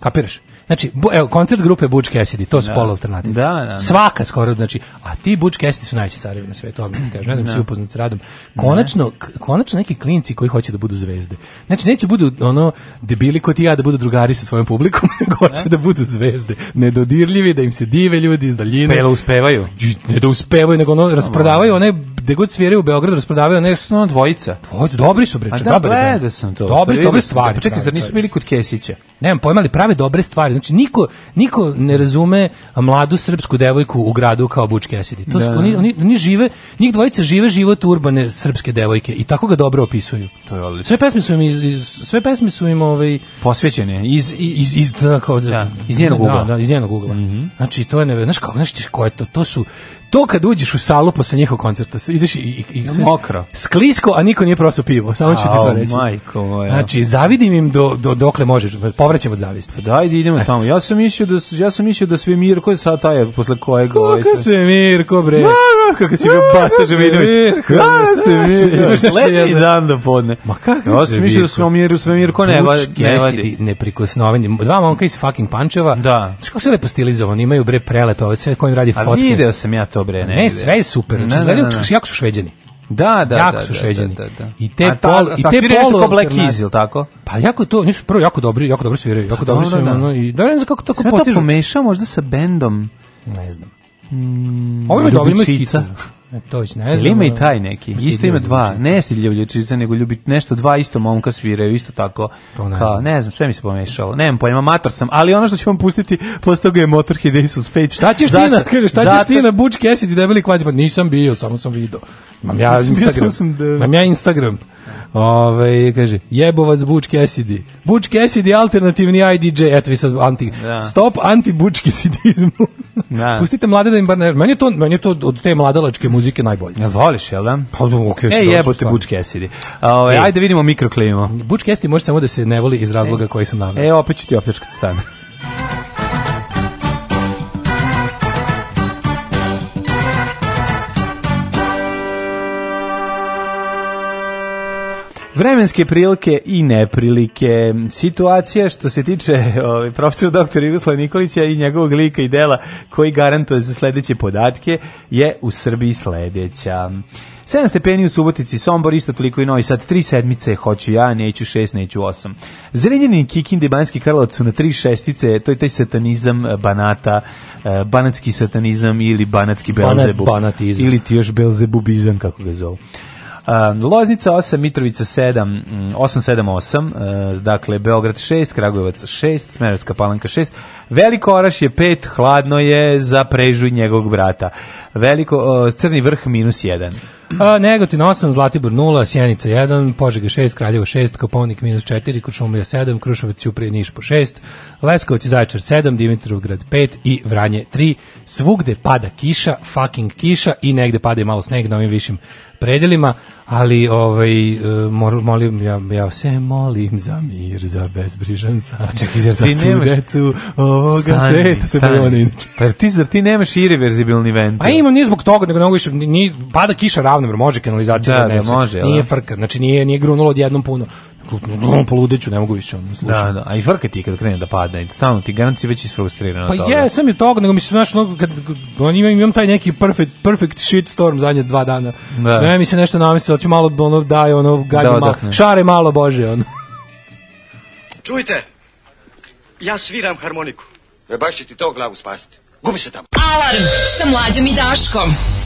Kapiraš? Znači, bu, evo, koncert grupe Butch Cassidy, to su da. pol alternative. Da, da, da, Svaka skoro, znači, a ti Butch Cassidy su najveći carevi na svetu, odmah ti kažem, ne znam da. si upoznat s radom. Konačno, da. konačno neki klinci koji hoće da budu zvezde. Znači, neće budu ono debili kod ja da budu drugari sa svojom publikom, [LAUGHS] nego da. hoće da budu zvezde. Nedodirljivi, da im se dive ljudi iz daljine. Pa uspevaju? Ne da uspevaju, nego ono, rasprodavaju one gde god sviraju u Beogradu rasprodavaju one su ono dvojica. Dvojica, dobri su bre, da, gledao sam to. Dobri, dobre stvari. Pa čekaj, zar nisu bili kod Kesića? nemam pojma, ali prave dobre stvari. Znači, niko, niko ne razume mladu srpsku devojku u gradu kao Bučki Esidi. To da. su, da. oni, oni, oni žive, njih dvojica žive život urbane srpske devojke i tako ga dobro opisuju. To je odlično. Sve pesme su im, iz, iz, sve pesme su im ovaj, posvećene. Iz, iz, iz, da, kao, da, da, da, iz njenog ugla. Da, da, iz njenog ugla. Mm -hmm. Znači, to je neve, znaš kako, znaš, ti koje to, to su, To kad uđeš u salu posle njihovog koncerta, ideš i, i, i mokro. Sklisko, a niko nije prosao pivo. [LAUGHS] Samo ću ti to reći. Majko moja. Znači, zavidim im do, do dokle možeš. Povraćam od zavisti. Pa dajde, da idemo tamo. Ja sam mislio da ja sam mislio da sve mir, Mirko sad taj posle kojeg ovaj. Kako sve mir, ko bre? Ma, kako si bio Bata Živinović. Kako se Mirko? Znači, Letni dan do podne. Ma kako? Ja sam mislio da sve Mirko, sve da Mirko ne, ne vadi. Neprikosnoveni. Dva momka iz fucking Pančeva. Da. Kako se lepo stilizovani, imaju bre prelepe, sve kojim radi fotke. A video sam ja to to bre, ne. Ne, sve je super. Znači, da, da, da, jako su šveđani. Da, da, da jako da, su da, šveđani. Da, da, da. I te pol i te polo Black Keys, ili tako? Pa jako to, nisu prvo jako dobri, jako dobro sviraju, jako pa dobro su, da. ono i da ne znam kako tako postižu. Sve to pomeša možda sa bendom. Ne znam. Mm, Ovo je dobro, ima E, to već ne znam. Ili ima i taj neki. Isto ima dva. Ne Stiljev Ljučica, nego ljubit nešto dva isto momka sviraju, isto tako. To ne, kao, znam. ne znam, sve mi se pomešalo. Nemam pojma, mator sam, ali ono što ću vam pustiti posle toga je Motorhead i Suspect. Šta ćeš ti na, kaže, šta ćeš ti na Butch Cassidy debeli kvađi? Pa nisam bio, samo sam video. Mam ja nisam Instagram. Sam Mam ja Instagram. Ove, kaže, jebo vas Butch Cassidy. Butch Cassidy alternativni IDJ. Eto vi sad anti, da. stop anti-Butch Cassidizmu. Da. Pustite mlade da im bar ne... Meni je to, meni je to od te mladalačke muzike najbolje. Ne voliš, jel da? Pa, okay, e, jebote Butch Cassidy. Ove, e. Ajde vidimo mikroklimu. Butch Cassidy može samo da se ne voli iz razloga e. koji sam navio. E, opet ću ti opljačkati stan. Vremenske prilike i neprilike. Situacija što se tiče ovaj, profesora doktora Jugoslava Nikolića i njegovog lika i dela koji garantuje za sledeće podatke je u Srbiji sledeća. 7 stepeni u Subotici, Sombor isto toliko i Novi Sad, 3 sedmice, hoću ja, neću 6, neću 8. Zrenjanin, Kikin, Banjski Karlovac su na 3 šestice, to je taj satanizam eh, Banata, eh, banatski satanizam ili banatski Belzebub. Banat, Ili ti još Belzebubizam, kako ga zovu. Um, Loznica 8, Mitrovica 7, 878, mm, uh, dakle Beograd 6, Kragujevac 6, Smerovska palanka 6, Veliko Oraš je 5, hladno je za prežu njegovog brata. Veliko, Crni vrh minus 1. A, Negotin 8, Zlatibor 0, Sjenica 1, Požega 6, Kraljevo 6, Koponik minus 4, Kočumlija 7, Krušovac, Ćuprije, Niš po 6, Leskovac i Zajčar 7, Dimitrovgrad 5 i Vranje 3. Svugde pada kiša, fucking kiša i negde pada i malo sneg na ovim višim predelima, ali ovaj eh, molim ja ja se molim za mir za bezbrižan san. Čekaj, zar ti nemaš decu ovoga stani, sveta stani. Oni. Pa ti zar ti nemaš irreverzibilni vent? A imam ni zbog toga nego mnogo više ni pada kiša ravno, može kanalizacija da, da, da može. Nije da. frka, znači nije nije grunulo odjednom puno ono poludeću, ne mogu više ono slušati. Da, da, a i frka ti kad krene da padne, stalno ti garanci već isfrustrirana. Pa je, sam je toga, nego mi se znaš, mnogo, kad, on imam, imam taj neki perfect, perfect shit shitstorm zadnje dva dana. Da. Sve mi se nešto namislio, hoću malo, ono, daj, ono, gađu da, da, malo, šare da. malo, bože, ono. Čujte, ja sviram harmoniku. E baš će ti to glavu spasiti. Gubi se tamo. Alarm sa mlađom i Daškom.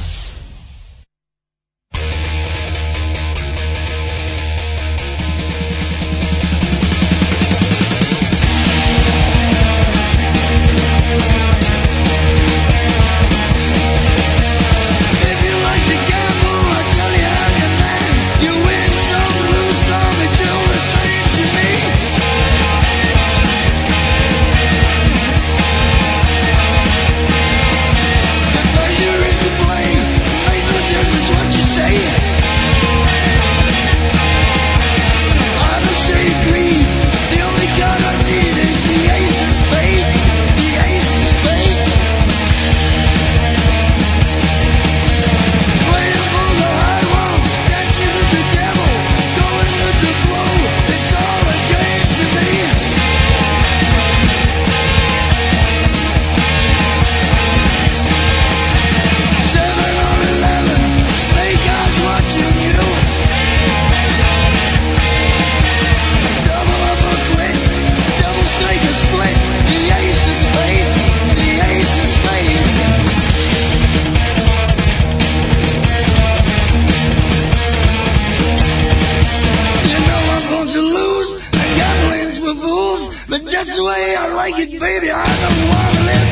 That's the way I like it, baby. I don't wanna live.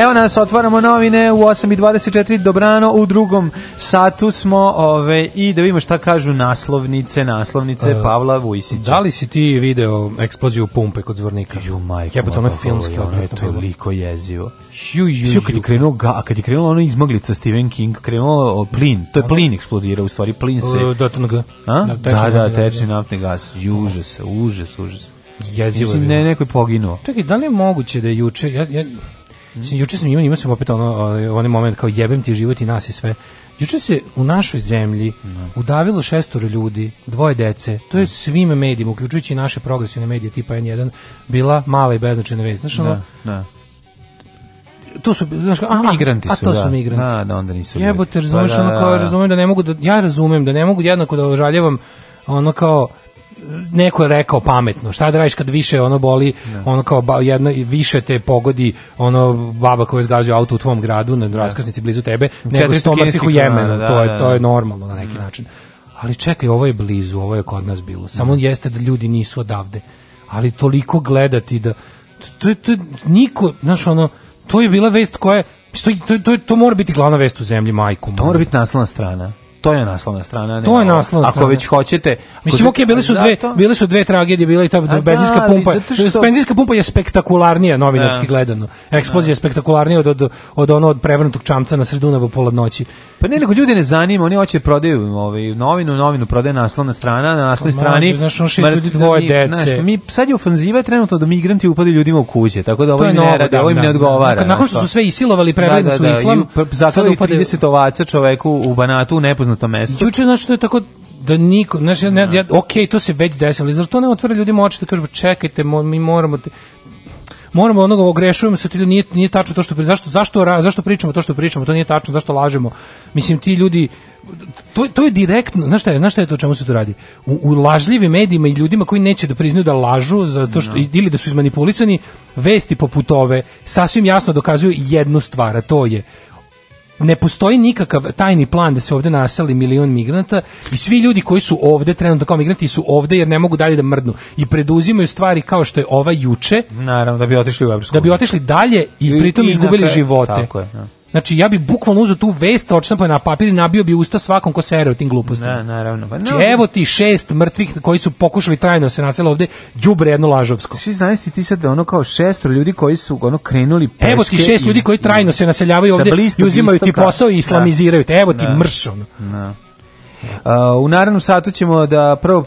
Evo nas, otvaramo novine u 8.24, dobrano, u drugom satu smo ove, i da vidimo šta kažu naslovnice, naslovnice e, Pavla Vujsića. Da li si ti video eksploziju pumpe kod zvornika? Ju, majko, Jebe, to ono filmski ono je toliko jezivo. Ju, ju, ju. Kad je krenuo, ga, kad je krenuo ono izmaglica Stephen King, krenuo plin, to je plin eksplodirao, u stvari plin se... E, da, A? da, da, tečni naftni gas, juže se, užas, užas. Jezivo Mislim, ne, neko je poginuo. Čekaj, da li je moguće da je juče, ja, ja, Mislim, juče sam imao, imao sam opet ono, ovaj, onaj moment kao jebem ti život i nas i sve. Juče se u našoj zemlji da. udavilo šestoro ljudi, dvoje dece, to je da. svim medijima, uključujući i naše progresivne medije tipa N1, bila mala i beznačajna vez. Znaš, ono, da, da. to su znači a migranti su. A to da. su migranti. Da, da onda nisu. Jebote, razumeš pa, da, ono kao razumem da ne mogu da ja razumem da ne mogu jednako da ožaljevam ono kao neko je rekao pametno. Šta da radiš kad više ono boli, ne. ono kao ba, jedna više te pogodi ono baba koja zgazio auto u tvom gradu na raskrsnici blizu tebe, nego 100 mrtvih u Jemenu. Da, to je da, da. to je normalno na neki ne. način. Ali čekaj, ovo je blizu, ovo je kod nas bilo. Samo ne. jeste da ljudi nisu odavde. Ali toliko gledati da to, to, niko, znaš ono, to je bila vest koja to, to, to, to mora biti glavna vest u zemlji, majku. To mora biti naslovna strana. To je naslovna strana, ne. To je naslovna strana. Ako već hoćete. Mislim, okej, okay, bile su dve, bile su dve tragedije, bila i ta A da, benzinska da, pumpa. Što... Benzinska pumpa je spektakularnija novinarski da. gledano. Eksplozija je da. spektakularnija od, od, od ono od prevrnutog čamca na sredu na pola noći. Pa ne, nego ljudi ne zanima, oni hoće da prodaju ovaj, novinu, novinu prodaje naslovna strana, na naslovnoj pa strani. Znaš, on šest ljudi dvoje mi, dece. Znaš, mi, sad je ofenziva trenutno da migranti upadaju ljudima u kuće, tako da ovo da, im ne radi, da, ovo im ne odgovara. Nakon što su sve isilovali, pregledali su islam, pa sad upadaju. 30 ovaca čoveku u Banatu u nepoznatom mestu. Juče, znaš, to je tako da niko, znaš, ne, ja, okay, to se već desilo, ali zar to ne otvara ljudima oči da kažu, čekajte, mo, mi moramo, te, moramo onoga ogrešujemo se ti nije nije tačno to što zašto zašto zašto pričamo to što pričamo to nije tačno zašto lažemo mislim ti ljudi to, to je direktno znaš šta je znaš šta je to čemu se to radi u, u lažljivim medijima i ljudima koji neće da priznaju da lažu zato što no. Da. ili da su izmanipulisani vesti poput ove sasvim jasno dokazuju jednu stvar a to je ne postoji nikakav tajni plan da se ovde naseli milion migranata i svi ljudi koji su ovde trenutno kao migranti su ovde jer ne mogu dalje da mrdnu i preduzimaju stvari kao što je ova juče naravno da bi otišli u Evropsku da bi otišli dalje i, I pritom i izgubili kraju, živote tako je, ja. Da. Znači, ja bi bukvalno uzeo tu vest, očinam pa je na papir i nabio bi usta svakom ko sere u tim glupostima. Na, da, naravno. Pa, no. Znači, evo ti šest mrtvih koji su pokušali trajno da se nasjeli ovde, đubre jedno lažovsko. Svi znaš ti ti sad ono kao šestro ljudi koji su ono krenuli peške. Evo ti šest ljudi koji trajno se naseljavaju ovde i uzimaju ti posao i da. islamiziraju te. Evo ti mrš Uh, u narednom satu ćemo da prvo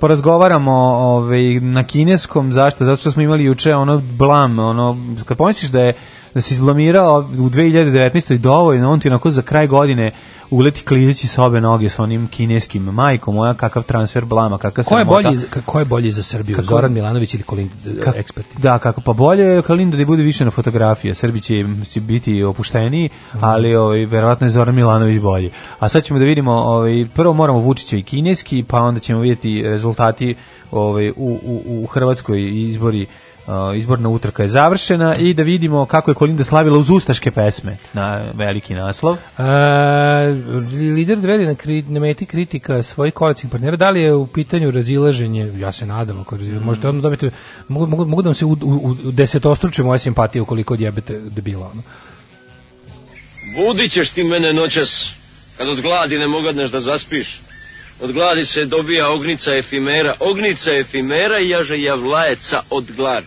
porazgovaramo ovaj, na kineskom, zašto? Zato što smo imali juče ono blam, ono, kad pomisliš da je da se izblamirao u 2019. dovoljno, on ti onako za kraj godine uleti klizeći sa obe noge sa onim kineskim majkom, moja kakav transfer blama, kakav ko je bolji ko je bolji za Srbiju, kako, Zoran Milanović ili Kolin ka, ekspert? Da, kako pa bolje Kalinda da bude više na fotografije. Srbi će, biti opušteniji, mhm. ali ovaj verovatno je Zoran Milanović bolji. A sad ćemo da vidimo, ovaj prvo moramo Vučića i kineski, pa onda ćemo vidjeti rezultati ovaj u, u, u Hrvatskoj izbori izborna utrka je završena i da vidimo kako je Kolinda slavila uz ustaške pesme na veliki naslov. A, e, lider dveri na, kri, na meti kritika svojih koalicijih partnera, da li je u pitanju razilaženje, ja se nadam, ako razilaženje, mm. možete odmah dobiti, mogu, mogu, mogu da vam se u, u, u desetostruče moja simpatija ukoliko odjebete debila. Ono. Budit ti mene noćas, kad od gladi ne mogadneš da zaspiš. Od gladi se dobija ognica efimera, ognica efimera jaže javlajeca od gladi.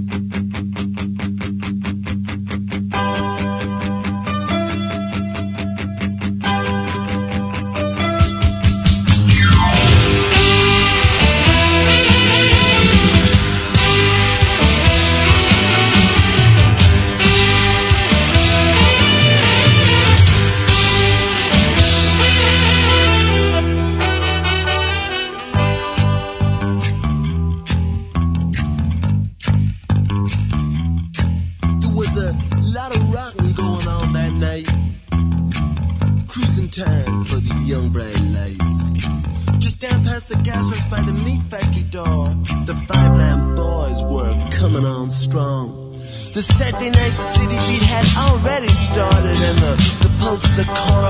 the car.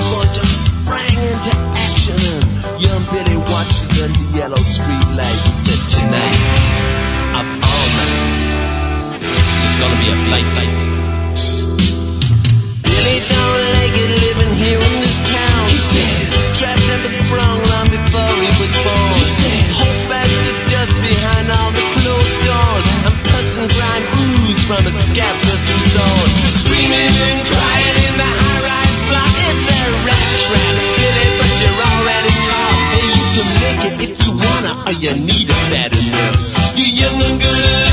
and good.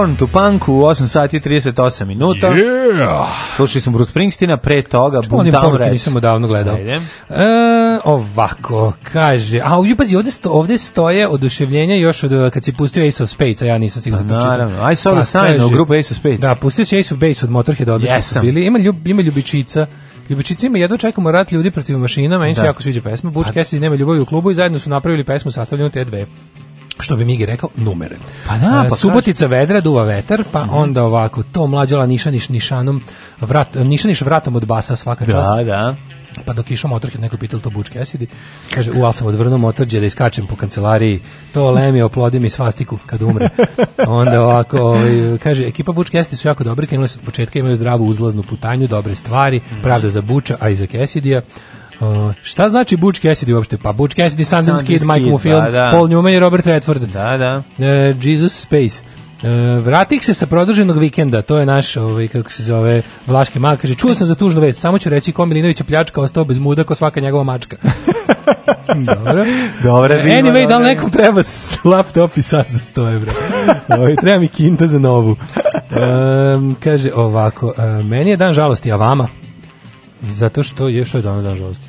Born to Punk u 8 sati 38 minuta. Yeah. Slušali smo Bruce Springsteena, pre toga Boomtown Rats. Nisam odavno gledao. Ajde. E, ovako, kaže, a ovdje, pazi, ovde, sto, ovdje stoje oduševljenja još od, e, kad si pustio Ace of Spades, a ja nisam sigurno da počitao. Naravno, I saw pa the sign u grupu Ace of Spades. Da, pustio si Ace of Base od Motorhead, odlično yes, su bili. Ima, ljub, ima ljubičica, Ljubičicima jedva čekamo rat ljudi protiv mašina, meni se da. jako sviđa pesma. Butch pa- Cassidy nema ljubavi u klubu i zajedno su napravili pesmu sastavljenu te dve što bi Migi rekao, numere. Pa da, e, pa Subotica kaži. vedra, duva vetar, pa mm. onda ovako, to mlađala nišaniš nišanom, vrat, nišaniš vratom od basa svaka da, čast. Da, da. Pa dok išao motor, kad neko pitalo to bučke esidi, kaže, u, ali sam odvrnuo motor, da iskačem po kancelariji, to lemi, oplodi mi svastiku kad umre. [LAUGHS] Onda ovako, ovaj, kaže, ekipa bučke esidi su jako dobri, krenuli su od početka, imaju zdravu uzlaznu putanju, dobre stvari, mm. pravda za buča, a i za kesidija. Uh, šta znači Butch Cassidy uopšte? Pa Butch Cassidy, Sundance Kid, Michael Film, da, da. Paul Newman i Robert Redford. Da, da. Uh, Jesus Space. Uh, vratih se sa produženog vikenda, to je naš, ovaj, kako se zove, Vlaške mag, kaže, čuo sam za tužnu vest, samo ću reći Komilinović je pljačkao ostao bez muda ko svaka njegova mačka. [LAUGHS] dobro. Dobre, anyway, dobro. da li nekom treba laptop i sad za 100 evra? [LAUGHS] Ovo, ovaj, treba mi kinta za novu. Um, kaže ovako, uh, meni je dan žalosti, a vama? zato što je što je danas dan žalosti.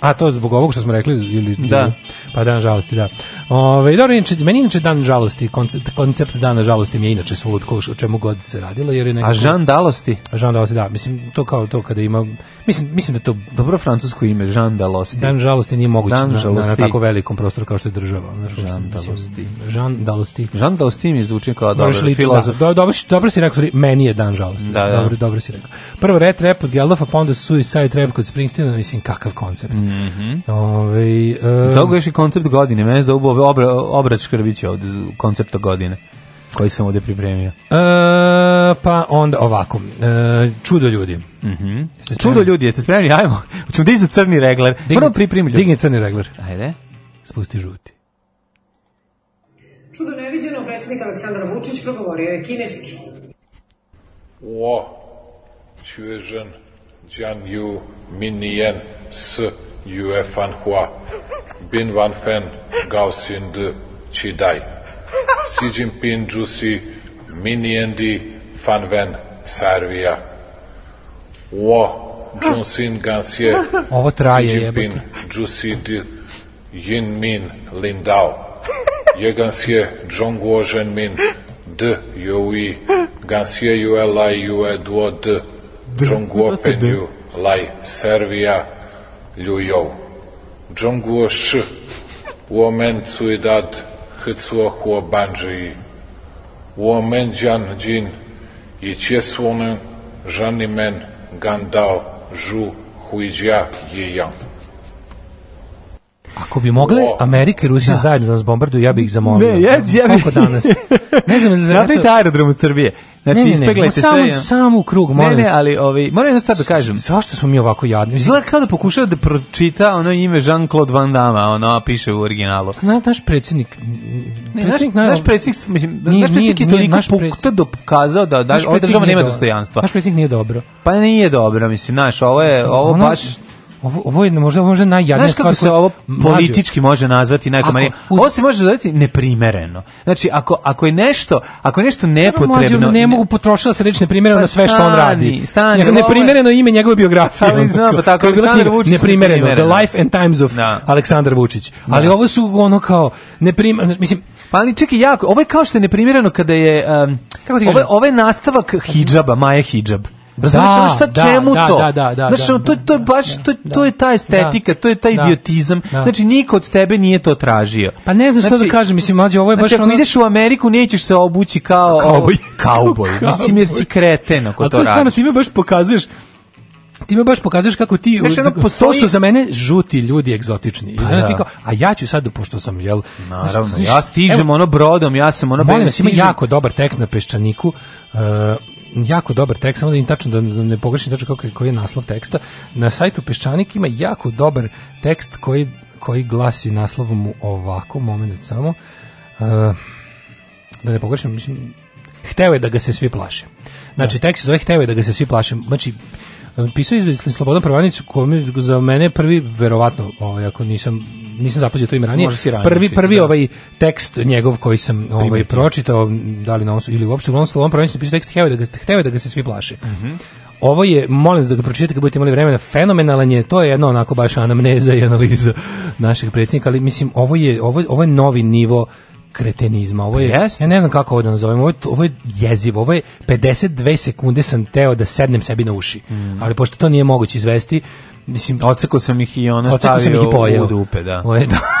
A to je zbog ovog što smo rekli ili da. pa dan žalosti, da. Ovaj dobro, inače meni inače dan žalosti, koncept, koncept dana žalosti mi je inače svud o čemu god se radilo jer je nekako, A Jean Dalosti? A Jean Dalosti, da, mislim to kao to kada ima mislim mislim da to dobro francusko ime Jean Dalosti. Dan žalosti nije moguće dan na, na, na, tako velikom prostoru kao što je država, znači Jean Dalosti. Jean Dalosti. Jean Dalosti mi zvuči kao dobar liči, da. filozof. Da, dobro, dobro si rekao, meni je dan žalosti. Da, da. Dobro, dobro si rekao. Prvo Red rep od Geldofa, pa onda Suicide Rap kod Springsteena, mislim kakav koncept. Mm Mm ovaj Ove, um, koncept godine. Mene za ubove obra, obrač Škrbić ovde koncepta godine koji sam ovde pripremio. E, pa onda ovako. E, čudo ljudi. Mhm. Mm čudo ljudi, jeste spremni? Ajmo. Hoćemo da iza crni regler. Prvo pripremi. Digni crni regler. Ajde. Spusti žuti. Čudo neviđeno predsjednik Aleksandar Vučić progovorio je kineski. Wo, Xuezhen, Jian Yu, Min Nian, S, Yue Fan Hua, Bin Van Fen, Gao Xin De, Qi Dai, Xi Jinping, Zhu Si, Min Di, Fan Wen, Sarvia, Wo, Jun Xin, Gan Xie, Ovo traje, Xi Jinping, Zhu Si Di, Yin Min, Lin Dao, Ye Gan Xie, Zhong Guo Zhen Min, De, D, Yui, Gan Xie, Yue Lai, Yue Duo De, Zhong Guo Pen Yu, Lai, Servija, Liu Yu. Zhongguo Shi, Wo Men Cui Dat, He Cuo Huo Ban Zhi Yi. Wo Men Jian Jin, Yi Qie Suonen, Zhan Men Gan Dao, Zhu Hui Jia Yi Yang. Ako bi mogle Amerika i Rusija da. zajedno da nas bombarduju, ja bih ih zamolio. Ne, ja, ja bih... Kako danas? Ne znam, da [LAUGHS] Napravite aerodrom u Srbije. Znači, ne, ne, ne, samo, sve. Samo u krug, molim. Ne, ne, ali ovi, ovaj, moram jednu stvar da kažem. Zašto smo mi ovako jadni? Izgleda kao da pokušava da pročita ono ime Jean-Claude Van Damme, ono piše u originalu. Na, naš predsjednik... Ne, naš, naš predsjednik, mislim, nije, naš predsjednik nije, je toliko pukta dokazao da, da ova država nema dostojanstva. Naš predsjednik nije dobro. Pa nije dobro, mislim, znaš, ovo je, ovo baš... Ovo, ovo je možda, možda najjadnija stvar. Znaš kako se ovo politički može nazvati nekom ali Ovo se može nazvati neprimereno. Znači, ako, ako je nešto, ako je nešto nepotrebno... Mlađe, ne mogu potrošila se reći neprimereno pa na sve što on radi. Stani, neprimereno ime njegove biografije. Ali znam, pa tako, Aleksandar Vučić. Neprimereno, The Life and Times of da. Aleksandar Vučić. Da. Ali ovo su ono kao, neprimereno, mislim... Pa ali čekaj, jako, ovo je kao što je neprimereno kada je... Um, kako ti ovo, ovo je nastavak hijaba, Maja hijab. Razumeš da, šta da, čemu da, to? Da, da, da, znači, da, to, to je da, baš, to, da, to je ta da, estetika, to je taj idiotizam. Da, Znači, niko od tebe nije to tražio. Pa ne znam znači, da kažem, mislim, mlađi, ovo je baš znači, ono... ako ideš u Ameriku, nećeš se obući kao... Kauboj. [LAUGHS] Kauboj. Mislim, jer si kreten ako to radiš. A to stvarno, ti me baš pokazuješ ti me baš pokazuješ kako ti Znaš, ono, postoji... to su za mene žuti ljudi egzotični. Pa, da. Kao, a ja ću sad pošto sam jel naravno znaš, ja stižem evo, ono brodom, ja sam ono molim, ima jako dobar tekst na peščaniku. Uh, jako dobar tekst, samo da im tačno da ne pogrešim tačno koji, koji je naslov teksta. Na sajtu Peščanik ima jako dobar tekst koji, koji glasi naslovom ovako, momenat samo. Uh, da ne pogrešim, mislim, hteo je da ga se svi plaše. Znači, da. tekst zove hteo je da ga se svi plaše. Znači, e, pisao je Slobodan Prvanicu, koji za mene prvi, verovatno, ovaj, ako nisam nisam zapazio to ime ranije. Ranije, prvi znači, prvi da. ovaj tekst njegov koji sam ovaj pročitao, dali na ili uopšte on onom slovom prvenstvu piše tekst hteo da ga hteo da ga se svi plaše. Mhm. Ovo je, molim da ga pročitate kad budete imali vremena, fenomenalan je, to je jedno onako baš anamneza i analiza naših predsjednika, ali mislim, ovo je, ovo, ovo je novi nivo kretenizma. Ovo je, yes. Pa ja ne znam kako ovo da nazovem, ovo je, ovo je jezivo, ovo je 52 sekunde sam teo da sednem sebi na uši, mm. ali pošto to nije moguće izvesti, mislim odsekao sam ih i ona stavio u dupe, da. Ovo je, da. [LAUGHS]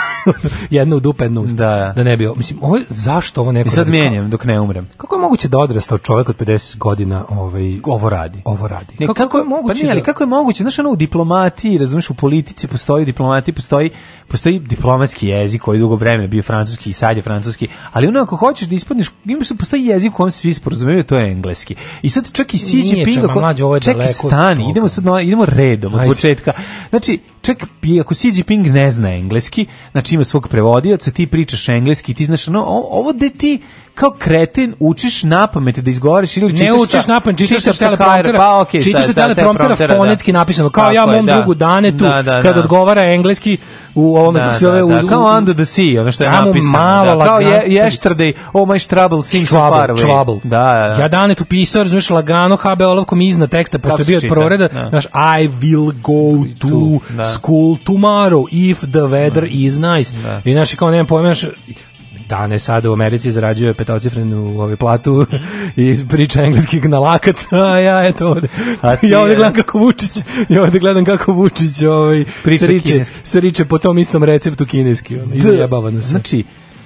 jednu u dupe, jednu u da. da ne bio. mislim, ovo je, zašto ovo neko... I da sad radi? dok ne umrem. Kako je moguće da odrastao čovjek od 50 godina ovaj, ovo radi? Ovo radi. Ne, kako, kako, je moguće? Pa nije, da- ali kako je moguće? Znaš, ono, u diplomatiji, razumiješ, u politici postoji diplomati, postoji, postoji diplomatski jezik koji dugo vreme bio francuski i sad je francuski, ali ono, ako hoćeš da ispadneš, imaš, postoji jezik u kojem se svi sporazumevaju, to je engleski. I sad čak i Xi Jinping... Nije, čema, ovo je Čekaj, stani, idemo, sad, idemo redom, od početka. Znači, čak ako Xi Jinping ne zna engleski, znači ima svog prevodioca, ti pričaš engleski, ti znaš, no, ovo de ti kao kreten učiš na pamet da izgovaraš ili čitaš ne učiš na pamet čitaš, sa telepromptera pa okay, čitaš sa da, da, telepromptera da. fonetski da. napisano kao Tako ja mom da. drugu Danetu da, da, kad odgovara engleski u ovom da, kako se zove da, kao under the sea ono što je napisano malo da, kao je, yesterday oh my trouble seems so far away trouble. Da, da, ja Danetu pisao razumeš lagano HB olovkom iznad teksta pošto je bio od proreda znaš I will go to school tomorrow if the weather mm. is nice. Da. I znači kao nemam pojma, dane sada u Americi zarađuje petocifrenu ovaj platu [LAUGHS] i priča engleski na lakat, [LAUGHS] a ja eto ovde. A ja ovde gledam kako Vučić, ja ovde gledam kako Vučić ovaj sriče, sriče po tom istom receptu kineski, ono, izjebava nas. Znači,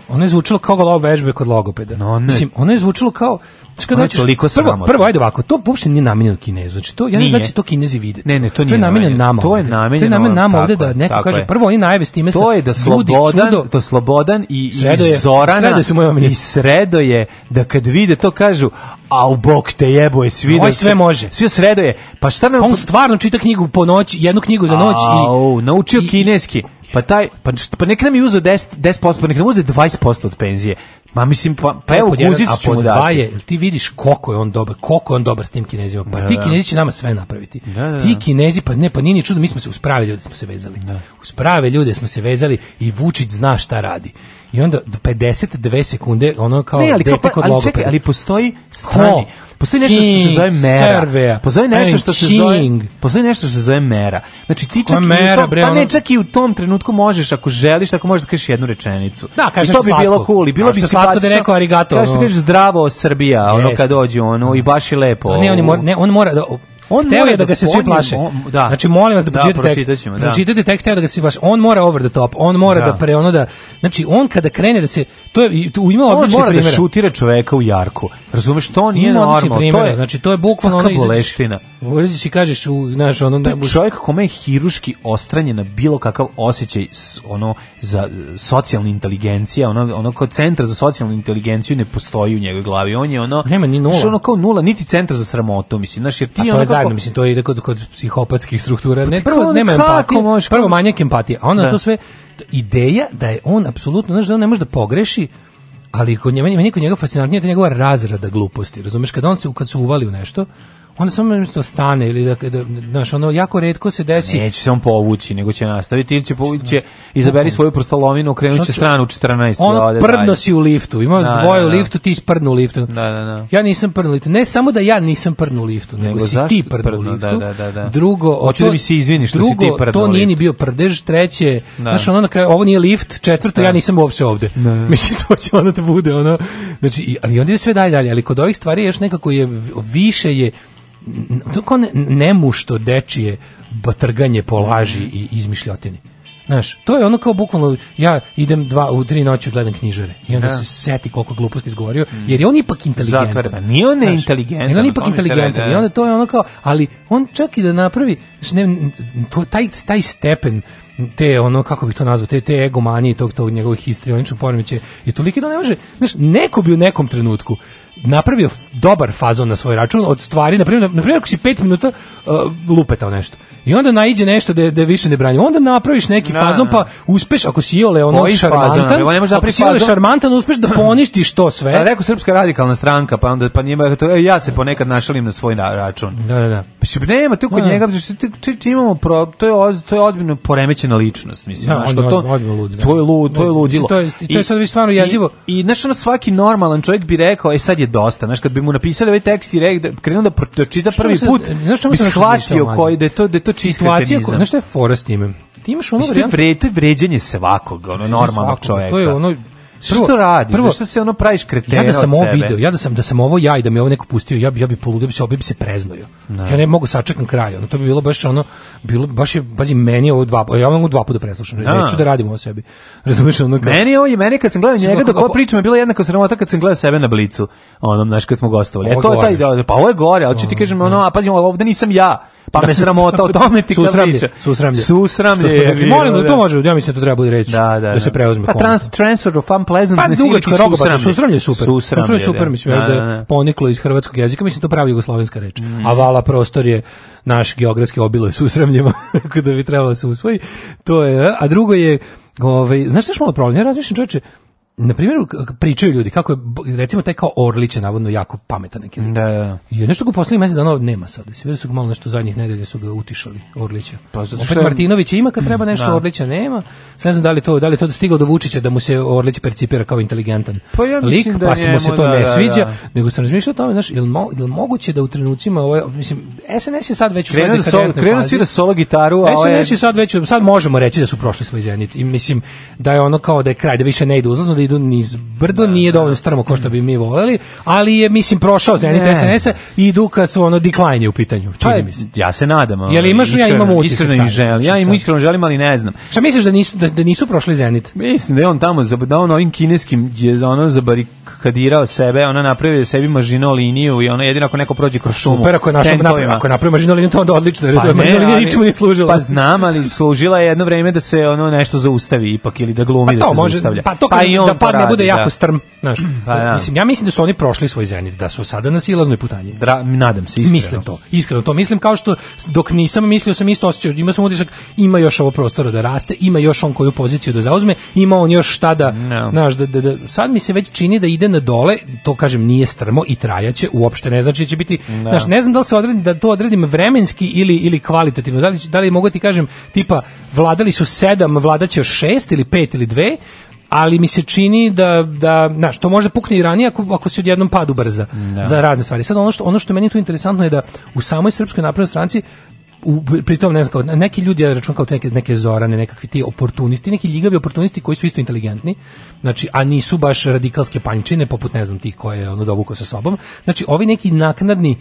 ono je zvučalo kao golova vežbe kod logopeda. No, ne. Mislim, ono je zvučalo kao Čekaj, ono toliko prvo, sramotno. prvo, ajde ovako, to uopšte nije namenjeno Kinezu. Znači to ja ne znači to Kinezi vide. Ne, ne, to nije. To je namenjeno nama. To je namenjeno. To je namenjeno nama ovde da neko kaže je. prvo oni najave s time To je da slobodan, čudo, to da slobodan i sredo je, i Zorana sredo se moja i sredo je da kad vide to kažu a u bok te jebo je svi da sve može. Svi sredo je. Pa šta nam pa on stvarno čita knjigu po noći, jednu knjigu za noć i naučio kineski. Pa taj pa pa nek nam uzeo 10 10%, pa nek nam uzeo 20% od penzije. Ma mislim pa pa evo uzet ćemo da. Pa je, ti vidiš koliko je on dobar, koliko je on dobar s tim Kinezima. Pa da, ti da. Kinezi će nama sve napraviti. Da, da, ti da. Kinezi pa ne, pa nije ni čudo, mi smo se uspravili, ljudi smo se vezali. Da. Usprave ljude smo se vezali i Vučić zna šta radi i onda 52 sekunde ono kao ne, ali, kao, pa, ali, ali postoji strani, postoji nešto King, što se zove mera. Serveja, postoji nešto što se zove postoji nešto što se zove mera. Znači ti čak mera, i tom, bre, pa ne čak i u tom trenutku možeš ako želiš, ako možeš da kažeš jednu rečenicu. Da, kažeš I to bi slatko. bilo cool, bilo bi slatko da rekao arigato. Kažeš, ono. kažeš zdravo Srbija, Jest. ono kad dođe ono i baš je lepo. Pa ne, on mora, ne, on mora da On Hteo je da, da ga se svi plaše. Da. Znači molim vas da, da pročitate tekst. Da. Pročitajte tekst, da ga se baš On mora over the top, on mora da, da pre ono da znači on kada krene da se to je tu ima odlični primjer. On mora da šutira čoveka u jarku. Razumeš to nije normalno. Primjera, to je znači to je bukvalno ono boleština. Uđi si kažeš u naš ono da čovjek kome je hiruški ostranjen na bilo kakav osjećaj ono za socijalnu inteligenciju, ono ono kao centar za socijalnu inteligenciju ne postoji u njegovoj glavi. On je ono nema ni nula. Ono kao nula, niti centar za sramotu, mislim. Znaš, jer ti ono zajedno, mislim, to ide kod, kod psihopatskih struktura. Pa ne, prvo, nema empatije, prvo manjak empatije, a onda da. to sve, ideja da je on apsolutno, znaš, da on ne može da pogreši, ali kod njega, meni kod njega fascinantnije je njegova razrada gluposti, razumeš, kada on se, kad se uvali u nešto, onda samo nešto da stane ili da, da, naš, ono jako retko se desi. Neće se on povući, nego će nastaviti ili će povući, izaberi svoju prostolovinu, okrenut će stranu 14. Ono prdno si u liftu, ima vas da, dvoje da, u liftu, ti sprnu u liftu. Da, da, da. Ja nisam prdno u liftu, ne samo da ja nisam prdno u liftu, nego, nego si ti prdno u liftu. Da, da, da. Drugo, Hoću da mi se izviniš što drugo, si ti prdno to nije ni bio prdež, treće, da. znaš, ono na kraju, ovo nije lift, četvrto, ja nisam uopšte ovde. Da. Mislim, to će ono da bude, ono, znači, ali onda sve dalje, dalje, ali kod ovih stvari još nekako je, više je, to kao ne, nemušto dečije batrganje po laži i izmišljotini. Znaš, to je ono kao bukvalno, ja idem dva, u tri noći gledam knjižare i onda da. se seti koliko gluposti izgovorio, jer je on ipak inteligentan. Zatvrda, nije on ne inteligentan. on ipak inteligentan da. i onda to je ono kao, ali on čak i da napravi, ne, to, taj, taj stepen te ono kako bih to nazvao te te egomanije tog tog njegovih histrioničnog poremećaja je toliko da ne može znaš neko bi u nekom trenutku napravio dobar fazon na svoj račun od stvari, na primjer, na primjer ako si 5 minuta uh, lupetao nešto. I onda naiđe nešto da da više ne branimo. Onda napraviš neki na, fazon pa uspeš ako si Jole ono šarmantan. Ne možeš da ako si Jole šarmantan uspeš da poništiš to sve. Da, rekao srpska radikalna stranka pa onda pa njima to, e, ja se ponekad našalim na svoj račun. Da, da, da. Mislim pa nema tu kod da, njega ti imamo pro, to je oz, to je ozbiljno poremećena ličnost, mislim, da, znaš, to, da. to je lud, to je da, ludilo. To je to je sad stvarno jezivo. I, i znaš, ono, svaki normalan čovjek bi rekao, ej sad je dosta. Znaš, kad bi mu napisali ovaj tekst i rekli, da, krenuo da pročita da prvi se, put, bi shvatio koji, da je to, da to čist kretenizam. Znaš što je fora s time? Ti imaš ono varijanta... To je vređenje svakog, ono, normalnog čoveka. To je ono, prvo, što radi? Prvo, što se ono praviš kretena Ja da sam ovo video, ja da sam da sam ovo ja i da mi ovo neko pustio, ja bi ja bi poludio, bi se obi bi se preznojo. No. Da. Ja ne mogu sačekam kraj, ono to bi bilo baš ono bilo baš je bazi meni ovo dva, ja mogu dva puta preslušam, no. Da. neću da radim ovo sebi. [LAUGHS] Razumeš ono kao... Meni ovo je meni kad sam gledao njega dok ovo pričam je bila jednako sramota kad sam gledao sebe na blicu. Onom znaš, kad smo gostovali. E to je taj da, pa ovo je gore, al ti kažem ono, a pazi, ovde nisam ja pa me sramota o tome ti susramlje, priča. Susramlje. Susramlje. susramlje. Molim da to može, ja mislim da to treba bude reći, da, da, da, da. se preuzme. Pa trans, transfer of unpleasant pa, dugačka roba, susramlje. susramlje je super. Susramlje, susramlje super, mislim, da, da, da, da. poniklo iz hrvatskog jezika, mislim to pravi jugoslovenska reč. Mm. A vala prostor je naš geografski obilo je [LAUGHS] susramljima, tako da bi trebalo da se usvoji. To je, a drugo je, ovaj, znaš što je malo problem? Ja razmišljam, čoveče, na primjer pričaju ljudi kako je recimo taj kao Orlić je navodno jako pametan neki. Da, da. I nešto ga poslednjih mjesec dana nema sad. Sve su ga malo nešto zadnjih nedelja su ga utišali Orlića. Pa zato što Martinović ima kad treba [CLEARS THROAT] nešto da. Orlića nema. Sve ne znam da li to da li to stiglo do Vučića da mu se Orlić percipira kao inteligentan. Pa ja lik, da pa njemu, se to da, ne da, sviđa, da. nego sam razmišljao o tome, znaš, jel, mo, jel moguće da u trenucima ovo ovaj, mislim SNS je sad već u svojoj da Krenuo svira solo gitaru, a SNS ovaj- je sad već sad možemo reći da su prošli svoj zenit i mislim da je ono kao da je kraj, da više ne ide uzlazno, da idu niz brdo, da, nije da. dovoljno strmo kao što bi mi voleli, ali je, mislim, prošao Zenit SNS-a i Duka su ono decline u pitanju, pa, čini mi se. Ja se nadam. Je li imaš, iskreno, ja imam utisak. Iskreno im želim, ja im iskreno želim, ali ne znam. Šta misliš da nisu, da, da nisu prošli Zenit? Mislim da je on tamo, da on ovim kineskim je ono zabarikadirao sebe, ona napravio sebi mažino liniju i ona jedino ako neko prođe kroz šumu. Super, ako je našo napravio, ako napravi mažino liniju, to onda odlično, jer pa je mažino linija ničemu nije služila. Pa znam, ali služila je jedno vreme da se ono nešto zaustavi ipak ili da glumi pa da se može, zaustavlja. Pa to pa i on da da padne, radi, bude da. jako strm. Znaš, pa, ja. Da. Mislim, ja mislim da su oni prošli svoj zenit, da su sada na silaznoj putanji. Dra, nadam se, iskreno. Mislim to, iskreno to mislim, kao što dok nisam mislio sam isto osjećao, ima sam utisak, ima još ovo prostora da raste, ima još on koju poziciju da zauzme, ima on još šta da, no. znaš, da, da, da, sad mi se već čini da ide na dole, to kažem nije strmo i trajaće, uopšte ne znači da će biti, no. znaš, ne znam da li se odredim, da to odredim vremenski ili, ili kvalitativno, da li, da li mogu ti kažem, tipa, vladali su sedam, vladaće šest ili pet ili dve, ali mi se čini da, da znaš, to možda pukne i ranije ako, ako se odjednom padu brza da. za razne stvari. Sad ono što, ono što meni tu interesantno je da u samoj Srpskoj naprednoj stranci u, pritom ne znam, kao, neki ljudi, ja račun kao neke, neke zorane, nekakvi ti oportunisti, neki ljigavi oportunisti koji su isto inteligentni, znači, a nisu baš radikalske pančine, poput ne znam tih koje je ono dovukao sa sobom. Znači, ovi neki naknadni,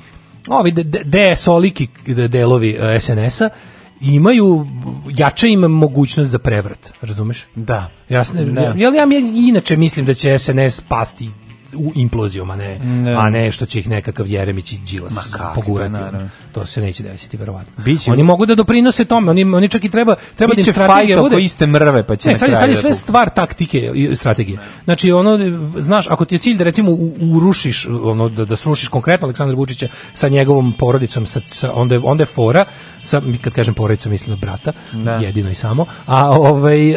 ovi de, liki delovi eh, SNS-a, imaju jače im mogućnost za prevrat, razumeš? Da. Jasno, da. ja, ja, ja, inače mislim da će SNS pasti u implozijom, a ne, ne, a ne što će ih nekakav Jeremić i Đilas pogurati. Naravno. To se neće desiti, verovatno. Biće oni u... mogu da doprinose tome, oni, oni čak i treba, treba Biće da im strategije bude. Biće iste mrve, pa će ne, sad, sad je sve stvar taktike i strategije. Znači, ono, znaš, ako ti je cilj da recimo urušiš, ono, da, da srušiš konkretno Aleksandra Vučića sa njegovom porodicom, sa, sa, onda, onda je fora, sa, kad kažem porodicom, mislim na brata, da. jedino i samo, a ovaj, e,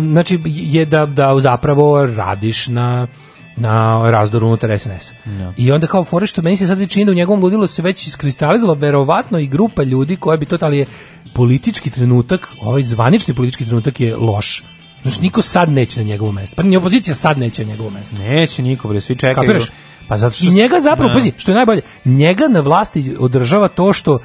znači, je da, da zapravo radiš na na razdor unutar SNS. No. Da. I onda kao fore što meni se sad čini da u njegovom ludilu se već iskristalizalo verovatno i grupa ljudi koja bi to ali da je politički trenutak, ovaj zvanični politički trenutak je loš. Znači, niko sad neće na njegovo mesto. Pa ni opozicija sad neće na njegovo mesto. Neće niko, bre, svi čekaju. Kapiraš? Pa zato što... I njega zapravo, no. Da. pazi, što je najbolje, njega na vlasti održava to što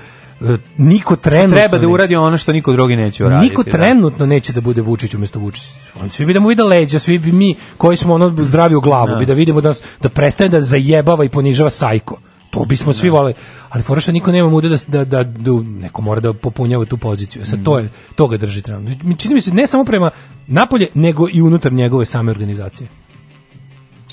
niko trenutno treba da uradi ono što niko drugi neće uraditi. Niko da. trenutno da. neće da bude Vučić umesto Vučića. Oni svi bi da mu ide leđa, svi bi mi koji smo ono zdravi u glavu, da. bi da vidimo da, da prestane da zajebava i ponižava sajko. To bismo svi da. voleli. Ali fora što niko nema muda da, da, da, da, neko mora da popunjava tu poziciju. E sad to, mm. je, to ga drži trenutno. Čini mi se ne samo prema napolje, nego i unutar njegove same organizacije.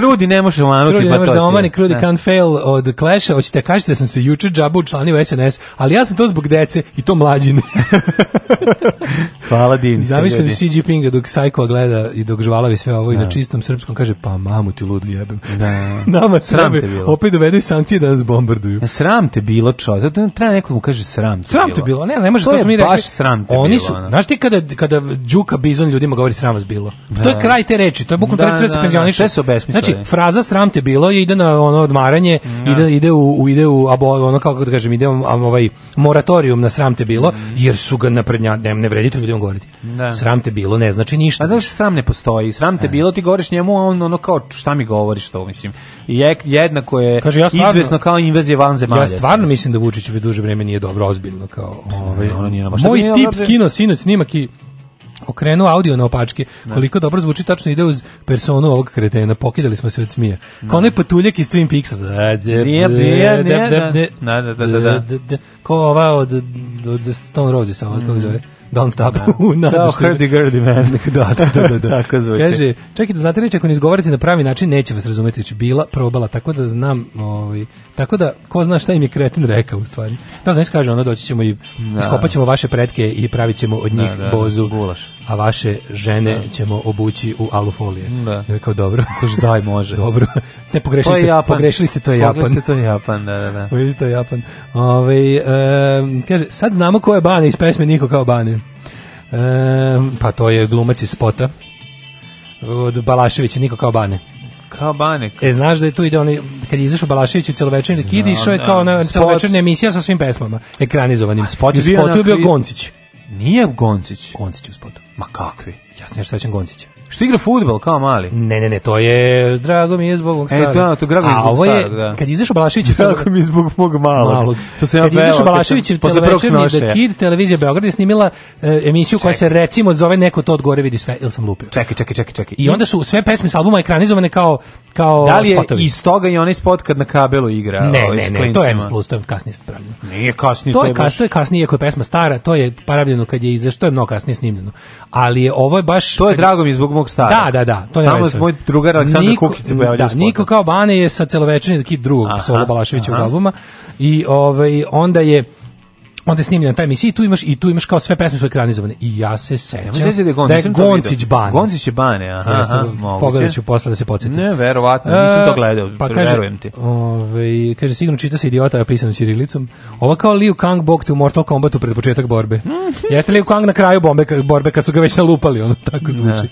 krudi ne možeš omanuti. Krudi ne može da omani, krudi da. can't fail od Clash-a. Hoćete da kažete da sam se juče džabu učlanio SNS, ali ja sam to zbog dece i to mlađine. [LAUGHS] Hvala Dini. Zamišljam Xi Jinpinga dok Sajko gleda i dok žvalavi sve ovo i na da. čistom srpskom kaže pa mamu ti ludu jebem. Da. [LAUGHS] Nama sram te bilo. Opet dovedu i sankcije da nas bombarduju. E, sram te bilo, čo. Zato treba nekom mu kaže sram te Sram te bilo. Ne, ne može to, to mi rekli. Baš sram te Oni su, znaš ti kada kada Đuka Bizon ljudima govori sram vas bilo. Da. To je da. kraj te reči. To je bukvalno da, da, da, se penzioniše. Znači, fraza sram te bilo ide na ono odmaranje, ide ide u ide u ono kako da kažem, ide ovaj moratorium na sram te bilo, mm. jer su ga naprednja ne, ne vredite ljudi sram govoriti. Da. Sram te bilo ne znači ništa. A da sram ne postoji. Sram te e. bilo ti govoriš njemu, a on ono kao šta mi govoriš to, mislim. Je, jednako je Kaže, ja stvarno, izvesno kao invazija van zemalja. Ja stvarno mislim da Vučić već duže vreme nije dobro ozbiljno kao ovaj ono nije na Moj tip dobro... skino sinoć snimak i okrenuo audio na opačke. Ne. Koliko dobro zvuči, tačno ide uz personu ovog kretena. Pokidali smo se od smije. Kao onaj patuljak iz Twin Peaksa. Kao ova od Stone Roses, kako mm. zove. Don't Stop da. u Da, Hurdy-gurdy man. [LAUGHS] da, da, da. da. da. [LAUGHS] tako zvuči. Kaže, čekaj da znate reći, ako ne izgovorite na pravi način, neće vas razumeti. Bila, probala, tako da znam, ovaj, tako da, ko zna šta im je kretin reka u stvari. Da, znaš, kaže, ono, doći ćemo i da. skopat ćemo vaše pretke i pravit ćemo od njih da, da, bozu. Gulaš. A vaše žene da. ćemo obući u alufolije. Da. Ja dobro. Kaže, daj, može. [LAUGHS] dobro. Ne, pogrešili, ste, Japan. pogrešili ste, to je Japan. Pogrešili ste, to je Japan, da, da, da. Pogrešili to je Japan. Ove, ovaj, e, kaže, sad znamo ko je Bane iz pesme Niko kao Bane pa to je glumac iz spota. Od Balaševića, niko kao Bane kao Banek. E, znaš da je tu ide onaj, kad je izašao Balašević u celovečernji kid, išao je da. kao na celovečernja emisija sa svim pesmama, ekranizovanim. A spot je bio, spotu je bio Goncić. Nije Goncić. Goncić u spotu. Ma kakvi? Ja sam nešto sećam Goncića. Što igra fudbal kao mali? Ne, ne, ne, to je drago mi je zbog mog e, starog. E, to, to drago mi je zbog ovo je, starog, da. Kad izašao Balašević Drago mi je zbog mog malog. malog. To sam ja kad izašao Balašević celovečerni The Kid, televizija Beograd je snimila e, emisiju čekaj. koja se recimo zove Neko to od gore vidi sve, ili sam lupio. Čekaj, čekaj, čekaj, čekaj. I onda su sve pesme s albuma ekranizovane kao kao Da li je spotovi. iz toga i onaj spot kad na kabelu igra? Ne, ovaj, ne, ne, to je M+, to je kasnije pravljeno. Nije kasnije, to je, baš... to je kasnije, iako je pesma stara, to je paravljeno kad je izašlo, to je mnogo kasnije snimljeno. Ali je ovo je baš... To je drago mi zbog mog stara. Da, da, da. To ne Tamo je moj drugar Aleksandar Niko, Kukic se pojavljaju Da, spotom. Niko kao Bane je sa celovečerni do kip drugog aha, solo Balaševićevog albuma i ovaj, onda je onda je snimljena ta emisija i tu imaš i tu imaš kao sve pesme su ekranizovane. I ja se sećam da je Goncić Bane. Goncić je Bane, aha. aha da. Pogledat ću posle da se podsjetim. Ne, verovatno, nisam to gledao, pa kaže, verujem ti. Ove, ovaj, kaže, sigurno čita se idiota pisan ćirilicom. Ova kao Liu Kang bok tu Mortal Kombatu pred početak borbe. [LAUGHS] Jeste Liu Kang na kraju bombe, borbe kad su ga već nalupali, ono tako da. zvuči. Ne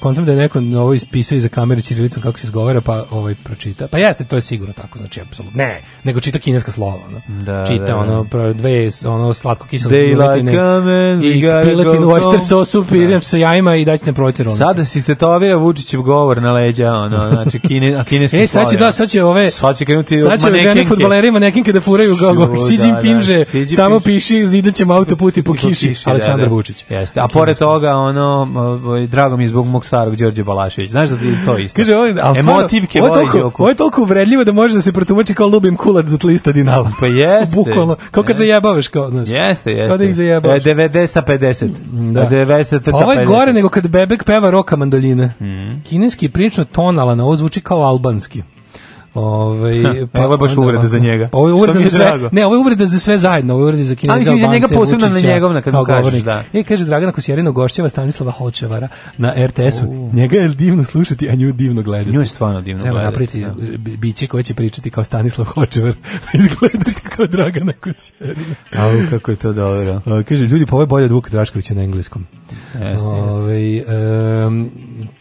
kontam da je neko ovo ispisao iza kamere čirilicom kako se izgovara, pa ovaj pročita. Pa jeste, to je sigurno tako, znači apsolutno. Ne, nego čita kineska slova, ono. Da, čita da, da. ono dve ono slatko kiselo piletine. Like I piletinu oyster sosu, da. pirinač sa jajima i daćete proći rolnice. Sada si stetovira Vučićev govor na leđa, ono, znači kine, a kineski E, sad će, da, sad će ove... Sad će krenuti sad će žene futbolere manekinke da furaju gogo. Xi Jinping da, da, samo piši, zidaćemo autoput i po kiši. Da, Aleksandar Vučić. Jeste, a pored toga, ono, ovaj, drago mi zbog ovog mog starog Đorđe Balašević. Znaš da ti to isto. Kaže, ovo, ali Emotivke ovo je toliko, ovo je toliko uvredljivo da može da se pretumači kao lubim kulac za 300 dinara. Pa jeste. Bukvalno, kao kad jeste. zajebavaš kao, znaš. Jeste, jeste. Kao da ih zajebavaš. E, 50. Da. 90 50. Pa ovo je gore nego kad bebek peva roka mandoljine. Mm. Kineski je prilično tonalan, ovo zvuči kao albanski. Ove, ovaj, pa ovo je baš uvreda za njega. Ovo je uvreda za sve. Ne, ovo je uvreda za sve zajedno, ovo je uvreda za Kineza, Albance. Ali da za njega posebno na njegov na da, kako kažeš, govornik. da. E kaže Dragana Kosjerina gošćeva Stanislava Hočevara na RTS-u. Njega je divno slušati, a nju divno gledati. Nju je stvarno divno Treba gledati. Treba napriti da. biće koje će pričati kao Stanislav Hočevar, [LAUGHS] izgledati kao Dragana Kosjerina. Au, kako je to dobro. A, kaže ljudi, pa ovo je bolje od Vuka Draškovića na engleskom. Jeste, Ove, ovaj, um,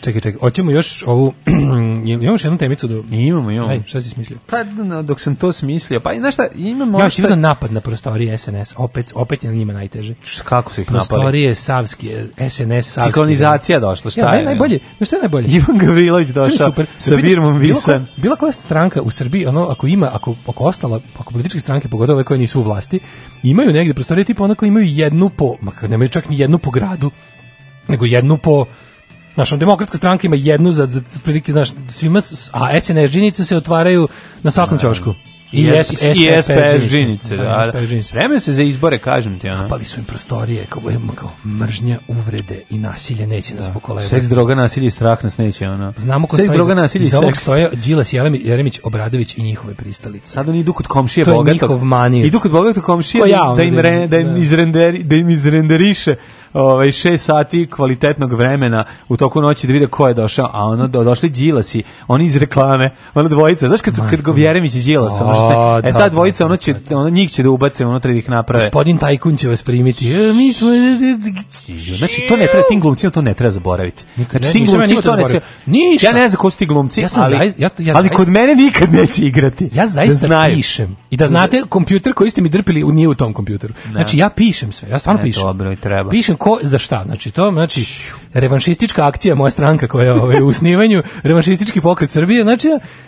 čekaj, čekaj, hoćemo još ovu, [CLEARS THROAT] imamo još jednu temicu do... Imamo, imamo. Aj šta si smislio? Pa dok sam to smislio, pa i znaš šta, imamo... Ja si vidio napad na prostorije SNS, opet, opet je na njima najteže. Šta, kako su ih prostorije napali? Prostorije Savski, SNS Savski. Ciklonizacija došla, šta ja, je? Najbolje, znaš šta je najbolje? Ivan Gavrilović došao super. sa Birmom Visan. Bila, bila koja stranka u Srbiji, ono, ako ima, ako, ako ostala, ako političke stranke, pogotovo ove koje nisu u vlasti, imaju negde prostorije tipa onako imaju jednu po, makar nemaju čak ni jednu po gradu, nego jednu po Znaš, demokratska stranka ima jednu za, za, za prilike, znaš, svima, a SNS žinice se otvaraju na svakom da. ćošku. I, I SPS žinice, da. da, da. Vreme se za izbore, kažem ti. Ono. Napali su im prostorije, kao, kao mržnja, uvrede i nasilje neće nas pokolevati. Seks, droga, nasilje i strah nas neće. Ono. Znamo ko seks, stoji, droga, nasilje i ovog stoje Đilas, Jeremić, Obradović i njihove pristalice. Sad oni idu kod komšije bogatog. To je njihov manir. Idu kod bogatog komšije da, im, da, im, da, im izrenderi, da im izrenderiše ovaj 6 sati kvalitetnog vremena u toku noći da vide ko je došao, a ono do, došli Đilasi, oni iz reklame, ona dvojica, znaš kad su, kad go Jeremić i Đilas, ono što se, e da, ta da, dvojica ono da, će ono njih će da ubace unutra i ih naprave. Gospodin Tajkun će vas primiti. E, mi smo znači to ne treba tim glumcima to ne treba zaboraviti. Znači tim glumcima to ne treba. Ništa. Ja ne znam ko su ti glumci, ja ali, zaiz, ja, ja ali kod mene nikad neće igrati. Ja zaista da pišem. I da znate, kompjuter koji ste mi drpili nije u tom kompjuteru. Znači ja pišem sve, ja stvarno e, pišem. Dobro, treba. Pišem ko za šta. Znači to, znači revanšistička akcija moja stranka koja je ovaj, u snivanju, revanšistički pokret Srbije, znači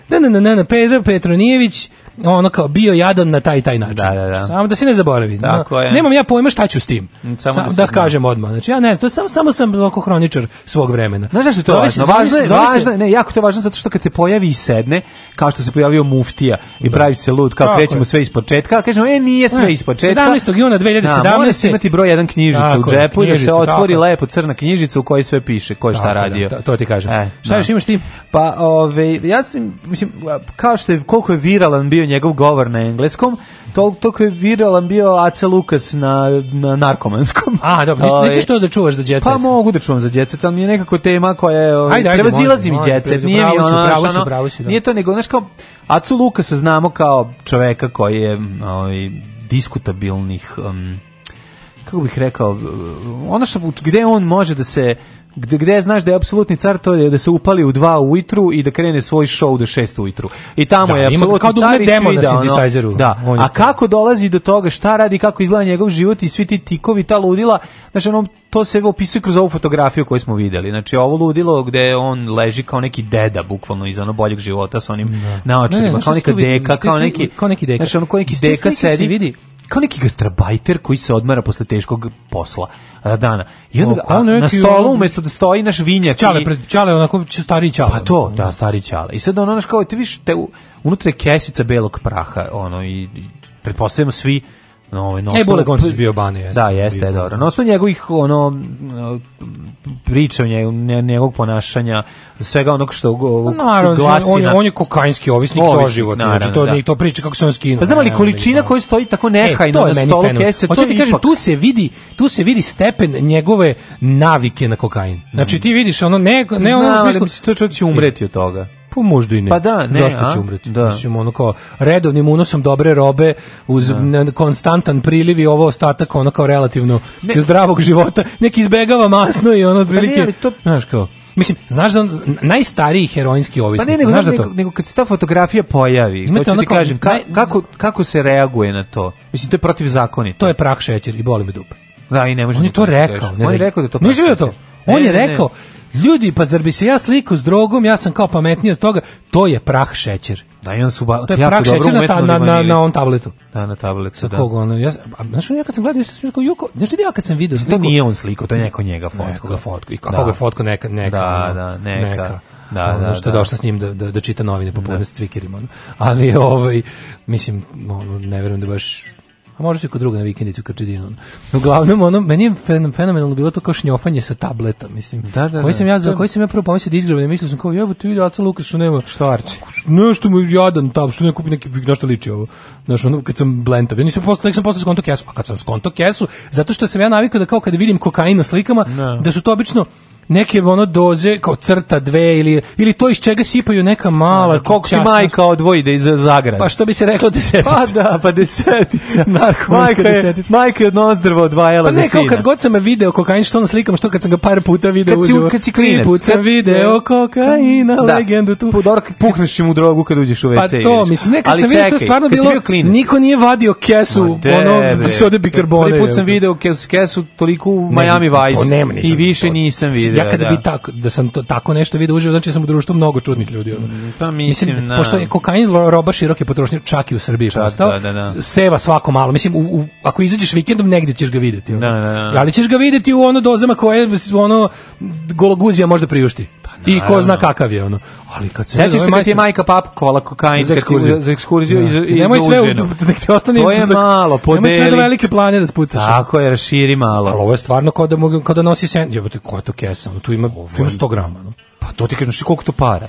ne da, ne ne ne Pedro Petronijević ono kao bio jadan na taj taj način. Da, da, da. Samo da se ne zaboravi. Tako je. Nemam ja pojma šta ću s tim. Mm, samo Sam, da, da kažem odmah. Znači ja ne, to sam, samo sam oko hroničar svog vremena. Znaš zašto je to zove važno? Se, važno, je, važno, ne, jako to je važno zato što kad se pojavi i sedne, kao što se pojavio muftija i da. pravi se lud, kao krećemo sve ispočetka, kažemo e nije sve e, ispočetka. 17. juna 2017. Da, mora imati broj jedan knjižica tako, u džepu i da se otvori tako. lepo crna knjižica u kojoj sve piše, ko šta radio. Da, to ti kažem. E, šta da. još imaš ti? Pa, ove, ja sam, mislim, kao što je, koliko je viralan bio njegov govor na engleskom, tol, toliko je viralan bio Ace Lukas na, na narkomanskom. A, dobro, nis, ovaj, nećeš to da čuvaš za djecet? Pa mogu da čuvam za djecet, ali mi je nekako tema koja je... Ovaj, ajde, ajde, prevazilazi mi djecet, nije mi ono... Pravo si, pravo si, da. Nije to nego, znaš kao, Acu Lukasa znamo kao čoveka koji je ovaj, diskutabilnih... Um, kako bih rekao, ono što, gde on može da se gde, gde znaš da je apsolutni car, to je da se upali u dva ujutru i da krene svoj show do šest ujutru. I tamo da, je apsolutni kao da car i svi da, ono, da. A kako dolazi do toga, šta radi, kako izgleda njegov život i svi ti tikovi, ta ludila, znaš, ono, to se opisuje kroz ovu fotografiju koju smo videli. Znači, ovo ludilo gde on leži kao neki deda, bukvalno, iz ono boljeg života sa onim da. naočarima, kao neka deka, kao neki... Kao neki deka. Znači, ono, kao neki deka sedi. Vidi, kao neki gastrabajter koji se odmara posle teškog posla dana. I onda o, a, pa na stolu umesto da stoji naš vinjak. Čale, pred, čale onako stari čale. Pa to, da, stari čale. I sad ono, naš kao, ti viš, te, unutra je kesica belog praha, ono, i, i pretpostavljamo svi ovaj no. E Bule Gončić bio Bane, jeste. Da, jeste, je dobro. No njegovih ono priča njegovog ponašanja, svega onog što pa glasi on je, on je kokainski ovisnik, ovisnik život. Znači to da. to priča kako se on skinuo. Pa znamo li količina koja stoji tako nehajno e, na stolu kese, to ti kažem, tu se vidi, tu se vidi stepen njegove navike na kokain. Znači mm. ti vidiš ono ne ne Zna, ono u smislu to čovjek će umreti od toga. Pa možda i ne. Pa da, ne, Zašto će umreti? Da. Mislim, ono kao, redovnim unosom dobre robe, uz da. konstantan priliv i ovo ostatak, ono kao relativno ne. zdravog života, neki izbegava masno i ono, prilike, pa to... znaš kao, Mislim, znaš da najstariji heroinski ovisnik, pa ne, nego, znaš da to? Nego, kad se ta fotografija pojavi, Imate to ću ti kao, kažem, ka, kako, kako se reaguje na to? Mislim, to je protiv zakonita. To je prah šećer i boli me dupa. Da, i ne može. On je to da rekao. Ne on je rekao da to On je rekao, Ljudi, pa zar bi se ja sliku s drogom, ja sam kao pametniji od toga, to je prah šećer. Da, i on su ba, to je prah šećer na, ta, da na, na, na on tabletu. Da, na tabletu, Sa da. Kog ono, ja, a, znaš, ja kad sam gledao, isto sam rekao, Juko, znaš ti ja kad sam video sliku... To nije on sliku, to je neko njega fotko. Neko ga fotko, i kako da. ga fotko neka, neka. Da, da, neka. neka da, ono da, što je da. došla s njim da, da, da čita novine popodne pa da. s cvikirima. Ali, ovaj, mislim, ne verujem da baš a možeš se kod druga na vikendicu Krčedinu. Uglavnom, ono, meni je fenomenalno bilo to kao šnjofanje sa tableta, mislim. Da, da, koji da. sam ja, za koji sam ja prvo pomislio da izgrabim, mislio sam kao, jebote, vidi, Aca Lukas, što nema. Što Arči? Nešto mu jadan tab, što ne kupi neki, na što liči ovo. Znaš, ono, kad sam blentav, ja nisam postao, nek sam postao skonto kesu, a kad sam skonto kesu, zato što sam ja navikao da kao kad vidim kokain na slikama, no. Da. da su to obično neke ono doze kao crta dve ili, ili to iz čega sipaju neka mala koliko ti majka odvoji da iz zagrada pa što bi se reklo desetica pa da pa desetica [LAUGHS] majka je, desetica. majka je od nozdrva odvajala pa ne, za sina kad god sam video kokain što na slikam što kad sam ga par puta video kad uživo kad si klinec put sam video da. kokaina da. legendu tu po dobro pukneš mu drogu kad uđeš u pa WC pa to mislim ne kad Ali sam čekaj, video to stvarno bilo niko nije vadio kesu Ma, ono sode bikarbone prvi put sam video kesu toliko u Miami Vice i više nisam video ja da, kada da. bi tako da sam to tako nešto video uživo, znači da sam u društvu mnogo čudnih ljudi ono. Mm, pa mislim, mislim na... pošto je kokain roba široke potrošnje čak i u Srbiji čak, postao. Da, da, da. Seva svako malo. Mislim u, u, ako izađeš vikendom negde ćeš ga videti. Ono. Da, da, da. Ali ćeš ga videti u ono dozama koje ono gologuzija može da priušti i ko zna kakav je ono. Ali kad se sećaš se kad ti je majka papkovala kokain za ekskurziju, za ekskurziju da. iz iz Nemoj sve da [LAUGHS] ti ostane to je malo, podeli. Nemoj sve do velike planine da spucaš. Tako je, raširi malo. Al ovo je stvarno kao da mogu kao da nosi sen, jebote, koja to kesa, tu ima tu ima 100 g. Pa to ti kažeš koliko to para.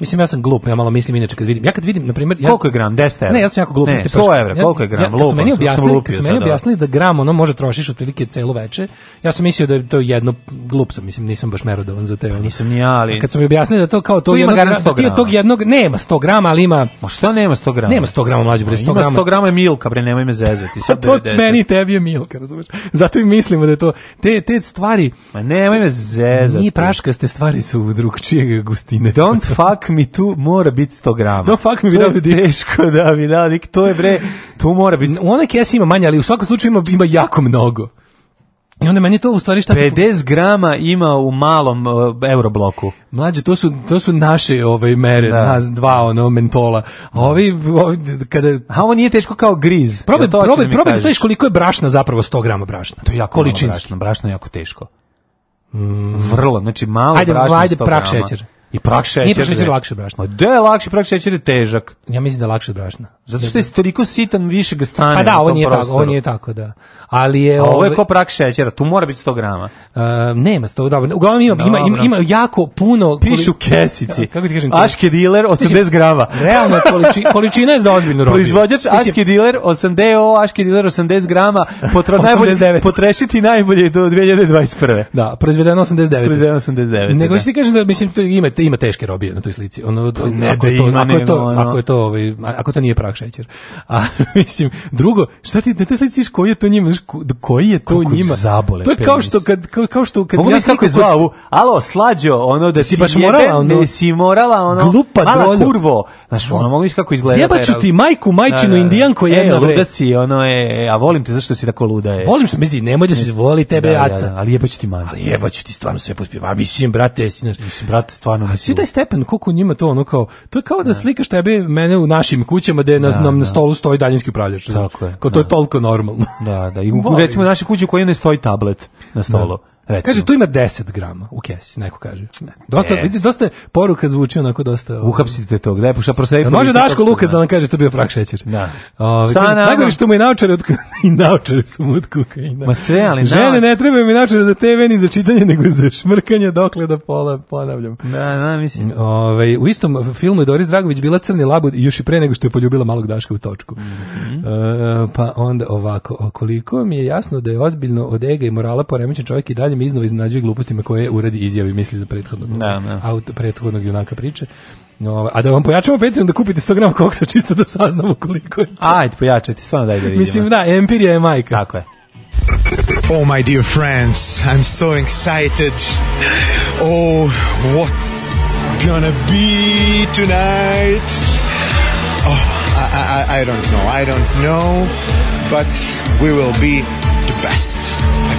Mislim ja sam glup, ja malo mislim inače kad vidim. Ja kad vidim na primjer, ja koliko je gram 10 €. Ne, ja sam jako glup. Ne, 100 €, koliko je gram? Ja, kad meni objasnili, kad su meni objasnili da gram ono može trošiš otprilike celo veče. Ja sam mislio da je to jedno glup sam, mislim nisam baš merodovan za te. Pa nisam ni ja, ali. Kad su mi objasnili da to kao to pa jedno gram, da ti tog jednog nema 100 g, ali ima Ma šta nema 100 g? Nema 100 g mlađi bre, 100 g. Ima 100 g milka bre, nemoj me zezati. [LAUGHS] Sad to da meni tebi je milka, razumeš? Zato i mislimo da je to te te stvari. Ma nemoj me zezati. Ni praškaste stvari su drugčije gustine. Don't fuck fuck mi tu mora biti 100 g. Do fuck mi without Teško da without dick, da to je bre, tu mora biti... U onoj kesi ima manje, ali u svakom slučaju ima, ima jako mnogo. I onda meni to u stvari šta 50 grama ima u malom uh, eurobloku. Mlađe, to su, to su naše ove ovaj, mere, da. nas dva ono mentola. A ovi, ovi kada A ovo nije teško kao griz. Probaj, to probaj, probaj da, da staviš koliko je brašna zapravo 100 grama brašna. To je jako količinski. Brašna, brašna je jako teško. Mm. Vrlo, znači malo ajde, brašna. Ajde, 100 prak grama. I prah šećer. Nije prah šećer lakše od brašna. Da je lakše, prah šećer je težak. Ja mislim da je lakše od brašna. Zato da- što je da- toliko sitan, više ga stane. Pa da, on je tako, on je tako, da. Ali je ovo je ovaj- ko prah šećera, tu mora biti 100 grama. Uh, nema 100, dobro. Uglavnom ima, ima, ima, ima jako puno... Pišu kesici. Kako ti kažem? Aške dealer, 80 grama. Realno, količi, [LAUGHS] količina je za ozbiljnu robiju. Proizvođač Aške dealer, 80, Aške dealer, 80 grama, potro, [LAUGHS] najbolje, potrešiti najbolje do 2021. Da, proizvedeno 89. Proizvedeno 89. Nego da. što ti kažem da, mislim, to ima te ima teške robije na toj slici. Ono pa ne ako, da to, ima, ako je to, ono. ako je to, ovaj, ako to nije prah šećer. A [LAUGHS] mislim, drugo, šta ti na toj slici koji je to njima, koji je to Kako njima? Zabole, to je kao što kad kao, kao što kad Mogu ja kako je zvavu, alo slađo, ono da si baš morala, ono, ne si morala, ono, glupa mala kurvo. Znaš, ono, mogu kako izgleda. Jebaću ti majku, majčinu, da, da, da. indijanku e, jedna bre. si, ono je, a volim te zašto si tako luda je. Volim se, mislim, nemoj da se voli tebe, aca. Ali jebaću ti majku. Ali jebaću ti stvarno sve pospiva. Mislim, brate, mislim, brate, stvarno A svi taj stepen, koliko njima to ono kao, to je kao da, da slikaš tebe mene u našim kućama gde na, da, nam da. na stolu stoji daljinski upravljač. Tako je. Kao to je da. toliko normalno. Da, da. I [LAUGHS] recimo naše kuće u kojoj ne stoji tablet na stolu. Da. Recimo. Kaže, tu ima 10 grama u kesi, neko kaže. Dosta, yes. vidite, dosta poruka zvuči onako dosta... Ovaj. Uhapsite tog, daj, pošto prosepite. Može Daško Lukas da nam kaže, što bio prak šećer. Da. Ovi, ovaj, Sana, kaže, najgore što mu [LAUGHS] i naučar od, i naučari su mu od kokaina. Ma sve, ali... Žene, da. ne trebaju mi naučar za TV ni za čitanje, nego za šmrkanje dokle da pola, ponavljam. Da, da, mislim. Ove, ovaj, u istom filmu je Doris Dragović bila crni labud i još i pre nego što je poljubila malog Daška u točku. Mm -hmm. e, pa onda ovako, koliko mi je jasno da je ozbiljno od ega i morala poremećen čovjek i dalje me iznova iznenađuje glupostima koje uradi izjavi misli za prethodnog, da, da. Auto, prethodnog junaka priče. No, a da vam pojačamo Patreon da kupite 100 grama koksa čisto da saznamo koliko je to. Ajde, pojačajte, stvarno daj da vidimo. Mislim, da, empirija je majka. Tako je. Oh, my dear friends, I'm so excited. Oh, what's gonna be tonight? Oh, I, I, I don't know, I don't know, but we will be the best.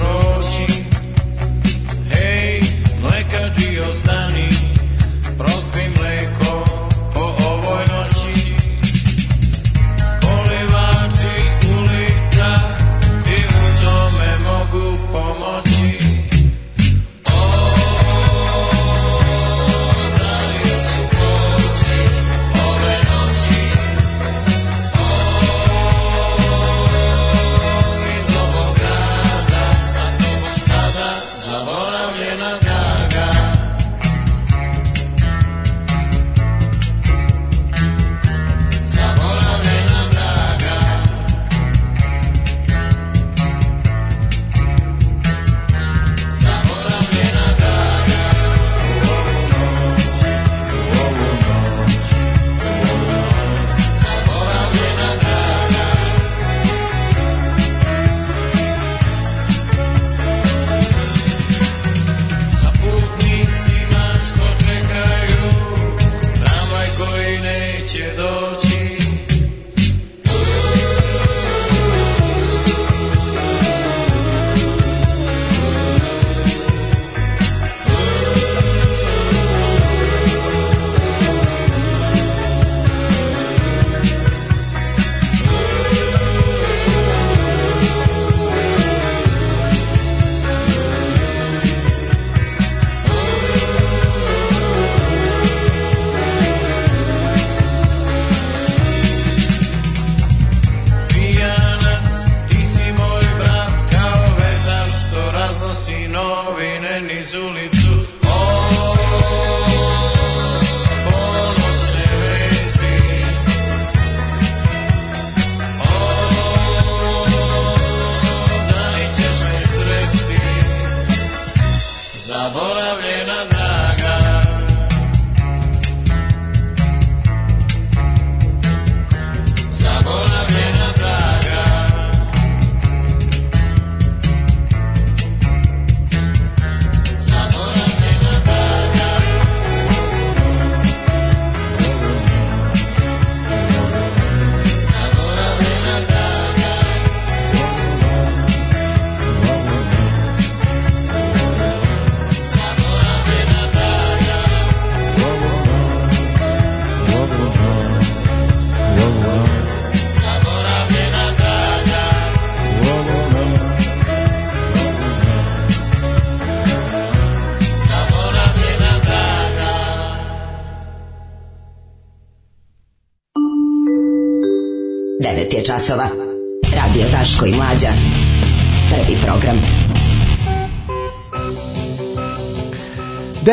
Oh. Basaba.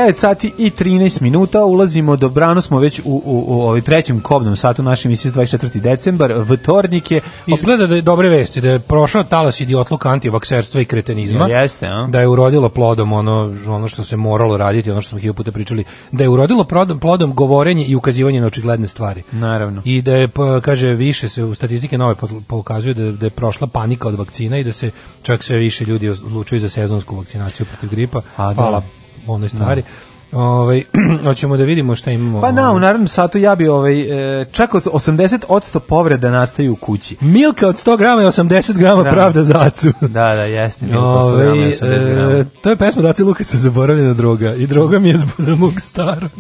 9 sati i 13 minuta ulazimo dobrano smo već u, u, u ovaj trećem kobnom satu naše emisije 24. decembar vtornik je izgleda da je dobre vesti da je prošao talas idiotluka antivakserstva i kretenizma jeste a? da je urodilo plodom ono ono što se moralo raditi ono što smo hiljadu puta pričali da je urodilo plodom, plodom govorenje i ukazivanje na očigledne stvari naravno i da je pa, kaže više se u statistike nove pokazuje da, da je prošla panika od vakcina i da se čak sve više ljudi odlučuju za sezonsku vakcinaciju protiv gripa a, da po onoj stvari. No. Ovaj [CLEARS THROAT] hoćemo da vidimo šta imamo. Pa na, ovaj. u narednom satu ja bi ovaj e, čak 80 povreda nastaju u kući. Milka od 100 g i 80 g pravda za acu. Da, da, jeste. Milka Ove, 100 g, to je pesma Daci Lukasa na droga i droga mi je za mog starog.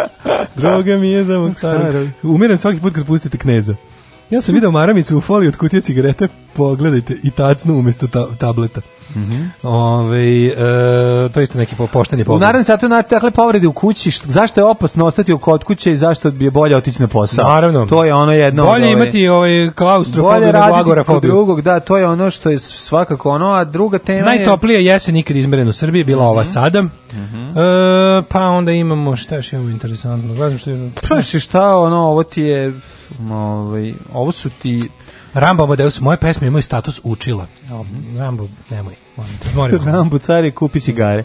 [LAUGHS] droga mi je za mog starog. Umirem svaki put kad pustite kneza. Ja sam video maramicu u foliji od kutije cigarete, pogledajte, i tacnu umesto ta tableta. Mm -hmm. Ove, e, to isto neki pošteni pogled. U naravno satu na dakle povrede u kući, što, zašto je opasno ostati u kod kuće i zašto je bolje otići na posao? Naravno. To je ono jedno. Bolje ove, imati ovaj klaustrofobiju nego agorafobiju. drugog, da, to je ono što je svakako ono, a druga tema Najtoplije je... jesen ikad izmeren u Srbiji bila mm -hmm. ova mhm. sada. Mm -hmm. e, pa onda imamo šta još imamo interesantno. Gledam što je... Pa šta ono, ovo ti je ovaj, ovo su ti Rambo Amadeus, moje pesme imaju status učila. Rambo, nemoj. Molim, [LAUGHS] Rambo cari kupi cigare.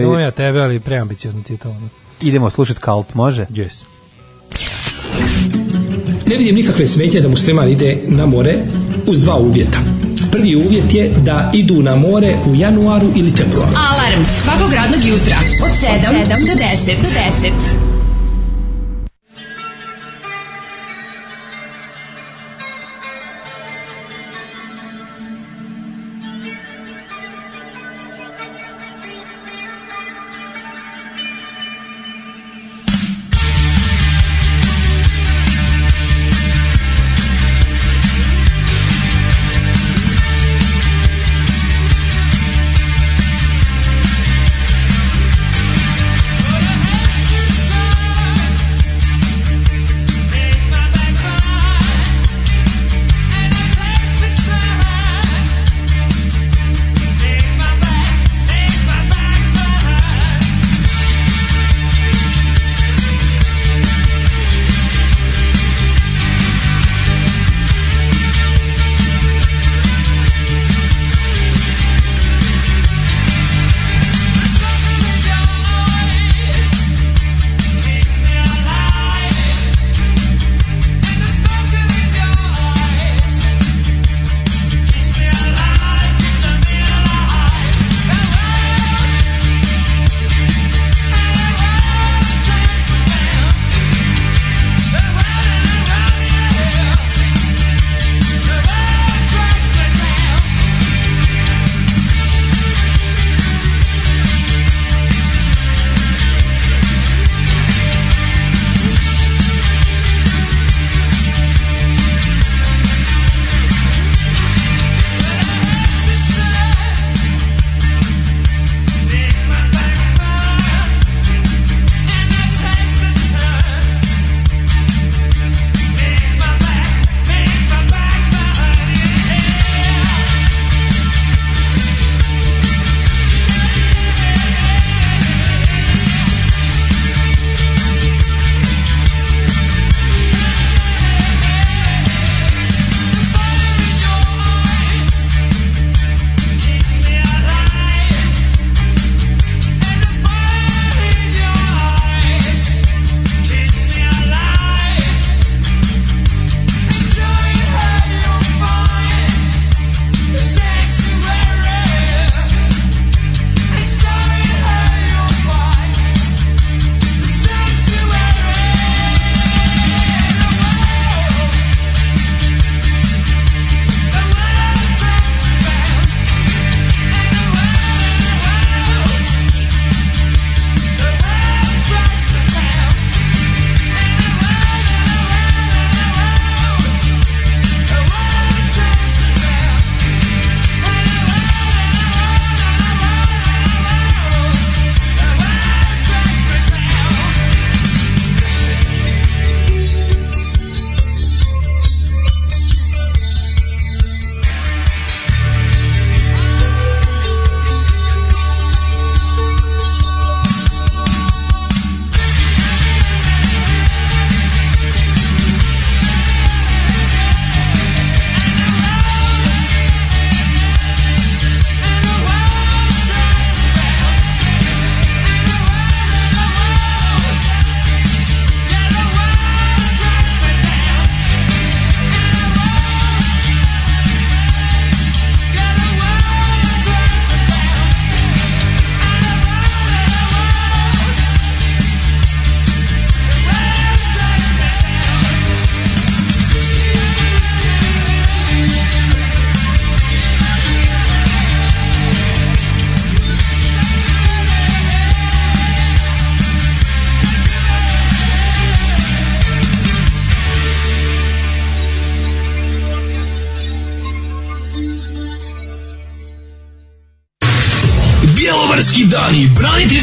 Zumim ja tebe, ali preambiciozno ti je to. Idemo slušati Kalt, može? Yes. Ne vidim nikakve smetje da musliman ide na more uz dva uvjeta. Prvi uvjet je da idu na more u januaru ili februaru. Alarm svakog radnog jutra od 7, od 7 do 10. Do 10.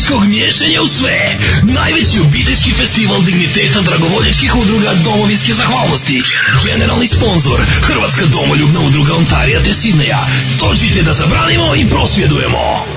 obiteljskog miješanja u sve. Najveći obiteljski festival digniteta dragovoljačkih udruga domovinske zahvalnosti. Generalni sponsor, Hrvatska domoljubna udruga Ontarija te Sidneja. Dođite da zabranimo i prosvjedujemo.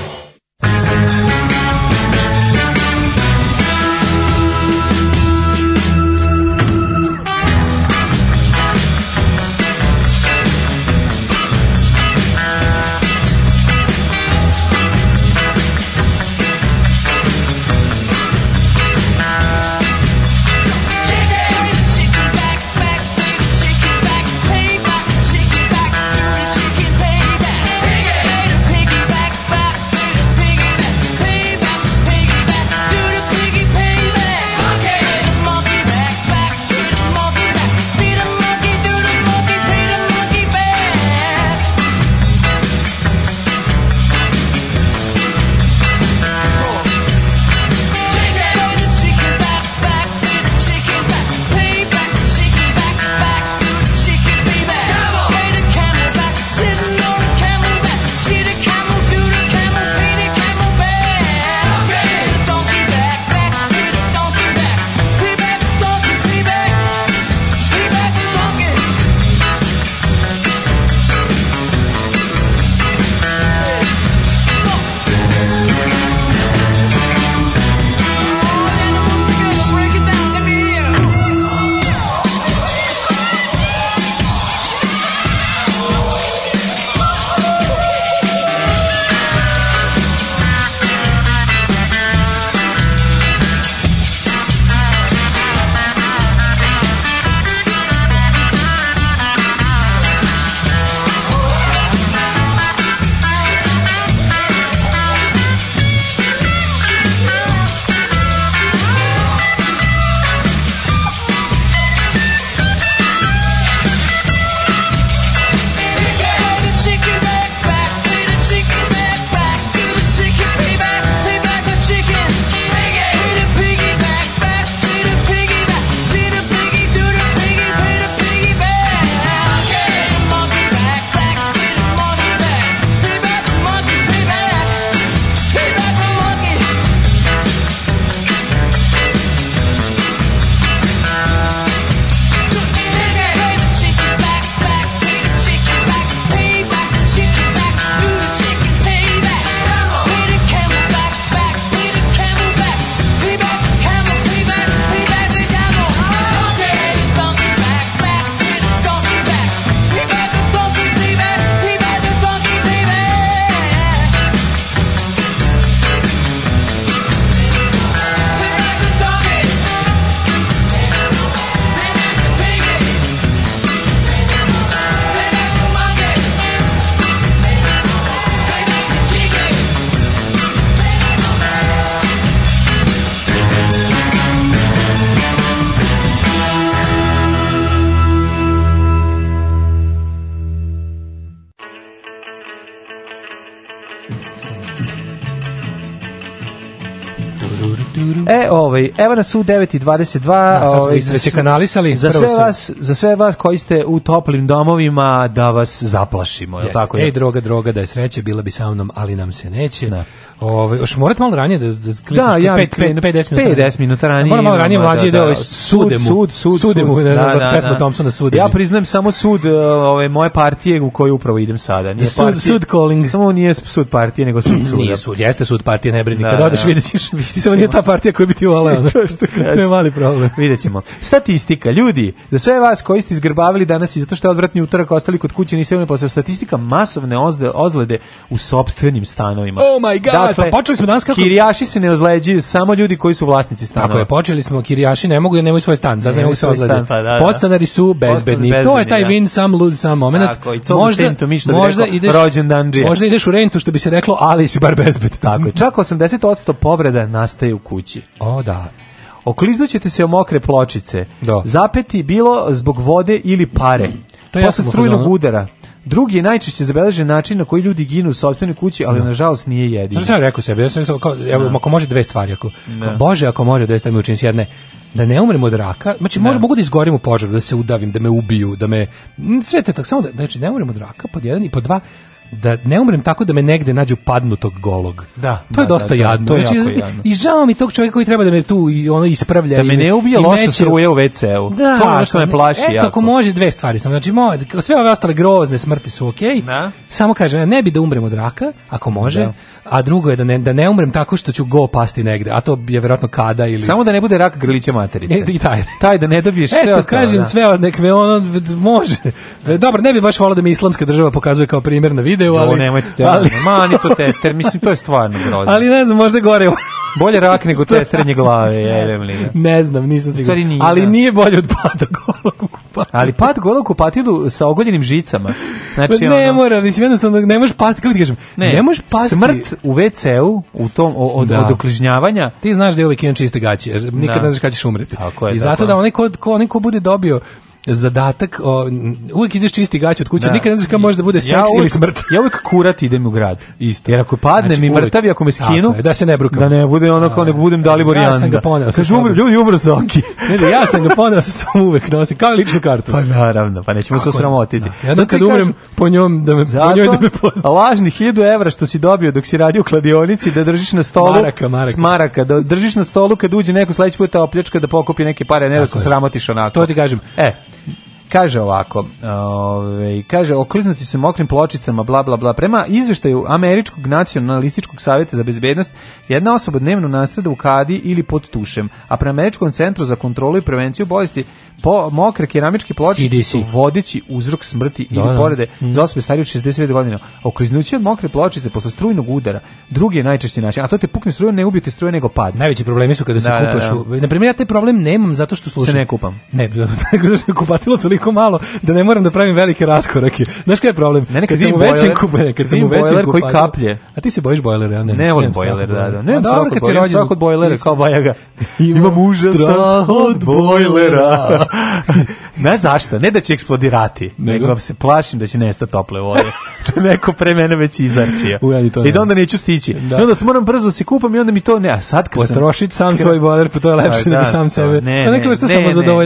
ovaj, evo nas u 9.22. Da, ovaj, sreće kanalisali. Za sve, vas, za sve vas koji ste u toplim domovima da vas zaplašimo. Je tako, Ej, je? droga, droga, da je sreće, bila bi sa mnom, ali nam se neće. Da. Ove, ovaj, još morate malo ranije da, da da, ja 5, 5, 50 minuta. 50 minuta ranije. Moram malo ranije da, mlađi da, da, da, sud, sud, sud, sud, mu, da, da, da, da pesmu da. Thompsona sude. Ja priznajem samo sud e, ove moje partije u koju upravo idem sada. Nije sud, partije, sud calling. Samo nije sud partije, nego sud [CLEARS THROAT] suda. Nije sud, jeste sud partije, ne brini. Kad odeš vidjet ćeš, [LAUGHS] samo nije ta partija koja bi ti uvala Napoleona. [LAUGHS] I to što [LAUGHS] kažeš. mali problem. [LAUGHS] Videćemo. Statistika, ljudi, za sve vas koji ste izgrbavali danas i zato što je odvratni utorak ostali kod kuće niste imali posle Statistika masovne ozde, ozlede u sopstvenim stanovima. Oh my god, dakle, pa počeli smo danas kako... Kirijaši se ne ozleđuju, samo ljudi koji su vlasnici stanova. Tako je, počeli smo, kirijaši ne mogu nemaju svoj stan, zato ne, ne mogu se ozlediti. Pa, da, da. Podstanari su bezbedni. bezbedni. To je taj da. win some, lose some moment. Tako, i možda, sentu, mi što možda, rekao, ideš, rođendan možda ideš u rentu, što bi se reklo, ali si bar bezbed. Tako je, čak 80% povreda nastaje u kući. O, da. Da. se o mokre pločice. Da. Zapeti bilo zbog vode ili pare. To Posle strujnog udara. Drugi je najčešće zabeležen način na koji ljudi ginu u sopstvenoj kući, ali no. Da. nažalost nije jedini. Znači ja rekao sebi, ja sam rekao, kao, evo, no. Da. ako može dve stvari, ako, no. Da. kao, Bože, ako može dve stvari mi učiniš jedne, da ne umrem od raka, znači možda mogu da izgorim u požaru, da se udavim, da me ubiju, da me sve te tako samo da znači ne umrem od raka pod jedan i pod dva da ne umrem tako da me negde nađu padnutog golog. Da, to je da, dosta da, da. jadno. To je znači, jadno. I žao mi tog čovjeka koji treba da me tu i ono ispravlja da me ne ubije loša struja u WC-u. Da, to je što me plaši eto, jako. ako može dve stvari sam. Znači mo, sve ove ostale grozne smrti su okej. Okay, da. samo kaže ne bi da umrem od raka ako može. Da a drugo je da ne, da ne umrem tako što ću go pasti negde, a to je verovatno kada ili... Samo da ne bude rak grlića materice. E, I taj. taj da ne dobiješ sve Eto, kažem da. sve, nek me ono može. E, dobro, ne bi baš volao da mi islamska država pokazuje kao primjer na videu, ali... Ovo nemojte te, ali... mani to tester, mislim, to je stvarno grozno. Ali ne znam, možda gore Bolje rak nego testiranje glave, je, [LAUGHS] ne, znam, nisam siguran. Ali da. nije bolje od pada [LAUGHS] Ali pad gola u kupatilu sa ogoljenim žicama. Znači, ne ono, mora, mislim, jednostavno ne možeš pasti, kako ti kažem, ne, ne možeš pasti. Smrt u WC-u, u tom, od, da. od okližnjavanja. Ti znaš da je uvijek imam čiste gaće, nikad da. ne znaš kada ćeš umreti. je, I da, zato da, da onaj ko, ko, ko bude dobio zadatak, o, uvijek ideš čisti gaće od kuće, da. nikad ne znaš kako može da bude seks ja uvijek, ili smrt. [LAUGHS] Ja uvijek kurat idem u grad. Isto. Jer ako padne znači, mi mrtav i ako me skinu, je, da se ne brukam. Da ne bude ono kao ne da. budem Dalibor Janda. [LAUGHS] Ja sam ga poneo. Kaže, umre, ljudi umre Zoki. ne, ja sam ga poneo, sam uvek nosim, kao ličnu kartu. Pa naravno, pa nećemo se sramotiti. Da. Ja znam kad umrem po njom da me, Zato, po njoj da me pozna. Lažni 1000 evra što si dobio dok si radio u kladionici da držiš na stolu. Maraka, maraka. maraka da držiš na stolu kad uđe neko sledeći put ta opljačka da pokupi neke pare, ne da se sramotiš onako. To ti kažem. E, Kaže ovako, ovaj kaže, oklisnuti se mokrim pločicama, bla, bla, bla. Prema izveštaju Američkog nacionalističkog saveta za bezbednost, jedna osoba dnevno nastrada u kadi ili pod tušem, a prema Američkom centru za kontrolu i prevenciju bolesti po, mokre keramičke pločice su vodeći uzrok smrti da, ili da. porede mm. za osobe starije od 60 godina. Oklisnuće od mokre pločice posle strujnog udara, drugi je najčešći način, a to te pukne struje, ne ubijete struje nego pad. Najveći problemi su kada se da, da, kupaš. Da, da. U... Na primjer, ja taj problem nemam zato što slušam. Se ne kupam. Ne, [LAUGHS] tako što kupatilo toliko toliko malo da ne moram da pravim velike raskorake. Znaš kaj je problem? Ne, kad, kad sam u većem kupanje, kad sam u većem koji pa- kaplje. A ti se bojiš bojlera, ja ne. Ne volim bojler, da, da. Ne, a, dobro, kad si Strah od bojlera, kao bajaga. [LAUGHS] Imam užas strah od bojlera. [LAUGHS] Znaš zašto? Ne da će eksplodirati, nego, nego se plašim da će nestati tople vode. [LAUGHS] da neko pre mene već izarčija. Ujadi to. I da onda neću stići. Da. I onda se moram brzo da se kupam i onda mi to ne, a sad kad Potrošit sam svoj bojler, pa to je da, lepše nego da, sam sebe. Ne, ne, ne, ne, ne, ne, ne, ne, ne, ne, ne,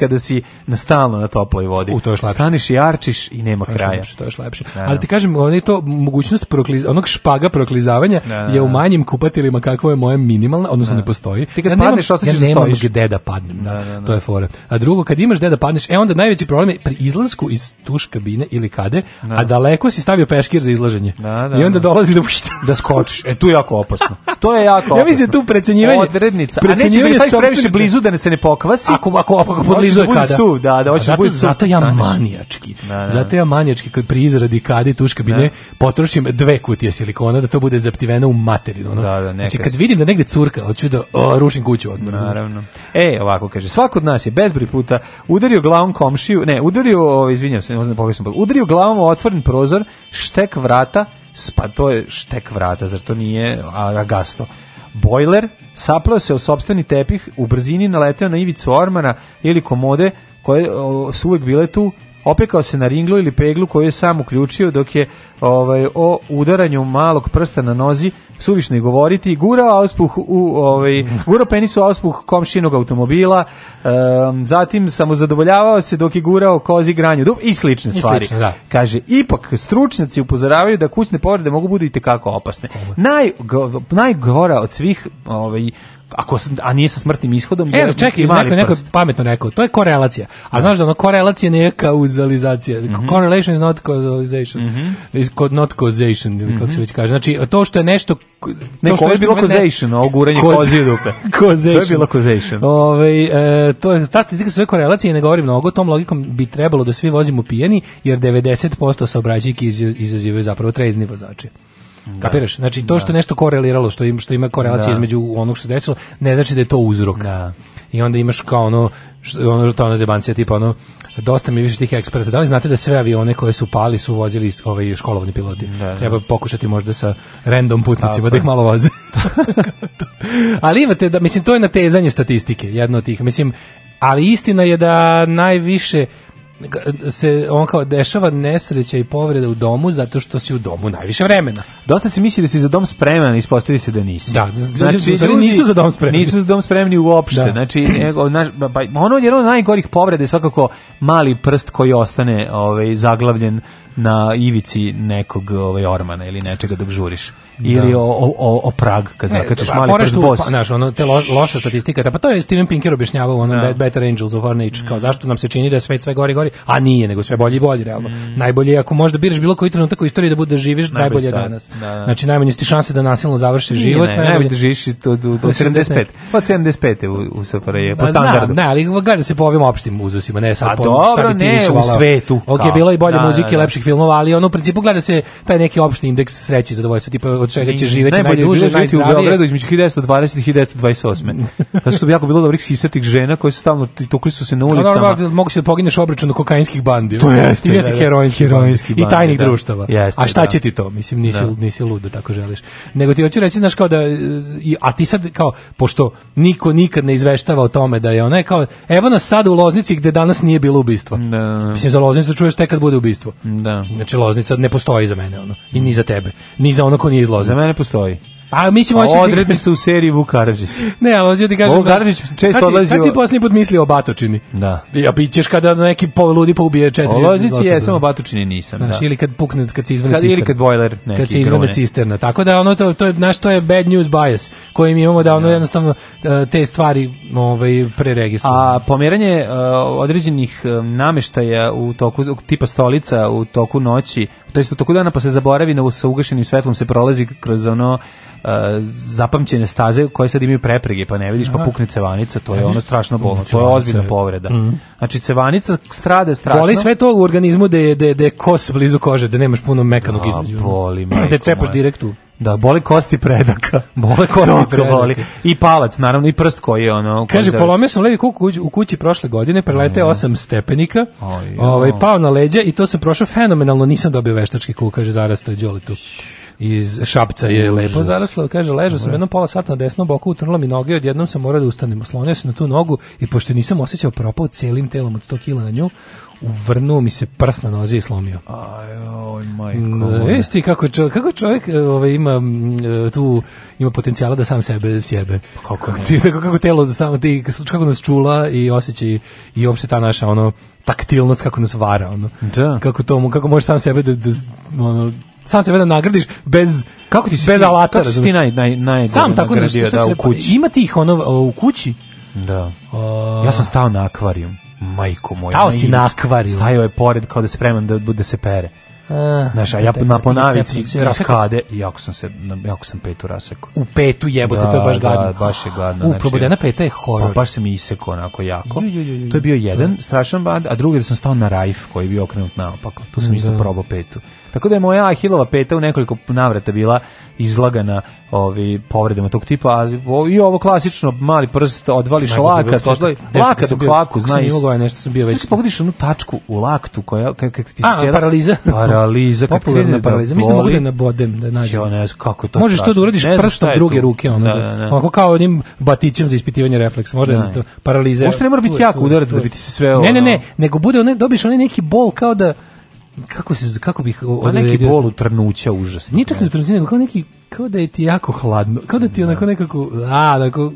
ne, ne, ne, ne, ne, stalno na toploj vodi. U, to je Staneš i arčiš i nema to je kraja. Lepše, to je lepše. Da, Ali da. ti kažem, on to mogućnost prokliz, onog špaga proklizavanja da, da je u da. manjim kupatilima kakvo je moje minimalno, odnosno ne postoji. Ti kad ja padneš, nemam, ja nemam stojiš. gde da padnem, da, to je fora. A drugo, kad imaš gde da padneš, e onda najveći problem je pri izlasku iz tuš kabine ili kade, a daleko si stavio peškir za izlaženje. I onda dolazi do [LAUGHS] da skočiš. E tu je jako opasno. To je jako. [LAUGHS] ja mislim tu precenjivanje. Odrednica. Precenjivanje a nećeš da previše blizu da ne se ne pokvasi. Ako ako ako podlizu je kada. Suv, da, da, da, hoćeš da zato, zato ja manijački. Da, da, da. Zato ja manijački kad pri izradi kadi tuš kabine da. potrošim dve kutije silikona da to bude zaptiveno u materinu, ono. Da, da, znači kad vidim da negde curka, hoću da o, rušim kuću odmah. Naravno. E, ovako kaže, svako od nas je bezbri puta udario glavom komšiju, ne, udario, izvinjavam se, ne znam pogrešno, udario glavom u otvoren prozor, štek vrata, pa to je štek vrata, zar to nije agasto. Bojler saplao se u sobstveni tepih, u brzini naleteo na ivicu ormana ili komode, koje su uvek bile tu, opekao se na ringlu ili peglu koju je sam uključio dok je ovaj, o udaranju malog prsta na nozi suvišno i govoriti, gurao auspuh u ovaj gurao penis u auspuh komšinog automobila, um, zatim samozadovoljavao se dok je gurao kozi granju dub i slične stvari. I slične, da. Kaže ipak stručnjaci upozoravaju da kućne povrede mogu biti kako opasne. Naj najgora od svih ovaj ako a nije sa smrtnim ishodom e, čekaj, neko, neko pametno rekao to je korelacija a znaš da ona korelacija nije kauzalizacija mm -hmm. correlation is not causation mm -hmm. not causation ili kako se mhm. već kaže znači to što je nešto ne, to što [LAUGHS] je bilo causation ovo guranje kozi rupe causation to je bilo causation ovaj e, to je ta statistika sve korelacije ne govori mnogo tom logikom bi trebalo da svi vozimo pijani jer 90% saobraćajki izazivaju zapravo trezni vozači Kapiraš? Da. Znači to što da. nešto koreliralo, što ima što ima korelacija da. između onog što se desilo, ne znači da je to uzrok. Da. I onda imaš kao ono ono to ono zebancija tipa ono dosta mi više tih eksperata. Da li znate da sve avione koje su pali su vozili ovaj školovani piloti? Da, Treba pokušati možda sa random putnicima da ih malo voze. [LAUGHS] ali imate da mislim to je natezanje statistike, jedno od tih. Mislim ali istina je da najviše se on kao dešava nesreća i povreda u domu zato što si u domu najviše vremena. Dosta se misli da si za dom spreman, ispostavi se da nisi. Da, znači, znači ljudi nisu za dom spremni. Nisu za dom spremni uopšte. Da. Znači nego naš ono je od najgorih povreda je svakako mali prst koji ostane ovaj zaglavljen na ivici nekog ovaj ormana ili nečega dok žuriš ili da. o, o, o, Prag kad zakačiš pa mali prst pa boss. Pa, znaš, ono, te lo, loša statistika, da, pa to je Steven Pinker objašnjavao u onom da. Better Angels of Our Nature, mm. kao zašto nam se čini da sve sve gori gori, a nije, nego sve bolji i bolji, realno. Mm. Najbolje je ako možda biraš bilo koji trenutak u istoriji da budeš živiš, najbolje, najbolje sad. danas. Da, da. Znači, najmanje ti šanse da nasilno završi život. Ne, najbolje da živiš do, do, do 75. Pa 75 u, u SFRJ, po standardu. Ne, ali gleda se po ovim opštim uzusima, ne sad po šta bi ti u svetu. Ok, bilo i bolje da, muzike, lepših filmova, ali ono u principu gleda se taj neki opšti indeks sreće i zadovoljstva, tipa od čega će živeti najbolje najduže, živeti u Beogradu između 1920 i 1928. Zato što bi jako bilo dobrih sisatih žena koje su stalno tukli su se na da, da, ulicama. Normalno, da, mogu se da pogineš obračun kokainskih bandi. To jeste. Ti jesi heroinski, heroinski bandi, i tajnih da. društava. Jeste, a šta će ti to? Mislim, nisi, da. nisi ludo tako želiš. Nego ti hoću reći, znaš, kao da, a ti sad, kao, pošto niko nikad ne izveštava o tome da je ona, kao, evo nas sad u Loznici gde danas nije bilo ubistva. Da. Mislim, za Loznicu čuješ tek kad bude ubistvo. Da. Znači, Loznica ne postoji za mene, ono, i ni za tebe, ni za ono ko nije iz Loznice. Za mene postoji. Pa, A mislim hoće odrednica u seriji Vuk [LAUGHS] ne, ali hoće da ti kažem. Vuk da- često kad si, znači, odlazi. Kad znači, si poslednji put mislio o Batočini? Da. Ja bićeš kada neki poludi poubije četiri. O Loznici je samo Batočini nisam, znaš, da. ili kad pukne kad se izvrne cisterna. Ili kad bojler neki. Kad se izvrne cisterna. Tako da ono to to je naš to je bad news bias koji mi imamo da ono da. jednostavno e, te stvari ovaj preregistrujemo. A pomeranje e, određenih e, nameštaja u toku tipa stolica u toku noći to jest u toku dana pa se zaboravi na, sa ugašenim svetlom se prolazi kroz ono uh, zapamćene staze koje sad imaju preprege, pa ne vidiš, pa pukne cevanica, to je ono strašno bolno, to je ozbiljna povreda. Mhm. Znači, cevanica strade strašno. Boli sve to u organizmu da je, da je, da je kos blizu kože, da nemaš puno mekanog da, između. Boli, Da cepaš direktu Da, boli kosti predaka. [LAUGHS] Bole kosti predaka. Boli. I palac, naravno, i prst koji je ono... Koji Kaže, polomio sam levi kuk u kući prošle godine, preleteo mm. osam stepenika, Aj, ovaj, pao na leđa i to sam prošao fenomenalno, nisam dobio veštački kuk, kaže, zarasto je Đoli tu iz Šapca je lepo zaraslo, kaže, ležao sam jednom pola sata na desnom boku, utrnula mi noge, odjednom sam morao da ustanem, oslonio sam na tu nogu i pošto nisam osjećao propao celim telom od 100 kila na nju, uvrnuo mi se prst na nozi i slomio. Ajoj, majko. Viš ti kako, čovjek, kako čovjek e, ovaj, ima e, tu ima potencijala da sam sebe sjebe. Pa kako, ne? ti, tako, kako telo da samo ti kako nas čula i osjećaj i uopšte ta naša ono taktilnost kako nas vara ono. Da. Kako to kako možeš sam sebe da, da ono sam se veda nagradiš bez kako ti bez alata kako ti naj, naj, naj, sam tako nagradio, da, u kući ima ti ih ono u kući da ja sam stao na akvarijum majko moja stao si na akvarijum stajao je pored kao da spreman da bude se pere Znaš, a ja na ponavici raskade i jako sam, se, jako sam petu rasekao. U petu jebote, da, to je baš gadno. Da, baš je gadno. U, znači, probodena peta je horor. Pa baš sam isekao onako jako. Ju, ju, ju, to je bio jedan strašan bad, a drugi da sam stao na rajf koji je bio okrenut naopako. Tu sam isto probao petu. Tako da je moja Ahilova peta u nekoliko navrata bila izlagana ovi povredama tog tipa, ali o, i ovo klasično mali prst odvališ Najgore, da lakat, odvali, laka do kvaku, znaš. je nešto sam bio već. Znači, pogodiš onu tačku u laktu koja kako kak ti se cijela paraliza. [LAUGHS] Paraliza, popularna da paraliza. Mislim da bude da na bodem da nađem. Jo, ne znam kako to. Možeš to da uradiš prstom druge ruke, onda. Da, da, da kao onim batićem za ispitivanje refleksa, može da, to paraliza. Možda ne mora biti jako udarac da biti ti se sve Ne, ne, ne, nego bude one dobiš onaj neki bol kao da kako se kako bih odredio... neki bol utrnuća užasno. Ni čak ni utrnuća, nego kao neki kao da je ti jako hladno, kao da ti onako nekako, a, onako,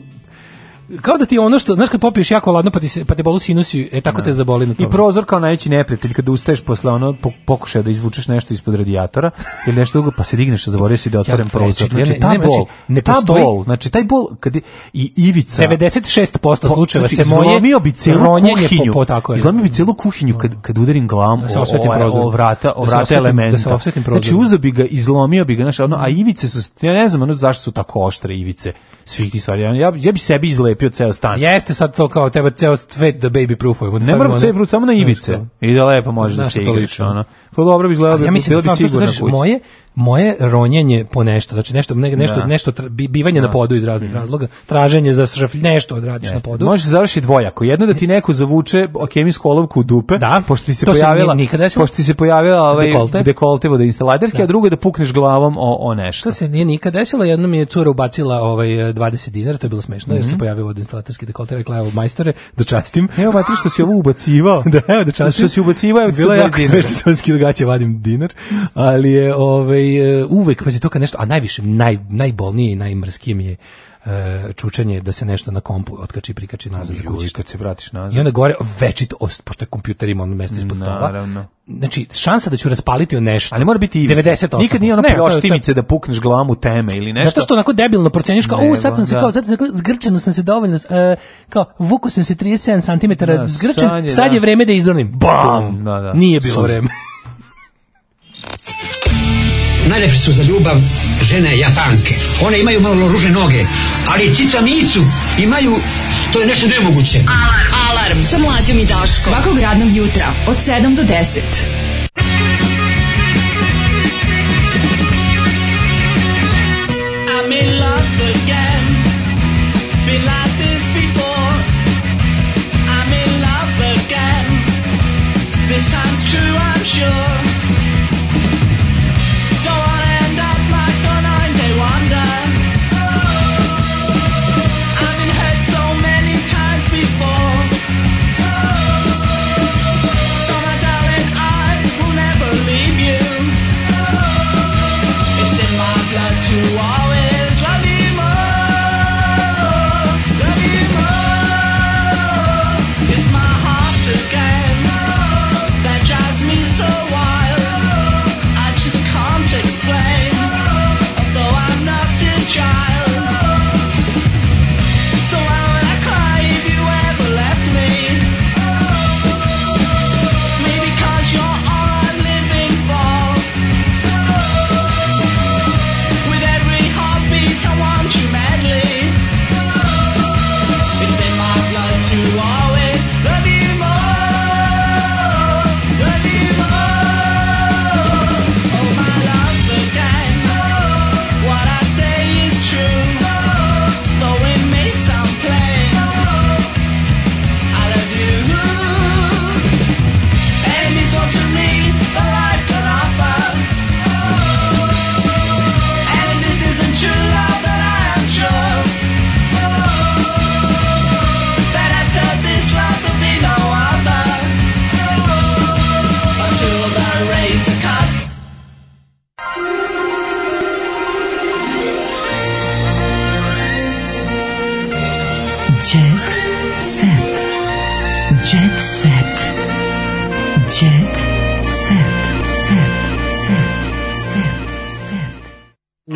kao da ti ono što, znaš kad popiješ jako ladno pa, ti se, pa te bolu sinusi, e tako no. te da. zaboli na tome. I prozor kao najveći neprijatelj kad ustaješ posle ono pokušaš da izvučeš nešto ispod radijatora ili nešto drugo pa se digneš a zaboravio si da otvorem prozor. Znači, ne, ta znači, bol, znači, ne ta bol, znači taj bol kad je, i ivica 96% slučajeva znači, se moje bi celu kuhinju. Po, po, tako je. Izlomio bi celu kuhinju kad da. kad udarim glavom da se osvetim ovaj, prozor. O vrata, da o vrata elementa. Da se osvetim znači, prozor. Znači uzo bi ga, izlomio bi ga, znači ono, a ivice su, ja ne znam ono, zašto su tako oštre ivice svih tih stvari. Ja, ja bi sebi izlepio ceo stan. Jeste sad to kao treba ceo svet da baby proofujemo. Da ne moram ceo proof, samo na ivice. Ide da lepo može da se igraš. Ono. Pa dobro bi izgledalo, ja mislim da bi da sigurno kući. Moje, moje ronjenje po nešto, znači nešto ne, nešto da. nešto bivanje da. na podu iz raznih mm. razloga, traženje za šraflj, nešto odradiš na podu. Možeš završiti dvojako. Jedno da ti neko zavuče hemijsku olovku u dupe, da, pošto ti se to pojavila nikada pošto ti se pojavila ovaj dekolte, dekolte vodoinstalaterski, da, da. a drugo da pukneš glavom o, o nešto. To se nije nikad desilo, Jedno mi je cura ubacila ovaj 20 eh, dinara, to je bilo smešno, mm -hmm. jer se mhm. pojavio instalaterski dekolte, rekla je majstore, da častim. [LAUGHS] Evo matri što si ovo ubacivao. [LAUGHS] da, evo da častim. Što si ubacivao, je bilo je smešno, [LAUGHS] vadim dinar, ali je ovaj Ovaj, e, uvek, pazi, to kad nešto, a najviše, naj, najbolnije i najmrskije mi je e, čučanje da se nešto na kompu otkači prikači nazad za kući. Kad se vratiš nazad. I onda gore večito, pošto je kompjuter ima ono mesto ispod stola. Naravno. Znači, šansa da ću raspaliti o nešto. Ali mora biti ivica. 98. Nikad nije ono ne, pljoštimice da pukneš glamu teme ili nešto. Zato što onako debilno proceniš kao, u, sad sam se da. kao, sad sam se kao, zgrčeno sam se dovoljno, uh, kao, vuku sam se 37 cm da, zgrčen, sad je, je da. vreme da izdonim. Bam! Da, da. Nije bilo vreme najlepše su za ljubav žene japanke. One imaju malo ruže noge, ali cica micu imaju, to je nešto nemoguće. Alarm, alarm sa mlađom i Daškom. Svakog radnog jutra od 7 do 10. I'm in love again. Been like this before. I'm in love again. This time's true, I'm sure.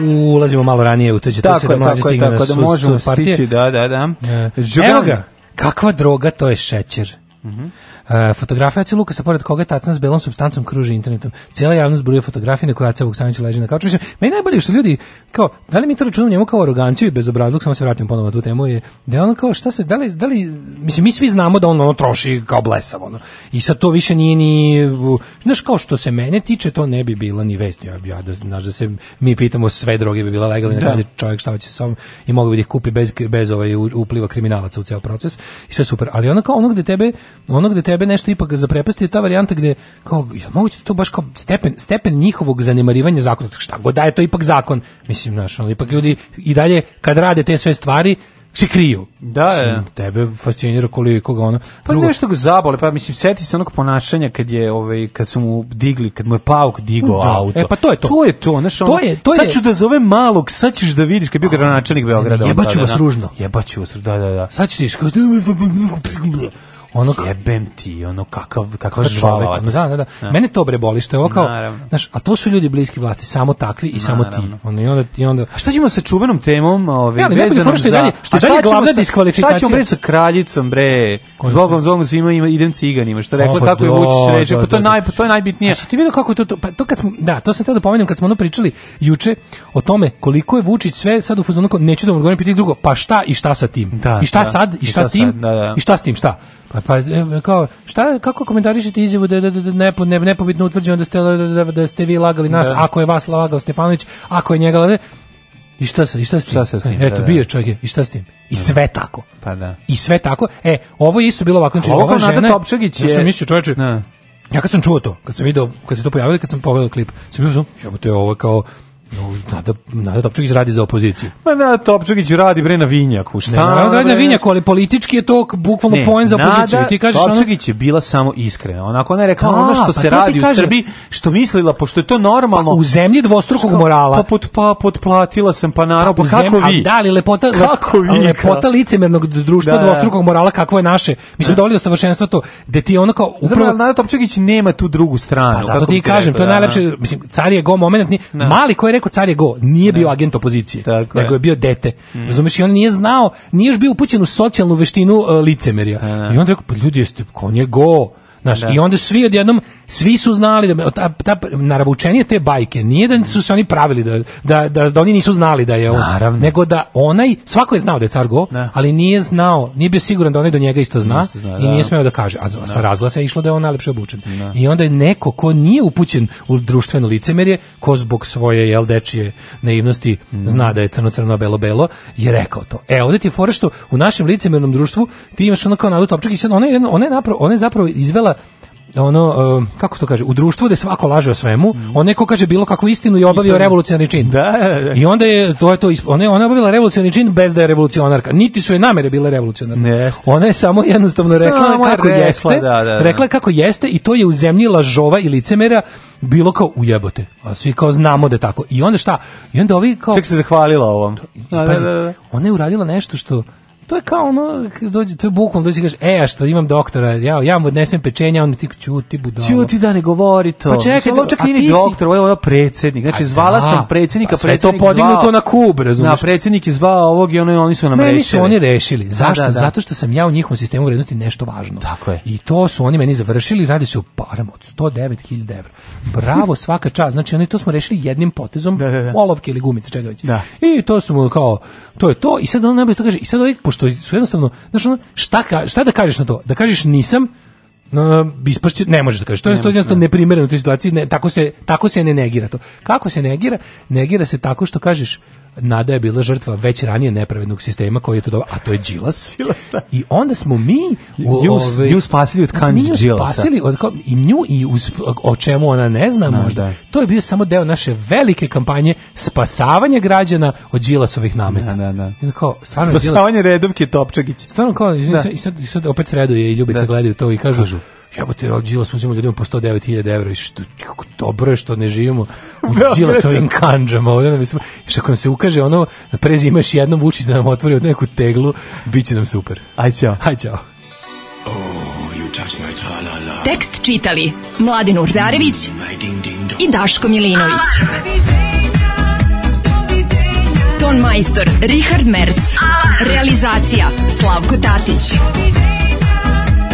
ulazimo malo ranije u to, tako, to se da mlađe stigne tako, na da možemo su partije. Stići, da, da, da. E, evo ga, kakva droga, to je šećer. Mm E, fotografija Lukasa, pored koga tacan s belom substancom kruži internetom. Cela javnost bruje fotografije na koja Aca Vuksanić leži na kauču. Mislim, meni najbolje što ljudi, kao, da li mi to računamo njemu kao aroganciju i bezobrazluk, samo se vratim ponovo na tu temu, je, da on kao, šta se, da li, da li, mislim, mi svi znamo da on ono troši kao blesav, ono. I sa to više nije ni, znaš, kao što se mene tiče, to ne bi bila ni vest, ja, ja da, znaš, da se mi pitamo, sve droge bi bila legalne, da. je da čovjek šta hoće sa i mogao bi da ih kupi bez, bez ovaj upliva kriminalaca u ceo proces i sve super, ali ona kao ono gde tebe, ono gde tebe tebe nešto ipak za je ta varijanta gde kao ja, moguće da to baš kao stepen stepen njihovog zanemarivanja zakona šta god da je to ipak zakon mislim znaš ali ipak ljudi i dalje kad rade te sve stvari se kriju. Da, je. Tebe fascinira koliko ga ono. Pa Drugo... nešto ga zabole, pa mislim, seti se onog ponašanja kad je, ovaj, kad su mu digli, kad mu je pauk digao da. E, auto. E, pa to je to. To je to, znaš, ono, to je, to sad je... da zovem malog, sad ćeš da vidiš kad bio gradonačelnik Beograda. Jebaću vas da. ružno. Jebaću vas ružno, da, da, da. Sad ćeš, da kao, ono jebem ti, ono kakav kakav čovjek, ono, znam, da, da. da. Mene to bre boli što je ovo kao, znaš, a to su ljudi bliski vlasti, samo takvi i samo ti. Ono i onda i onda A šta ćemo sa čuvenom temom, ovim ovaj, ja, vezanom za dalje, što dalje glavna diskvalifikacija? Šta ćemo bre sa kraljicom bre? Zbogom zbogom svima ima idem ciganima, što rekla kako pa je Vučić da, reče, pa da, to naj pa to je najbitnije. Ti vidio kako to pa to kad smo da, to sam teo da pomenem kad smo ono pričali juče o tome koliko je Vučić sve sad u fazonu neću da mu odgovorim pitanje drugo, pa šta i šta sa tim? I šta sad i šta s tim? I šta s tim, šta? Pa, pa e, kao, šta, kako komentarišete izjavu da je da, da, da nepo, ne, nepobitno utvrđeno da ste, da, da ste vi lagali nas, da. ako je vas lagao Stefanović, ako je njega lagao, i šta se, i šta se, Šta se s tim? Eto, da, da. bio čovjek, i šta s tim? I sve tako. Pa da. I sve tako. E, ovo je isto bilo ovako, znači ova žena. Nada Topčagić je. Ja sam mislio čoveče. Ja kad sam čuo to, kad sam video, kad se to pojavilo, kad sam pogledao klip, sam bio, ja, to je ovo kao Nada, Nada Topčugić radi za opoziciju. Ma Nada Topčugić radi bre na Vinjaku. Šta? Ne, Nada radi na Vinjaku, ali politički je to bukvalno poen za opoziciju. Nada I ti kažeš Topčugić ono... je bila samo iskrena. Onako ona je rekla da, ono što pa se radi kažem, u Srbiji, što mislila, pošto je to normalno. Pa, u zemlji dvostrukog morala. Pa, pot, pa potplatila sam, pa naravno, pa, pa kako zemlji, vi? A, da, ali lepota, kako vi, lepota licemernog društva da, dvostrukog morala, kako je naše. Mi smo da. dovoljili do to, da ti ono kao... Upravo... Zapravo, Nada Topčugić nema tu drugu stranu. Pa, zato ti kažem, to je da, najlepše, da. mislim, car je go moment, mali koji je rekao car je go, nije ne. bio agent opozicije, Tako nego je. je bio dete. Mm. Razumeš, i on nije znao, nije još bio upućen u socijalnu veštinu uh, licemerja. A. I on rekao, pa ljudi, jeste, pa on je go, Znaš, da. i onda svi odjednom, svi su znali da ta, ta naravučenje te bajke, nije da su se oni pravili da, da, da, da oni nisu znali da je on, Naravno. nego da onaj, svako je znao da je car go, da. ali nije znao, nije bio siguran da onaj do njega isto zna, zna i da. nije smeo da kaže, a da. sa razglasa je išlo da je on najlepše obučen. Da. I onda je neko ko nije upućen u društveno licemerje, ko zbog svoje jel dečije naivnosti mm. zna da je crno crno belo belo, je rekao to. E, ovde ti je fora što u našem licemernom društvu ti imaš ono kao nadu topčak i sad ona je, ona je, napravo, ona je zapravo izvela ono um, kako to kaže u društvu da svako laže o svemu mm. on neko kaže bilo kakvu istinu i obavio revolucionarni čin da, da, da. i onda je to je to ona je ona obavila revolucionarni čin bez da je revolucionarka niti su je namere bile revolucionarne Jeste. ona je samo jednostavno samo rekla kako rekla, jeste da, da, da, rekla kako jeste i to je u zemlji lažova i licemera bilo kao ujebote a svi kao znamo da tako i onda šta i onda ovi kao ček se zahvalila ovom pa, ona je uradila nešto što to je kao ono, dođe, to je bukvalno, dođe kažeš, e, a što imam doktora, ja, ja mu odnesem pečenja, on mi ti čuti, budala. Čuti da ne govori to. Pa čekaj, ovo čak nije si... doktor, ovo je ovo znači da, zvala da, sam pa predsednika pa predsjednik to podignuto na kub, razumiješ? na da, predsednik je zvao ovog i oni oni su nam meni rešili. su oni rešili, da, zašto? Da, da, Zato što sam ja u njihovom sistemu vrednosti nešto važno. Tako je. I to su oni meni završili, radi se o parama od 109.000 evra. Bravo, svaka čast, znači oni to smo rešili jednim potezom, olovke ili gumice, čega već. I to smo kao, to je to, i sad on najbolje to kaže, i sad ovaj, pošto što su jednostavno, znaš, ono, šta, ka, šta da kažeš na to? Da kažeš nisam, no, ispašće, ne možeš da kažeš. To je jednostavno ne. Da. neprimereno u toj situaciji, ne, tako, se, tako se ne negira to. Kako se negira? Negira se tako što kažeš, Nada je bila žrtva već ranije nepravednog sistema koji je to dobro, a to je Đilas. [LAUGHS] Da. I onda smo mi u, nju, ove, ovaj, nju spasili od kanđ Đilasa. Spasili od, kao, i nju i uz, o čemu ona ne zna no, možda. Da. To je bio samo deo naše velike kampanje spasavanja građana od Đilasovih nameta. Da, da, da. I kao, spasavanje Đilas, redovke Topčagić. Stvarno kao, da. i sad, i sad opet sreduje i Ljubica da. gledaju to i kažu, kažu jebote, od Đilas uzimo ljudima po 109.000 evra i što, kako dobro je što ne živimo u da, Đilasovim kanđama. Ovdje nam mislim, što ako nam se ukaže ono, prezimaš jednom Vučić da nam otvori od neku teglu, bit će nam super. Aj ćao. Aj ćao. Oh, you touch my Tekst čitali Mladin Urdarević mm, i Daško Milinović. Ton majstor Richard Merc. Realizacija Slavko Tatić.